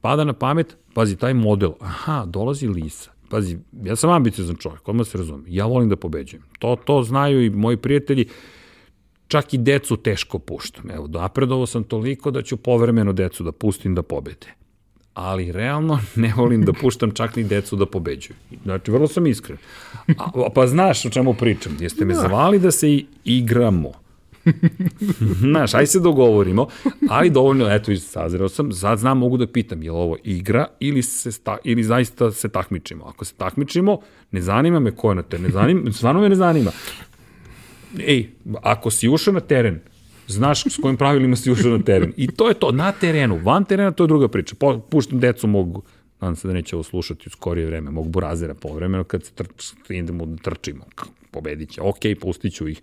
Pada na pamet, pazi, taj model, aha, dolazi lisa. Pazi, ja sam ambiciozan čovjek, odmah se razumem. Ja volim da pobeđujem. To, to znaju i moji prijatelji. Čak i decu teško puštam. Evo, napredovo sam toliko da ću povremeno decu da pustim da pobede ali realno ne volim da puštam čak ni decu da pobeđuju. Znači, vrlo sam iskren. A, pa znaš o čemu pričam. Jeste me da. zvali da se igramo. Znaš, aj se dogovorimo, ali dovoljno, eto, sazreo sam, sad znam, mogu da pitam, je li ovo igra ili, se sta, ili zaista se takmičimo? Ako se takmičimo, ne zanima me ko je na teren, ne zanima, stvarno me ne zanima. Ej, ako si ušao na teren, znaš s kojim pravilima si ušao na teren. I to je to, na terenu, van terena, to je druga priča. Puštam decu mogu, nadam se da neće ovo slušati u skorije vreme, mogu burazira povremeno kad se trč, idemo da trčimo pobedit će, ok, pustit ću ih.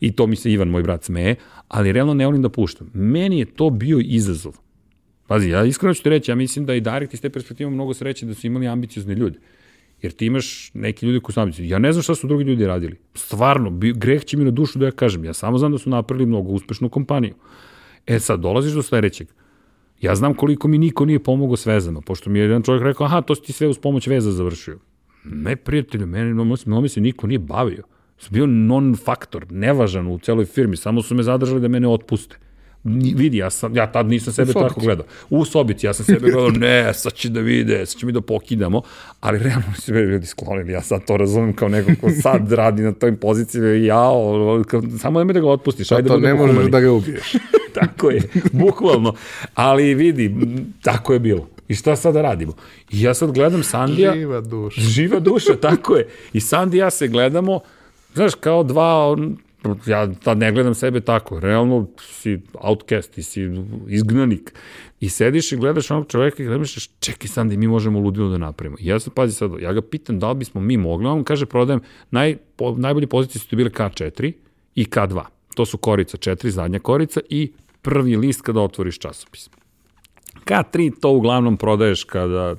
I to mi se Ivan, moj brat, smeje, ali realno ne volim da puštam. Meni je to bio izazov. Pazi, ja iskreno ću ti reći, ja mislim da i Direct iz te perspektive mnogo sreće da su imali ambiciozne ljude. Jer ti imaš neki ljudi koji su ambiciozni. Ja ne znam šta su drugi ljudi radili. Stvarno, bi, greh će mi na dušu da ja kažem. Ja samo znam da su napravili mnogo uspešnu kompaniju. E sad, dolaziš do sledećeg. Ja znam koliko mi niko nije pomogao s vezama, pošto mi je jedan čovjek rekao, aha, to si ti sve uz pomoć veza završio. Ne, prijatelju, meni no, se niko nije bavio. Sam bio non-faktor, nevažan u celoj firmi, samo su me zadržali da mene otpuste. Vidi, ja, sam, ja tad nisam sebe tako gledao. U sobici, ja sam sebe gledao, ne, sad će da vide, sad će mi da pokidamo, ali realno se me ljudi sklonili, ja sad to razumem kao neko ko sad radi na toj poziciji, ja, samo da me da ga otpustiš, ajde to ne možeš da ga ubiješ. tako je, bukvalno. Ali vidi, tako je bilo. I šta sad da radimo? I ja sad gledam Sandija... Živa duša. Živa duša, tako je. I Sandi ja se gledamo, znaš, kao dva, ja tad ne gledam sebe tako, realno si outcast, ti si izgnanik. I sediš i gledaš onog čoveka i gledaš, čekaj Sandi, mi možemo ludilo da napravimo. I ja sam, pazi sad, ja ga pitam da li bismo mi mogli, on kaže, prodajem, naj, po, najbolje pozicije su to bile K4 i K2. To su korica 4, zadnja korica i prvi list kada otvoriš časopis. K3 to uglavnom prodaješ kada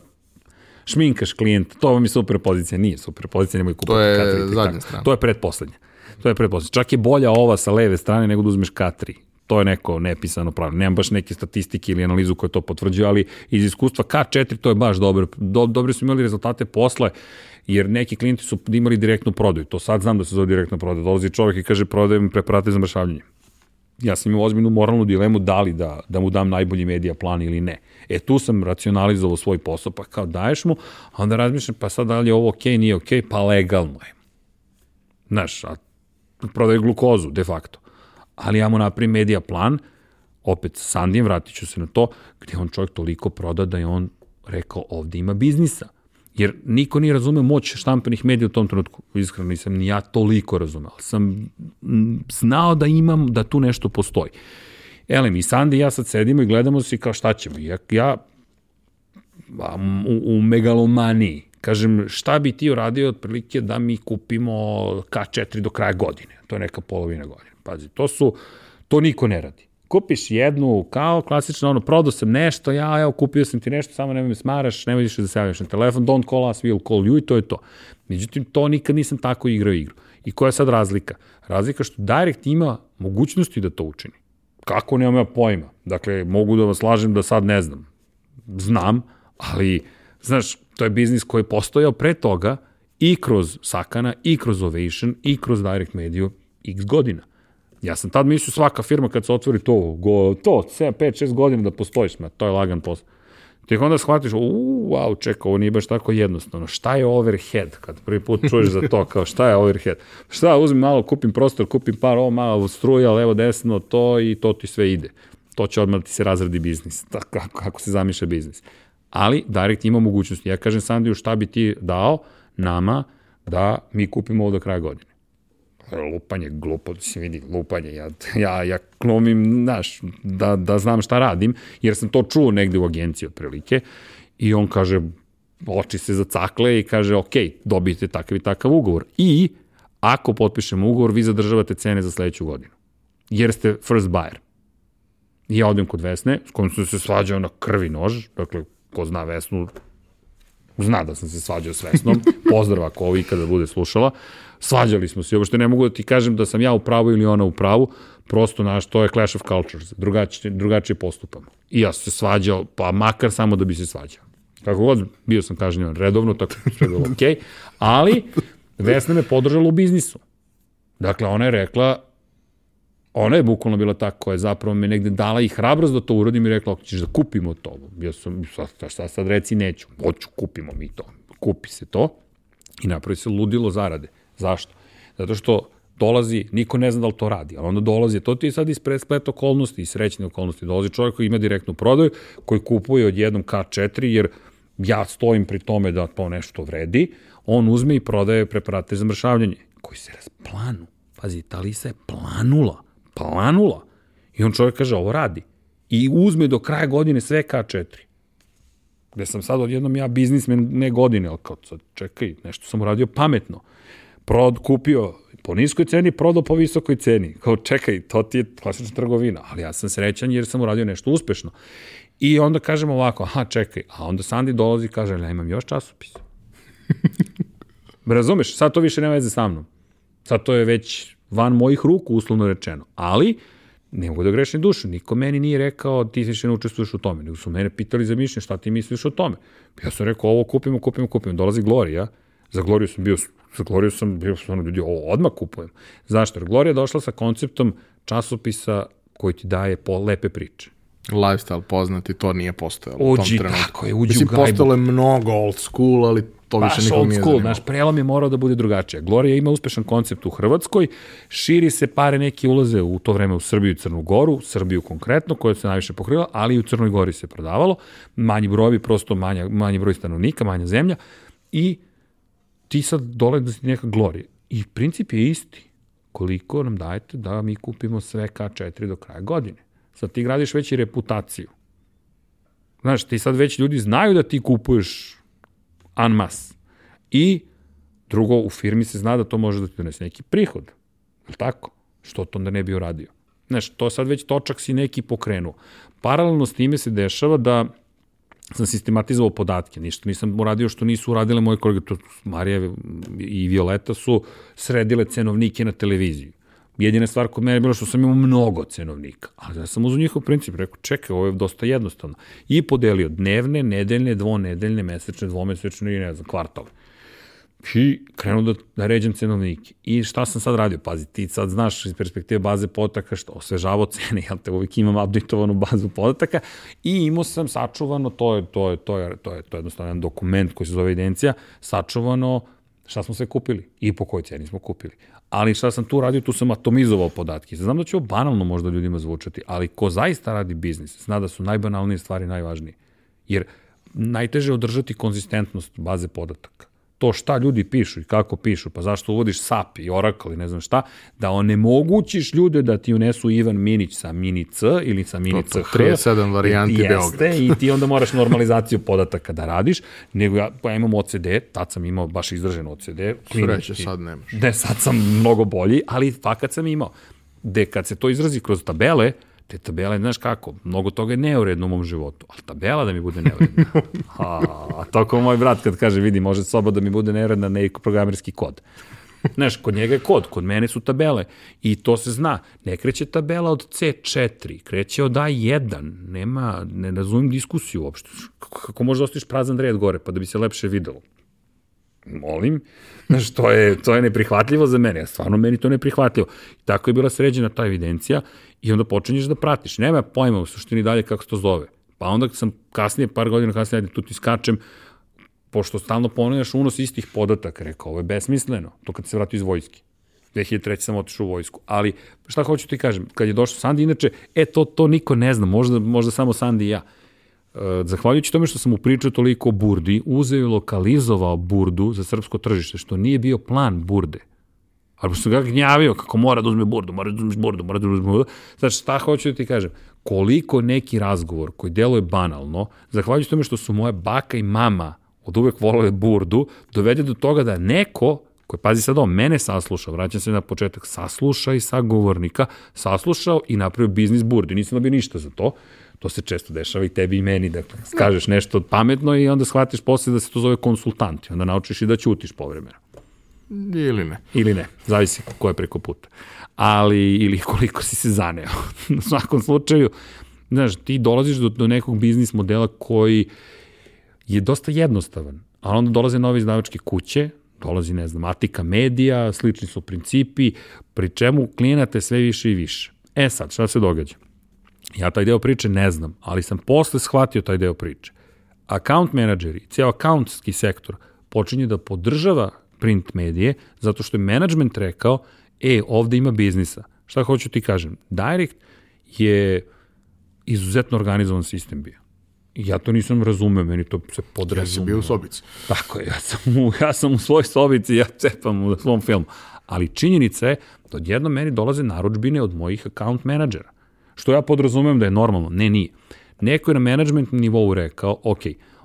šminkaš klijenta, to vam je super pozicija, nije super pozicija, nemoj kupati To je K3, zadnja strana. To je predposlednja. To je predposlednja. Čak je bolja ova sa leve strane nego da uzmeš K3 to je neko nepisano pravilo. Nemam baš neke statistike ili analizu koja to potvrđuje, ali iz iskustva K4 to je baš dobro. Do, dobri su imali rezultate posle, jer neki klijenti su imali direktnu prodaju. To sad znam da se zove direktna prodaja. Dolazi čovjek i kaže prodajem preparate za mršavljanje ja sam imao ozbiljnu moralnu dilemu da li da, da mu dam najbolji medija plan ili ne. E tu sam racionalizovao svoj posao, pa kao daješ mu, a onda razmišljam, pa sad da li je ovo okej, okay, nije okej, okay, pa legalno je. Znaš, a prodaje glukozu, de facto. Ali ja mu napravim medija plan, opet sa Sandijem, vratit ću se na to, gde on čovjek toliko proda da je on rekao ovde ima biznisa. Jer niko nije razumeo moć štampanih medija u tom trenutku. Iskreno nisam ni ja toliko razumeo. Sam znao da imam, da tu nešto postoji. Elem, i Sandi i ja sad sedimo i gledamo se kao šta ćemo. Ja, ja u, u megalomaniji, kažem, šta bi ti uradio otprilike da mi kupimo K4 do kraja godine? To je neka polovina godine. Pazi, to su, to niko ne radi kupiš jednu, kao klasično ono, prodao sam nešto, ja, evo, kupio sam ti nešto, samo nemoj me smaraš, nemoj više da se javljaš na telefon, don't call us, we'll call you i to je to. Međutim, to nikad nisam tako igrao igru. I koja je sad razlika? Razlika što Direct ima mogućnosti da to učini. Kako nemam ja pojma? Dakle, mogu da vas lažem da sad ne znam. Znam, ali, znaš, to je biznis koji je postojao pre toga i kroz Sakana, i kroz Ovation, i kroz Direct Media x godina. Ja sam tad mislio svaka firma kad se otvori to, go, to, 7, 5, 6 godina da postojiš, ma, to je lagan posao. Ti onda shvatiš, u, wow, čeka, ovo nije baš tako jednostavno. Šta je overhead? Kad prvi put čuješ za to, kao šta je overhead? Šta, uzmem malo, kupim prostor, kupim par, ovo malo struja, levo, desno, to i to ti sve ide. To će odmah da ti se razradi biznis, tako kako, kako se zamišlja biznis. Ali Direct ima mogućnosti. Ja kažem Sandiju, šta bi ti dao nama da mi kupimo ovo do kraja godine? Lupanje, glupo, se vidi, lupanje, ja, ja, ja klomim, znaš, da, da znam šta radim, jer sam to čuo negde u agenciji otprilike, i on kaže, oči se zacakle i kaže, ok, dobijete takav i takav ugovor. I, ako potpišemo ugovor, vi zadržavate cene za sledeću godinu. Jer ste first buyer. I ja odem kod Vesne, s kojom sam se svađao na krvi nož, dakle, ko zna Vesnu, zna da sam se svađao s Vesnom, pozdrav ako ovo ikada bude slušala, Svađali smo se, uopšte ne mogu da ti kažem da sam ja u pravu ili ona u pravu, prosto naš, to je clash of cultures, drugačije, drugačije postupamo. I ja sam se svađao, pa makar samo da bi se svađao. Kako god, bio sam kažnjavan redovno, tako sve bilo okej, okay, ali Vesna me podržala u biznisu. Dakle, ona je rekla, ona je bukvalno bila ta koja je zapravo me negde dala i hrabrost da to uradim i rekla, ako ćeš da kupimo to. Ja sam, šta, šta sad reci, neću. Hoću, kupimo mi to. Kupi se to i napravi se ludilo zarade. Zašto? Zato što dolazi, niko ne zna da li to radi, ali onda dolazi, to ti je sad iz splet okolnosti i srećne okolnosti, dolazi čovjek koji ima direktnu prodaju, koji kupuje od jednom K4, jer ja stojim pri tome da to nešto vredi, on uzme i prodaje preparate za mršavljanje, koji se rasplanu. Pazi, ta lisa je planula, planula. I on čovjek kaže, ovo radi. I uzme do kraja godine sve K4 gde sam sad odjednom ja biznismen ne godine, ali kao sad čekaj, nešto sam uradio pametno. Prod, kupio po niskoj ceni, prodao po visokoj ceni. Kao čekaj, to ti je klasična trgovina, ali ja sam srećan jer sam uradio nešto uspešno. I onda kažemo ovako, aha, čekaj, a onda Sandi dolazi i kaže, ja imam još časopis. Razumeš, sad to više nema veze sa mnom. Sad to je već van mojih ruku, uslovno rečeno. Ali, ne mogu da grešim dušu, niko meni nije rekao ti više ne učestvuješ u tome, nego su mene pitali za mišljenje šta ti misliš o tome. Ja sam rekao ovo kupimo, kupimo, kupimo, dolazi Gloria, za Gloriju sam bio, za Gloriju sam bio stvarno ljudi, ovo odmah kupujem. Zašto? Jer Glorija došla sa konceptom časopisa koji ti daje po lepe priče lifestyle poznati, to nije postojalo u tom trenutku. tako je, uđi Mislim, u gajbu. postojalo je mnogo old school, ali to Baš više nikom nije school, naš prelom je morao da bude drugačije. Gloria ima uspešan koncept u Hrvatskoj, širi se pare neki ulaze u to vreme u Srbiju i Crnu Goru, Srbiju konkretno, koja se najviše pokrila, ali i u Crnoj Gori se prodavalo, manji brojevi, prosto manja, manji broj stanovnika, manja zemlja i ti sad dole da si neka Gloria. I princip je isti. Koliko nam dajete da mi kupimo sve K4 do kraja godine? Sad ti gradiš već i reputaciju. Znaš, ti sad već ljudi znaju da ti kupuješ anmas. I drugo, u firmi se zna da to može da ti donese neki prihod. Je tako? Što to onda ne bi uradio? Znaš, to sad već točak si neki pokrenuo. Paralelno s time se dešava da sam sistematizovao podatke, ništa nisam uradio što nisu uradile moje kolege, to Marija i Violeta su sredile cenovnike na televiziju. Jedina stvar kod mene je bilo što sam imao mnogo cenovnika, ali ja sam uzao njihov princip, rekao, čekaj, ovo je dosta jednostavno. I podelio dnevne, nedeljne, dvonedeljne, mesečne, dvomesečne i ne znam, kvartalne. I krenuo da, da ređem cenovnike. I šta sam sad radio? Pazi, ti sad znaš iz perspektive baze podataka što osvežavao cene, jel te uvijek imam updateovanu bazu podataka i imao sam sačuvano, to je, to je, to je, to je, to je jednostavno jedan dokument koji se zove evidencija, sačuvano šta smo sve kupili i po kojoj ceni smo kupili. Ali šta sam tu radio, tu sam atomizovao podatke. Znam da će ovo banalno možda ljudima zvučati, ali ko zaista radi biznis, zna da su najbanalnije stvari najvažnije. Jer najteže je održati konzistentnost baze podataka to šta ljudi pišu i kako pišu, pa zašto uvodiš SAP i Oracle i ne znam šta, da onemogućiš ljude da ti unesu Ivan Minić sa Mini C ili sa Mini CH. 37 varijanti jeste, Beograd. I ti onda moraš normalizaciju podataka da radiš, nego ja, pa ja imam OCD, tad sam imao baš izražen OCD. Sreće, sad nemaš. Ne, sad sam mnogo bolji, ali fakat sam imao. De kad se to izrazi kroz tabele, te tabele, znaš kako, mnogo toga je neuredno u mom životu, ali tabela da mi bude neuredna. A, a to kao moj brat kad kaže, vidi, može soba da mi bude neuredna neki programerski kod. Znaš, kod njega je kod, kod mene su tabele. I to se zna. Ne kreće tabela od C4, kreće od A1. Nema, ne razumim diskusiju uopšte. Kako može da ostaviš prazan red gore, pa da bi se lepše videlo? Molim. Znaš, to je, to je neprihvatljivo za mene. Stvarno, meni to neprihvatljivo. I tako je bila sređena ta evidencija i onda počinješ da pratiš. Nema pojma u suštini dalje kako se to zove. Pa onda sam kasnije, par godina kasnije, tu ti skačem, pošto stalno ponavljaš unos istih podataka, rekao, ovo je besmisleno, to kad se vrati iz vojske. 2003. sam otišao u vojsku. Ali šta hoću ti kažem, kad je došao Sandi, inače, e, to, to niko ne zna, možda, možda samo Sandi i ja. E, zahvaljujući tome što sam mu pričao toliko o burdi, uzeo i lokalizovao burdu za srpsko tržište, što nije bio plan burde. Ali sam ga gnjavio kako mora da uzme burdu, mora da uzme burdu, mora da uzme burdu. Znači, šta hoću da ti kažem? Koliko neki razgovor koji deluje banalno, zahvaljujući tome što su moja baka i mama od uvek volale burdu, dovede do toga da neko koji, pazi sad ovo, mene saslušao, vraćam se na početak, sasluša i sagovornika, saslušao i napravio biznis burdi, nisam dobio ništa za to, to se često dešava i tebi i meni, dakle, skažeš nešto pametno i onda shvatiš posle da se to zove konsultanti, onda naučiš i da ćutiš povremeno. Ili ne. Ili ne, zavisi ko je preko puta. Ali, ili koliko si se zaneo. U svakom slučaju, znaš, ti dolaziš do, do nekog biznis modela koji je dosta jednostavan, a onda dolaze nove izdavačke kuće, dolazi, ne znam, Atika Medija, slični su principi, pri čemu klijenata je sve više i više. E sad, šta se događa? Ja taj deo priče ne znam, ali sam posle shvatio taj deo priče. Account menadžeri, ceo accountski sektor počinje da podržava print medije, zato što je management rekao e, ovde ima biznisa. Šta hoću ti kažem? Direct je izuzetno organizovan sistem bio. I ja to nisam razumeo, meni to se podrazumeo. Ja sam bio u sobici. Tako je, ja sam u, ja sam u svoj sobici, ja cepam u svom filmu. Ali činjenica je da odjedno meni dolaze naručbine od mojih account menadžera. Što ja podrazumem da je normalno. Ne, nije. Neko je na management nivou rekao, ok,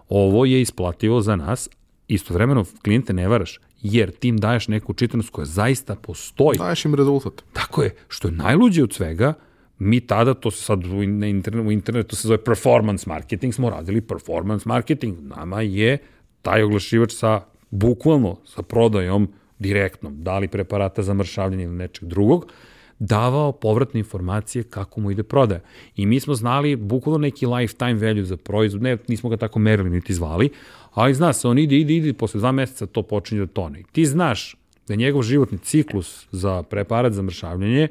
ovo je isplativo za nas, istovremeno klijente ne varaš, jer ti im daješ neku čitanost koja zaista postoji. Daješ im rezultat. Tako je, što je najluđe od svega, mi tada, to se sad u, na internetu, u internetu se zove performance marketing, smo radili performance marketing. Nama je taj oglašivač sa, bukvalno, sa prodajom direktnom, da li preparata za mršavljanje ili nečeg drugog, davao povratne informacije kako mu ide prodaja. I mi smo znali bukvalno neki lifetime value za proizvod, ne, nismo ga tako merili niti zvali, ali zna se, on ide, ide, ide, posle dva meseca to počinje da tone. I ti znaš da je njegov životni ciklus za preparat za mršavljanje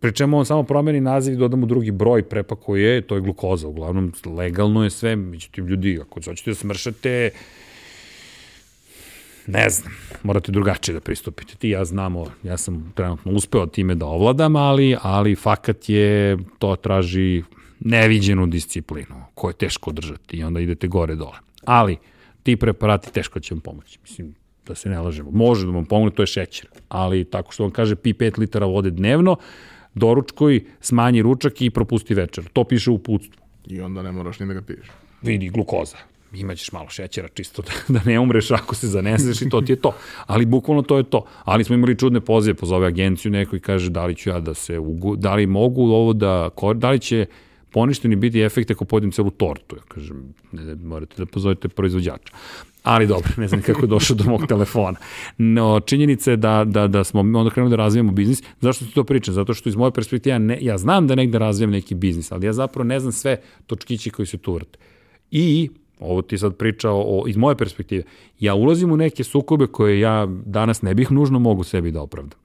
pri čemu on samo promeni naziv i doda mu drugi broj prepakuje, to je glukoza, uglavnom legalno je sve, međutim ljudi, ako hoćete da smršate, ne znam, morate drugačije da pristupite. Ti ja znamo, ja sam trenutno uspeo time da ovladam, ali, ali fakat je, to traži neviđenu disciplinu koju je teško održati i onda idete gore dole. Ali, ti preparati teško će vam pomoći. Mislim, da se ne lažemo. Može da vam pomogne, to je šećer. Ali tako što vam kaže pi 5 litara vode dnevno, doručkoj, smanji ručak i propusti večer. To piše u putstvu. I onda ne moraš ni da ga piješ. Vidi, glukoza. Imaćeš malo šećera čisto da, da ne umreš ako se zaneseš i to ti je to. Ali bukvalno to je to. Ali smo imali čudne pozive, pozove agenciju neko i kaže da li ću ja da se, ugu, da li mogu ovo da, da li će poništeni biti efekt ako pojedem celu tortu. Ja kažem, ne, morate da pozovete proizvođača. Ali dobro, ne znam kako je došao do mog telefona. No, činjenica je da, da, da smo onda krenuli da razvijamo biznis. Zašto ti to pričam? Zato što iz moje perspektive, ja, ne, ja znam da negde razvijam neki biznis, ali ja zapravo ne znam sve točkići koji se tu vrte. I ovo ti sad pričao o, iz moje perspektive, ja ulazim u neke sukobe koje ja danas ne bih nužno mogu sebi da opravdam.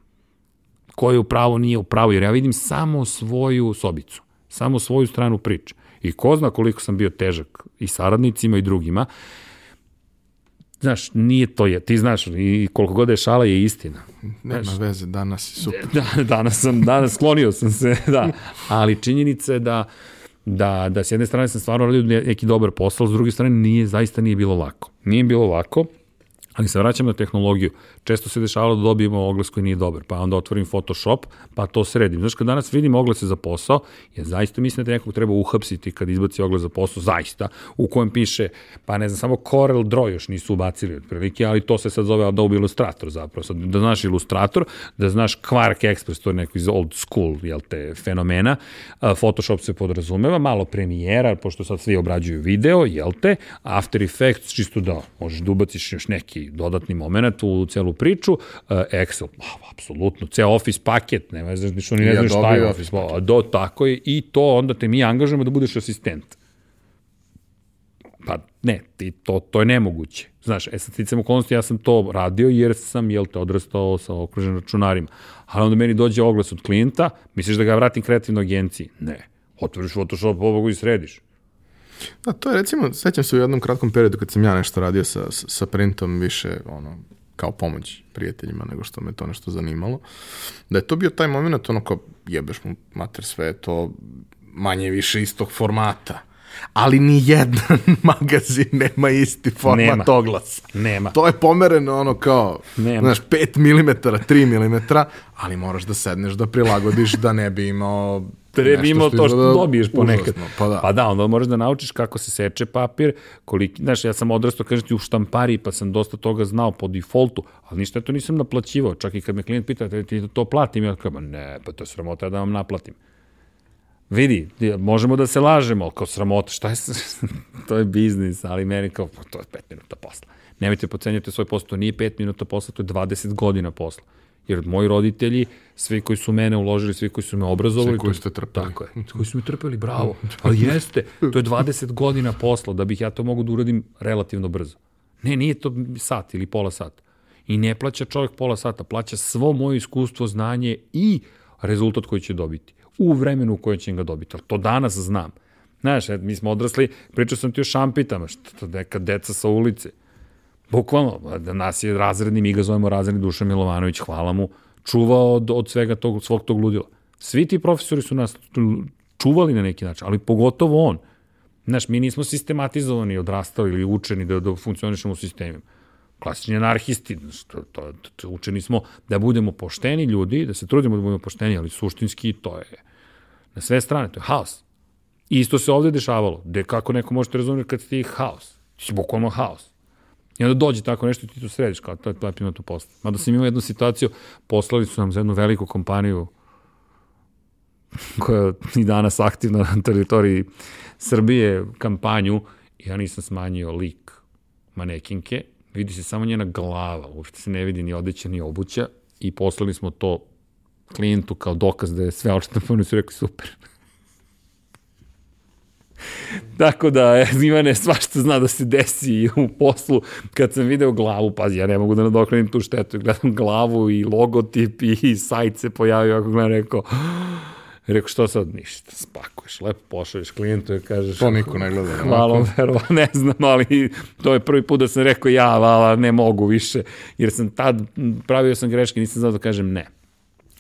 Ko je u pravo, nije u pravo, jer ja vidim samo svoju sobicu, samo svoju stranu priče. I ko zna koliko sam bio težak i saradnicima i drugima, Znaš, nije to je, ti znaš, i koliko god je šala je istina. Nema znaš, veze, danas je super. Da, danas sam, danas sklonio sam se, da. Ali činjenica je da, da, da s jedne strane sam stvarno radio neki dobar posao, s druge strane nije, zaista nije bilo lako. Nije bilo lako, Ali se vraćam na tehnologiju. Često se dešavalo da dobijemo oglas koji nije dobar, pa onda otvorim Photoshop, pa to sredim. Znaš, kad danas vidim oglase za posao, ja zaista mislim da nekog treba uhapsiti kad izbaci oglas za posao, zaista, u kojem piše, pa ne znam, samo Corel Draw još nisu ubacili otprilike, ali to se sad zove Adobe Illustrator zapravo. Sad, da znaš Illustrator, da znaš Quark Express, to je neko iz old school, jel te, fenomena. Photoshop se podrazumeva, malo premijera, pošto sad svi obrađuju video, jel te, After Effects, čisto da možeš da ubaciš još neki dodatni moment u celu priču. Eh, Excel, apsolutno, ceo Office paket, nema znaš što ni ne znaš šta je Office, pa, do, tako je, i to onda te mi angažujemo da budeš asistent. Pa ne, ti, to, to je nemoguće. Znaš, e sad sticam okolnosti, ja sam to radio jer sam, jel te, odrastao sa okruženim računarima. Ali onda meni dođe oglas od klijenta, misliš da ga vratim kreativnoj agenciji? Ne. Otvoriš Photoshop, ovog i središ. Da, to je recimo, sećam se u jednom kratkom periodu kad sam ja nešto radio sa, sa printom više, ono, kao pomoć prijateljima nego što me to nešto zanimalo, da je to bio taj moment, ono kao jebeš mu mater sve to manje više istog formata ali ni jedan magazin nema isti format nema. oglasa. Nema. To je pomereno ono kao, nema. znaš, 5 mm, 3 mm, ali moraš da sedneš da prilagodiš da ne bi imao bi imao to što dobiješ ponekad. Užasno, pa da. Pa da, onda moraš da naučiš kako se seče papir, koliki, znaš, ja sam odrastao, kažem ti, u štampari, pa sam dosta toga znao po defaultu, ali ništa to nisam naplaćivao, čak i kad me klijent pita, da ti to platim, ja kažem, ne, pa to je sramota da vam naplatim. Vidi, možemo da se lažemo, kao sramota, šta je, to je biznis, ali meni kao, pa to je 5 minuta posla. Nemojte pocenjati svoj posao, to nije 5 minuta posla, to je 20 godina posla. Jer moji roditelji, svi koji su mene uložili, svi koji su me obrazovali... Svi koji ste trpeli. Tako je, koji su me trpeli, bravo. Ali jeste, to je 20 godina posla da bih ja to mogu da uradim relativno brzo. Ne, nije to sat ili pola sata. I ne plaća čovjek pola sata, plaća svo moje iskustvo, znanje i rezultat koji će dobiti. U vremenu u kojem će ga dobiti. Ali to danas znam. Znaš, mi smo odrasli, pričao sam ti o šampitama, što neka deca sa ulice. Bukvalno, da nas je razredni, mi ga zovemo razredni Dušan Milovanović, hvala mu, čuvao od, od svega tog, svog tog ludila. Svi ti profesori su nas čuvali na neki način, ali pogotovo on. Znaš, mi nismo sistematizovani, odrastali ili učeni da, da funkcionišemo u sistemima. Klasični anarhisti, to, to, to, učeni smo da budemo pošteni ljudi, da se trudimo da budemo pošteni, ali suštinski to je na sve strane, to je haos. I isto se ovde dešavalo, gde kako neko možete razumjeti kad ste haos. Bukvalno haos. I onda dođe tako nešto i ti to središ, kao to je lepimo to posle. Mada sam imao jednu situaciju, poslali su nam za jednu veliku kompaniju koja je i danas aktivna na teritoriji Srbije kampanju i ja nisam smanjio lik manekinke, vidi se samo njena glava, uopšte se ne vidi ni odeća ni obuća i poslali smo to klijentu kao dokaz da je sve očetno, su rekli super. Tako da, e, Ivane, svašta zna da se desi u poslu. Kad sam video glavu, pazi, ja ne mogu da nadokrenim tu štetu. Gledam glavu i logotip i sajt se pojavio, ako gledam, rekao, Rekao, što sad? Ništa, spakuješ, lepo pošalješ klijentu i kažeš... To niko ne gleda. Hvala, verova, ne znam, ali to je prvi put da sam rekao ja, vala, ne mogu više, jer sam tad pravio sam greške, nisam znao da kažem ne.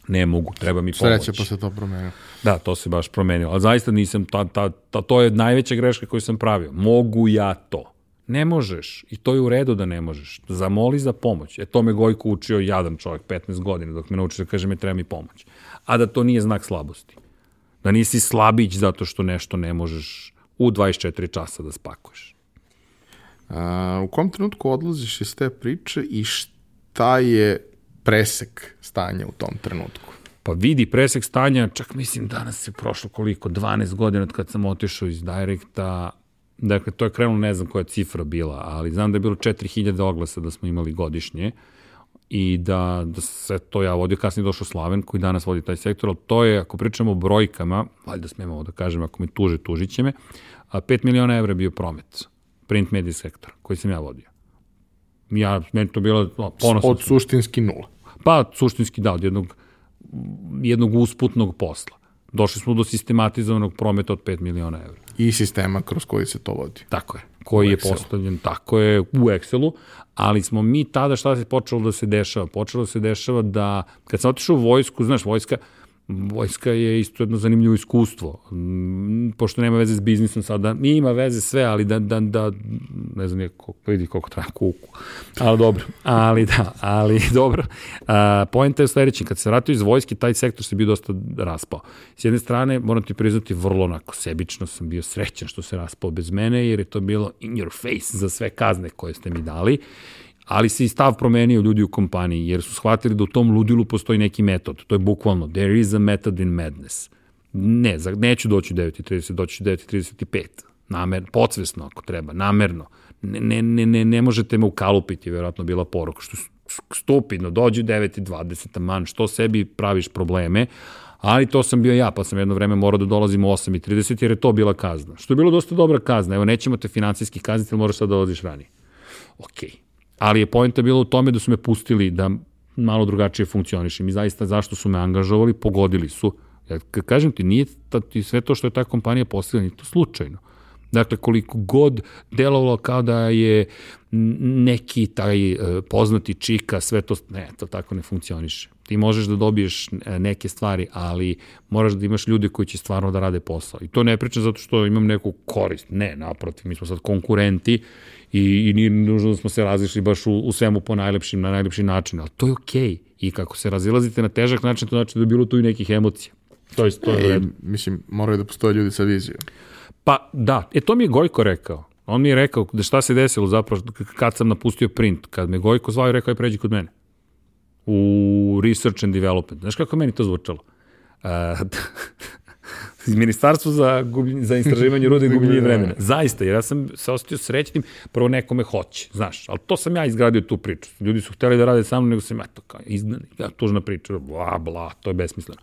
Ne mogu, treba mi pomoć. Sreće pa se to promenio. Da, to se baš promenilo. Ali zaista nisam, ta, ta, ta, to je najveća greška koju sam pravio. Mogu ja to. Ne možeš. I to je u redu da ne možeš. Zamoli za pomoć. E to me Gojko učio jadan čovjek, 15 godina, dok me nauči da kaže me treba mi pomoć. A da to nije znak slabosti. Da nisi slabić zato što nešto ne možeš u 24 časa da spakuješ. A, u kom trenutku odlaziš iz te priče i šta je presek stanja u tom trenutku? Pa vidi presek stanja, čak mislim danas je prošlo koliko, 12 godina od kad sam otišao iz Directa, dakle to je krenulo, ne znam koja cifra bila, ali znam da je bilo 4000 oglasa da smo imali godišnje i da, da se to ja vodio, kasnije došao Slaven koji danas vodi taj sektor, ali to je, ako pričamo o brojkama, valjda smemo ovo da kažem, ako me tuže, tužit će me, a 5 miliona evra je bio promet, print media sektor, koji sam ja vodio. Ja, meni to bilo ponosno. Od suštinski nula. Pa, suštinski da, od jednog, jednog usputnog posla. Došli smo do sistematizovanog prometa od 5 miliona evra. I sistema kroz koji se to vodi. Tako je. Koji je postavljen, tako je, u Excelu, ali smo mi tada šta se počelo da se dešava? Počelo da se dešava da, kad sam otišao u vojsku, znaš, vojska, vojska je isto jedno zanimljivo iskustvo. Mm, pošto nema veze s biznisom sada, ima veze sve, ali da, da, da ne znam, koliko, vidi koliko traja kuku. Ali dobro, ali da, ali dobro. A, poenta je sledeći, kad se vratio iz vojske, taj sektor se bio dosta raspao. S jedne strane, moram ti priznati, vrlo onako sebično sam bio srećan što se raspao bez mene, jer je to bilo in your face za sve kazne koje ste mi dali ali se i stav promenio ljudi u kompaniji, jer su shvatili da u tom ludilu postoji neki metod. To je bukvalno, there is a method in madness. Ne, neću doći u 9.30, doći u 9.35. Namerno, podsvesno ako treba, namerno. Ne, ne, ne, ne, ne možete me ukalupiti, je vjerojatno bila poruka. Što stupidno, dođi u 9.20, man, što sebi praviš probleme, ali to sam bio ja, pa sam jedno vreme morao da dolazim u 8.30 jer je to bila kazna. Što je bilo dosta dobra kazna, evo nećemo te financijski kazniti, ali moraš sad da dolaziš ranije. Okej, okay ali je pojenta bilo u tome da su me pustili da malo drugačije funkcionišem i zaista zašto su me angažovali, pogodili su. Ja kažem ti, nije ta, ti sve to što je ta kompanija postavila, nije to slučajno. Dakle, koliko god delovalo kao da je neki taj e, poznati čika, sve to, ne, to tako ne funkcioniše. Ti možeš da dobiješ e, neke stvari, ali moraš da imaš ljude koji će stvarno da rade posao. I to ne pričam zato što imam neku korist. Ne, naprotiv, mi smo sad konkurenti i, i nije nužno da smo se razišli baš u, u svemu po najlepšim, na najlepši način, ali to je okej. Okay. I kako se razilazite na težak način, to znači da je bilo tu i nekih emocija. To je, to je e, mislim, moraju da postoje ljudi sa vizijom. Pa da, e to mi je Gojko rekao. On mi je rekao da šta se desilo zapravo kad sam napustio print. Kad me Gojko zvao i rekao je pređi kod mene. U research and development. Znaš kako meni to zvučalo? Uh, iz ministarstva za, gubljenje, za istraživanje ruda i gubljenje vremena. Zaista, jer ja sam se osetio srećnim, prvo nekome hoće, znaš, ali to sam ja izgradio tu priču. Ljudi su hteli da rade sa mnom, nego sam ja to kao iznani, ja, tužna priča, bla, bla, to je besmisleno.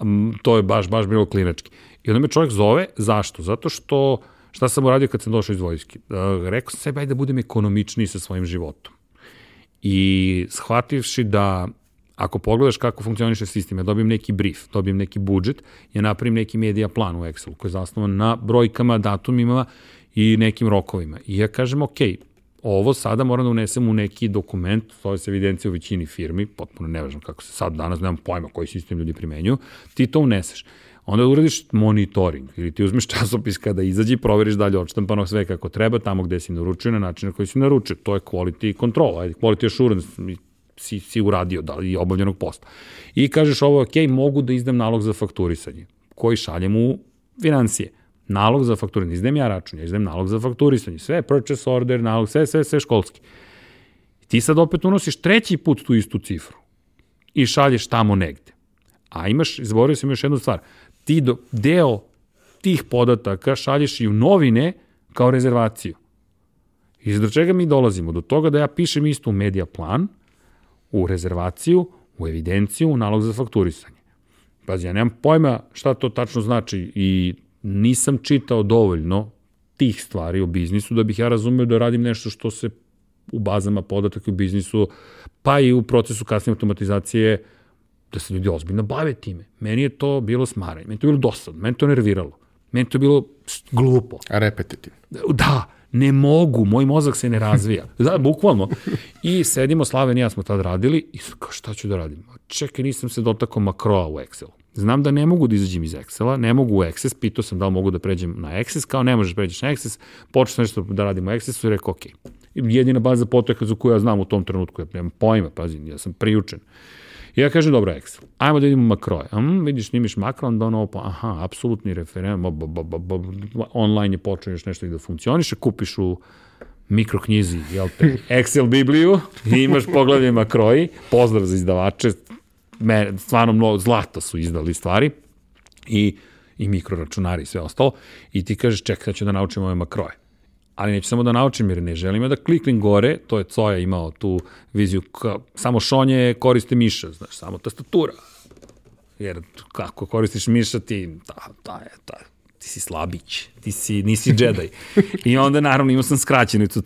Um, to je baš, baš bilo klinački. I onda me čovjek zove, zašto? Zato što, šta sam uradio kad sam došao iz vojske? Uh, rekao sam sebi, ajde da budem ekonomičniji sa svojim životom. I shvativši da ako pogledaš kako funkcioniše sistem, ja dobijem neki brief, dobijem neki budžet, ja napravim neki medija plan u Excelu koji je zasnovan na brojkama, datumima i nekim rokovima. I ja kažem, ok, ovo sada moram da unesem u neki dokument, to se evidencija u većini firmi, potpuno nevažno kako se sad danas, nemam pojma koji sistem ljudi primenjuju, ti to uneseš. Onda uradiš monitoring ili ti uzmeš časopis kada izađe i proveriš dalje odštampano sve kako treba, tamo gde si naručio na način na koji si naručio. To je quality control, ajde, quality assurance, si, si uradio da, i obavljenog posta. I kažeš ovo, ok, mogu da izdam nalog za fakturisanje, koji šaljem u financije nalog za fakturisanje. Izdajem ja račun, ja izdajem nalog za fakturisanje. Sve, purchase order, nalog, sve, sve, sve školski. Ti sad opet unosiš treći put tu istu cifru i šalješ tamo negde. A imaš, izborio sam još jednu stvar, ti do, deo tih podataka šalješ i u novine kao rezervaciju. I do čega mi dolazimo? Do toga da ja pišem isto u media plan, u rezervaciju, u evidenciju, u nalog za fakturisanje. Pazi, ja nemam pojma šta to tačno znači i nisam čitao dovoljno tih stvari u biznisu da bih ja razumeo da radim nešto što se u bazama podataka u biznisu, pa i u procesu kasne automatizacije, da se ljudi ozbiljno bave time. Meni je to bilo smaranje, meni je to bilo dosadno, meni to nerviralo, meni to bilo glupo. A repetitivno. Da, ne mogu, moj mozak se ne razvija. Da, bukvalno. I sedimo, Slaven i ja smo tad radili i kao šta ću da radim? Čekaj, nisam se dotakao makroa u Excelu. Znam da ne mogu da izađem iz Excela, ne mogu u Access, pitao sam da li mogu da pređem na Access, kao ne možeš da pređeš na Access, počeo nešto da radim u Accessu i rekao, ok. Jedina baza potreka za koju ja znam u tom trenutku, ja nemam pojma, pazi, ja sam priučen. I ja kažem, dobro, Excel, ajmo da vidimo makroje. Um, vidiš, nimiš makro, onda ono, pa, aha, apsolutni referent, online je počeo još nešto i da funkcioniše, kupiš u mikroknjizi, jel te, Excel Bibliju i imaš poglavlje makroji, pozdrav za izdavače, me, stvarno mnogo zlata su izdali stvari i, i mikroračunari i sve ostalo i ti kažeš čekaj, sad ću da naučim ove makroje. Ali neću samo da naučim jer ne želim da kliknem gore, to je Coja imao tu viziju, ka, samo šonje koriste miša, znaš, samo tastatura. Jer kako koristiš miša ti, da, da, da, ti si slabić, ti si, nisi Jedi. I onda naravno imao sam skraćenicu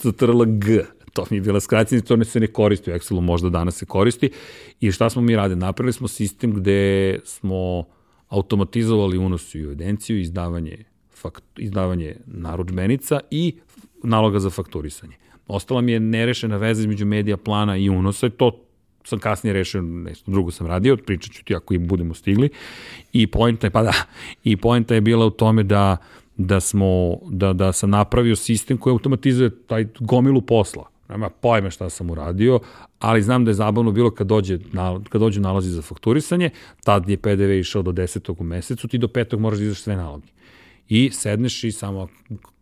G, to mi je bila skraćenica, to ne se ne koristi u Excelu, možda danas se koristi. I šta smo mi radili? Napravili smo sistem gde smo automatizovali unos u evidenciju, izdavanje, fakt, izdavanje naručbenica i naloga za fakturisanje. Ostala mi je nerešena veza između medija plana i unosa i to sam kasnije rešio, nešto drugo sam radio, pričat ću ti ako im budemo stigli. I poenta je, pa da, i poenta je bila u tome da da smo da da sam napravio sistem koji automatizuje taj gomilu posla nema pojme šta sam uradio, ali znam da je zabavno bilo kad, dođe, kad dođu nalazi za fakturisanje, tad je PDV išao do 10. u mesecu, ti do 5. moraš da izaš sve nalogi. I sedneš i samo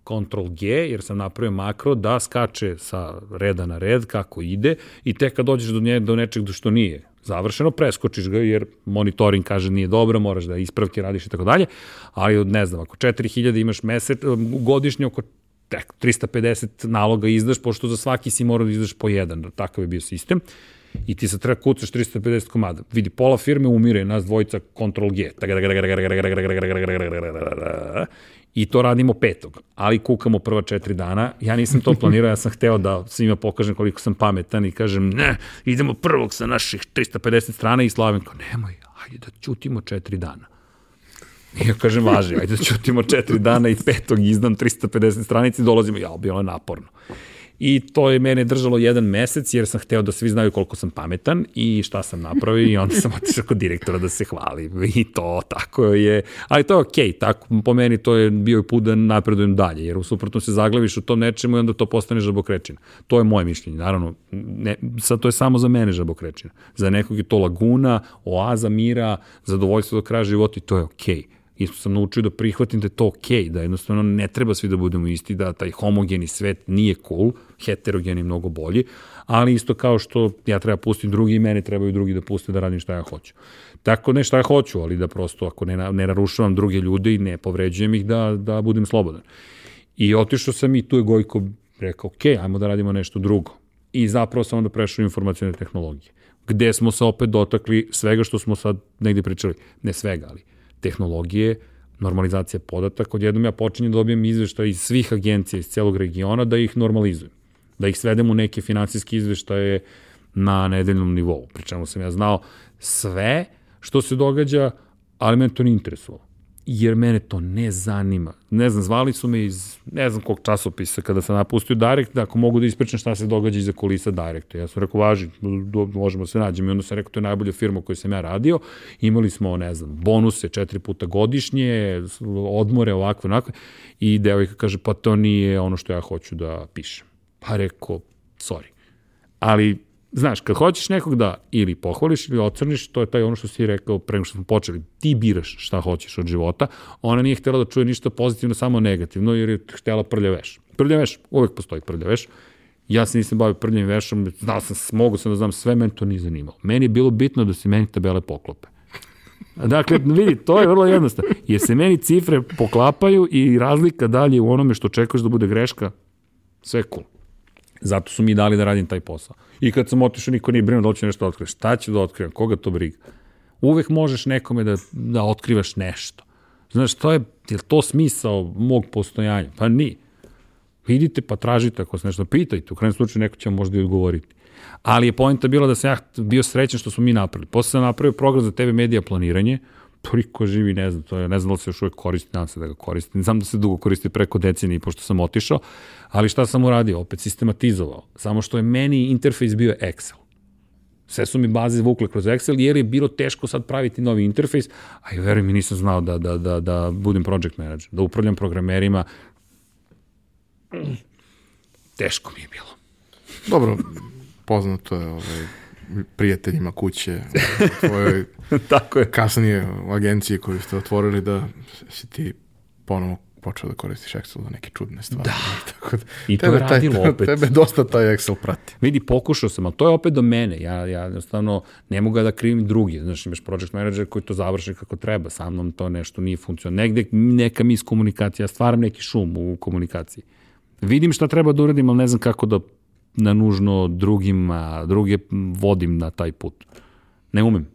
Ctrl G, jer sam napravio makro da skače sa reda na red kako ide i tek kad dođeš do, nje, do nečeg što nije završeno, preskočiš ga jer monitoring kaže nije dobro, moraš da ispravke radiš i tako dalje, ali od ne znam, ako 4000 imaš mesec, godišnje oko tek 350 naloga izdaš, pošto za svaki si mora da izdaš po jedan, takav je bio sistem. I ti se treba kucaš 350 komada. Vidi, pola firme umire, nas dvojica Ctrl G. I to radimo petog, ali kukamo prva četiri dana. Ja nisam to planirao, ja sam hteo da svima pokažem koliko sam pametan i kažem, ne, idemo prvog sa naših 350 strana i Slaven kao, nemoj, ajde da ćutimo četiri dana. I ja kažem, važi, ajde da ćutimo četiri dana i petog izdam 350 stranici, dolazimo, ja, bilo je naporno. I to je mene držalo jedan mesec jer sam hteo da svi znaju koliko sam pametan i šta sam napravio i onda sam otišao kod direktora da se hvali. I to tako je, ali to je okej, okay, tako po meni to je bio put da napredujem dalje, jer u suprotno se zaglaviš u tom nečemu i onda to postane žabokrečina. To je moje mišljenje, naravno, ne, sad to je samo za mene žabokrečina. Za nekog je to laguna, oaza mira, zadovoljstvo do kraja života i to je okej. Okay isto sam naučio da prihvatim da je to okej, okay, da jednostavno ne treba svi da budemo isti, da taj homogeni svet nije cool, heterogeni mnogo bolji, ali isto kao što ja treba pustiti drugi i mene trebaju drugi da puste da radim šta ja hoću. Tako ne šta ja hoću, ali da prosto ako ne, ne narušavam druge ljude i ne povređujem ih da, da budem slobodan. I otišao sam i tu je Gojko rekao, ok, ajmo da radimo nešto drugo. I zapravo sam onda prešao informacijone tehnologije, gde smo se opet dotakli svega što smo sad negde pričali. Ne svega, ali tehnologije, normalizacija podataka, odjednom ja počinjem da dobijem izveštaje iz svih agencija iz celog regiona da ih normalizujem. Da ih svedem u neke finansijske izveštaje na nedeljnom nivou. Pričemu sam ja znao sve što se događa, ali me to ne interesovalo. Jer mene to ne zanima. Ne znam, zvali su me iz ne znam kog časopisa kada sam napustio Direct, da ako mogu da ispričam šta se događa iza kulisa Directa. Ja sam rekao, važi, možemo se nađemo. I onda sam rekao, to je najbolja firma koju sam ja radio. Imali smo, ne znam, bonuse četiri puta godišnje, odmore, ovakve, onakve. I devojka kaže, pa to nije ono što ja hoću da pišem. Pa rekao, sorry. Ali znaš, kad hoćeš nekog da ili pohvališ ili ocrniš, to je taj ono što si rekao pre što smo počeli. Ti biraš šta hoćeš od života. Ona nije htela da čuje ništa pozitivno, samo negativno, jer je htela prljaveš. Prljaveš, uvek postoji prljaveš. Ja se nisam bavio prljavim vešom, znao sam, mogu sam da znam sve, meni to nije zanimalo. Meni je bilo bitno da se meni tabele poklope. Dakle, vidi, to je vrlo jednostavno. Jer se meni cifre poklapaju i razlika dalje u onome što čekaš da bude greška, sve cool. Zato su mi dali da radim taj posao. I kad sam otišao, niko nije brinuo da hoće nešto da. Šta će da otkrivam? Koga to briga? Uvek možeš nekome da, da otkrivaš nešto. Znaš, to je, je to smisao mog postojanja? Pa ni. Vidite pa tražite ako se nešto pitajte. U krajem slučaju neko će vam možda i odgovoriti. Ali je pojenta bila da sam ja bio srećan što smo mi napravili. Posle sam napravio program za TV medija planiranje, toliko živi, ne znam, to je, ne znam da li se još uvek koristi, nadam se da ga koristi, znam da se dugo koristi preko decenije pošto sam otišao, ali šta sam uradio? Opet sistematizovao, samo što je meni interfejs bio Excel. Sve su mi baze vukle kroz Excel, jer je bilo teško sad praviti novi interfejs, a i verujem mi nisam znao da, da, da, da budem project manager, da upravljam programerima. Teško mi je bilo. Dobro, poznato je ovaj, prijateljima kuće, tvojoj Tako je. kasnije u agenciji koju ste otvorili da si ti ponovo počeo da koristiš Excel za neke čudne stvari. Da. Tako da, I to je radilo taj, opet. Tebe dosta taj Excel prati. Vidi, pokušao sam, ali to je opet do mene. Ja, ja jednostavno ne mogu da krivim drugi. Znaš, imaš project manager koji to završi kako treba. Sa mnom to nešto nije funkcionalno. Negde neka mis komunikacija, ja stvaram neki šum u komunikaciji. Vidim šta treba da uradim, ali ne znam kako da na nužno drugima, druge vodim na taj put. Ne umem.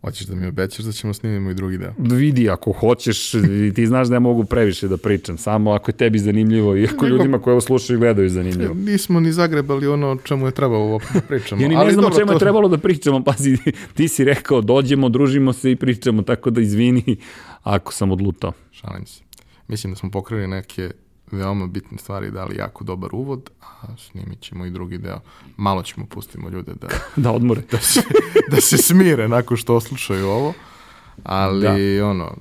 Hoćeš da mi obećaš da ćemo snimimo i drugi deo? Vidi, ako hoćeš, ti znaš da ja mogu previše da pričam, samo ako je tebi zanimljivo i ako Nego- ljudima koji ovo slušaju i gledaju zanimljivo. Nismo ni zagrebali ono čemu je trebalo da pričamo. Ja ni Ali ne znam o dobro, čemu je to- trebalo da pričamo, pazi, ti si rekao dođemo, družimo se i pričamo, tako da izvini ako sam odlutao. Šalim se. Mislim da smo pokrili neke veoma bitne stvari, dali jako dobar uvod, a snimit ćemo i drugi deo. Malo ćemo pustimo ljude da, Da odmore. da, se, da se smire nakon što oslušaju ovo, ali ono,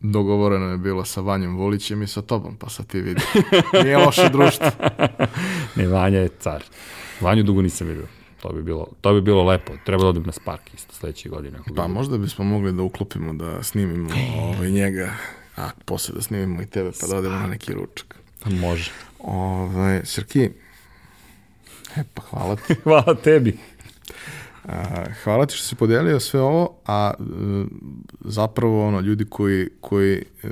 dogovoreno je bilo sa Vanjom Vulićem i sa tobom, pa sad ti vidi. Nije loše društvo. Ne, Vanja je car. Vanju dugo nisam vidio. To bi bilo, to bi bilo lepo. Treba da odem na Spark isto sledeće godine. Pa bi- možda bismo mogli da uklopimo da snimimo ovaj, njega, a posle da snimimo i tebe, pa da odemo na neki ručak. Može. Ovaj, Srki, e, pa hvala ti. Hvala tebi. A, hvala ti što si podelio sve ovo, a e, zapravo ono, ljudi koji, koji e,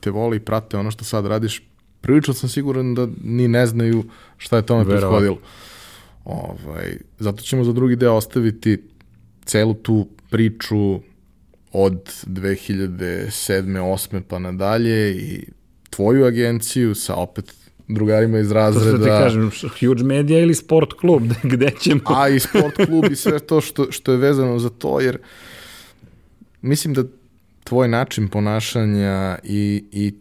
te vole i prate ono što sad radiš, prilično sam siguran da ni ne znaju šta je tome prethodilo. Ovaj, zato ćemo za drugi deo ostaviti celu tu priču od 2007. 8. pa nadalje i tvoju agenciju sa opet drugarima iz To razreda. što ti kažem, huge media ili sport klub, gde ćemo? a i sport klub i sve to što, što je vezano za to, jer mislim da tvoj način ponašanja i, i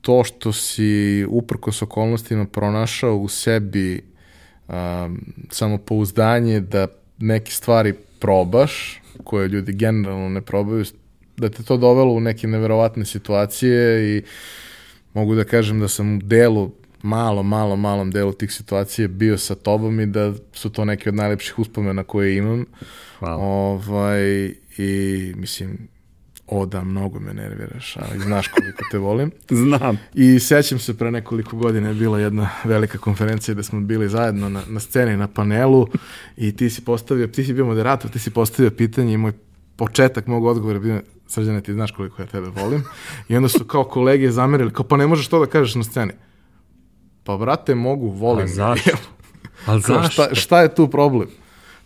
to što si uprkos okolnostima pronašao u sebi um, samopouzdanje da neke stvari probaš, koje ljudi generalno ne probaju, da te to dovelo u neke neverovatne situacije i mogu da kažem da sam u delu, malo, malo, malom delu tih situacija bio sa tobom i da su to neke od najlepših uspomena koje imam. Hvala. Ovaj, I mislim, o da, mnogo me nerviraš, ali znaš koliko te volim. Znam. I sećam se pre nekoliko godina je bila jedna velika konferencija gde smo bili zajedno na, na sceni, na panelu i ti si postavio, ti si bio moderator, ti si postavio pitanje i moj početak mog odgovora je bio Srđane, ti znaš koliko ja tebe volim. I onda su kao kolege zamerili, kao pa ne možeš to da kažeš na sceni. Pa brate, mogu, volim. A zašto? Kao, zašto? šta, šta je tu problem?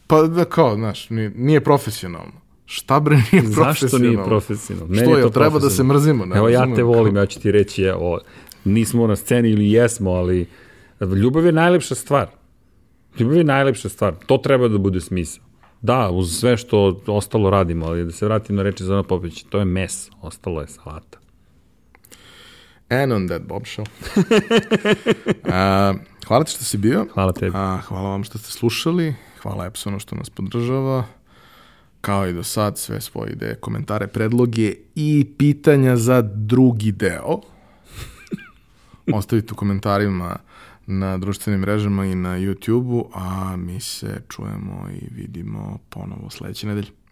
Pa da kao, znaš, nije, nije profesionalno. Šta bre nije profesionalno? Zašto nije profesionalno? Što je treba da se mrzimo? Ne Evo ja te volim, ja ću ti reći, evo, nismo na sceni ili jesmo, ali ljubav je najlepša stvar. Ljubav je najlepša stvar. To treba da bude smisao. Da, uz sve što ostalo radimo, ali da se vratim na reči Zona Popovića, to je mes, ostalo je salata. And on that bombshell. A, hvala ti što si bio. Hvala tebi. A, hvala vam što ste slušali. Hvala Epsonu što nas podržava. Kao i do sad, sve svoje ideje, komentare, predloge i pitanja za drugi deo. Ostavite u komentarima na društvenim mrežama i na YouTube-u, a mi se čujemo i vidimo ponovo sledeće nedelje.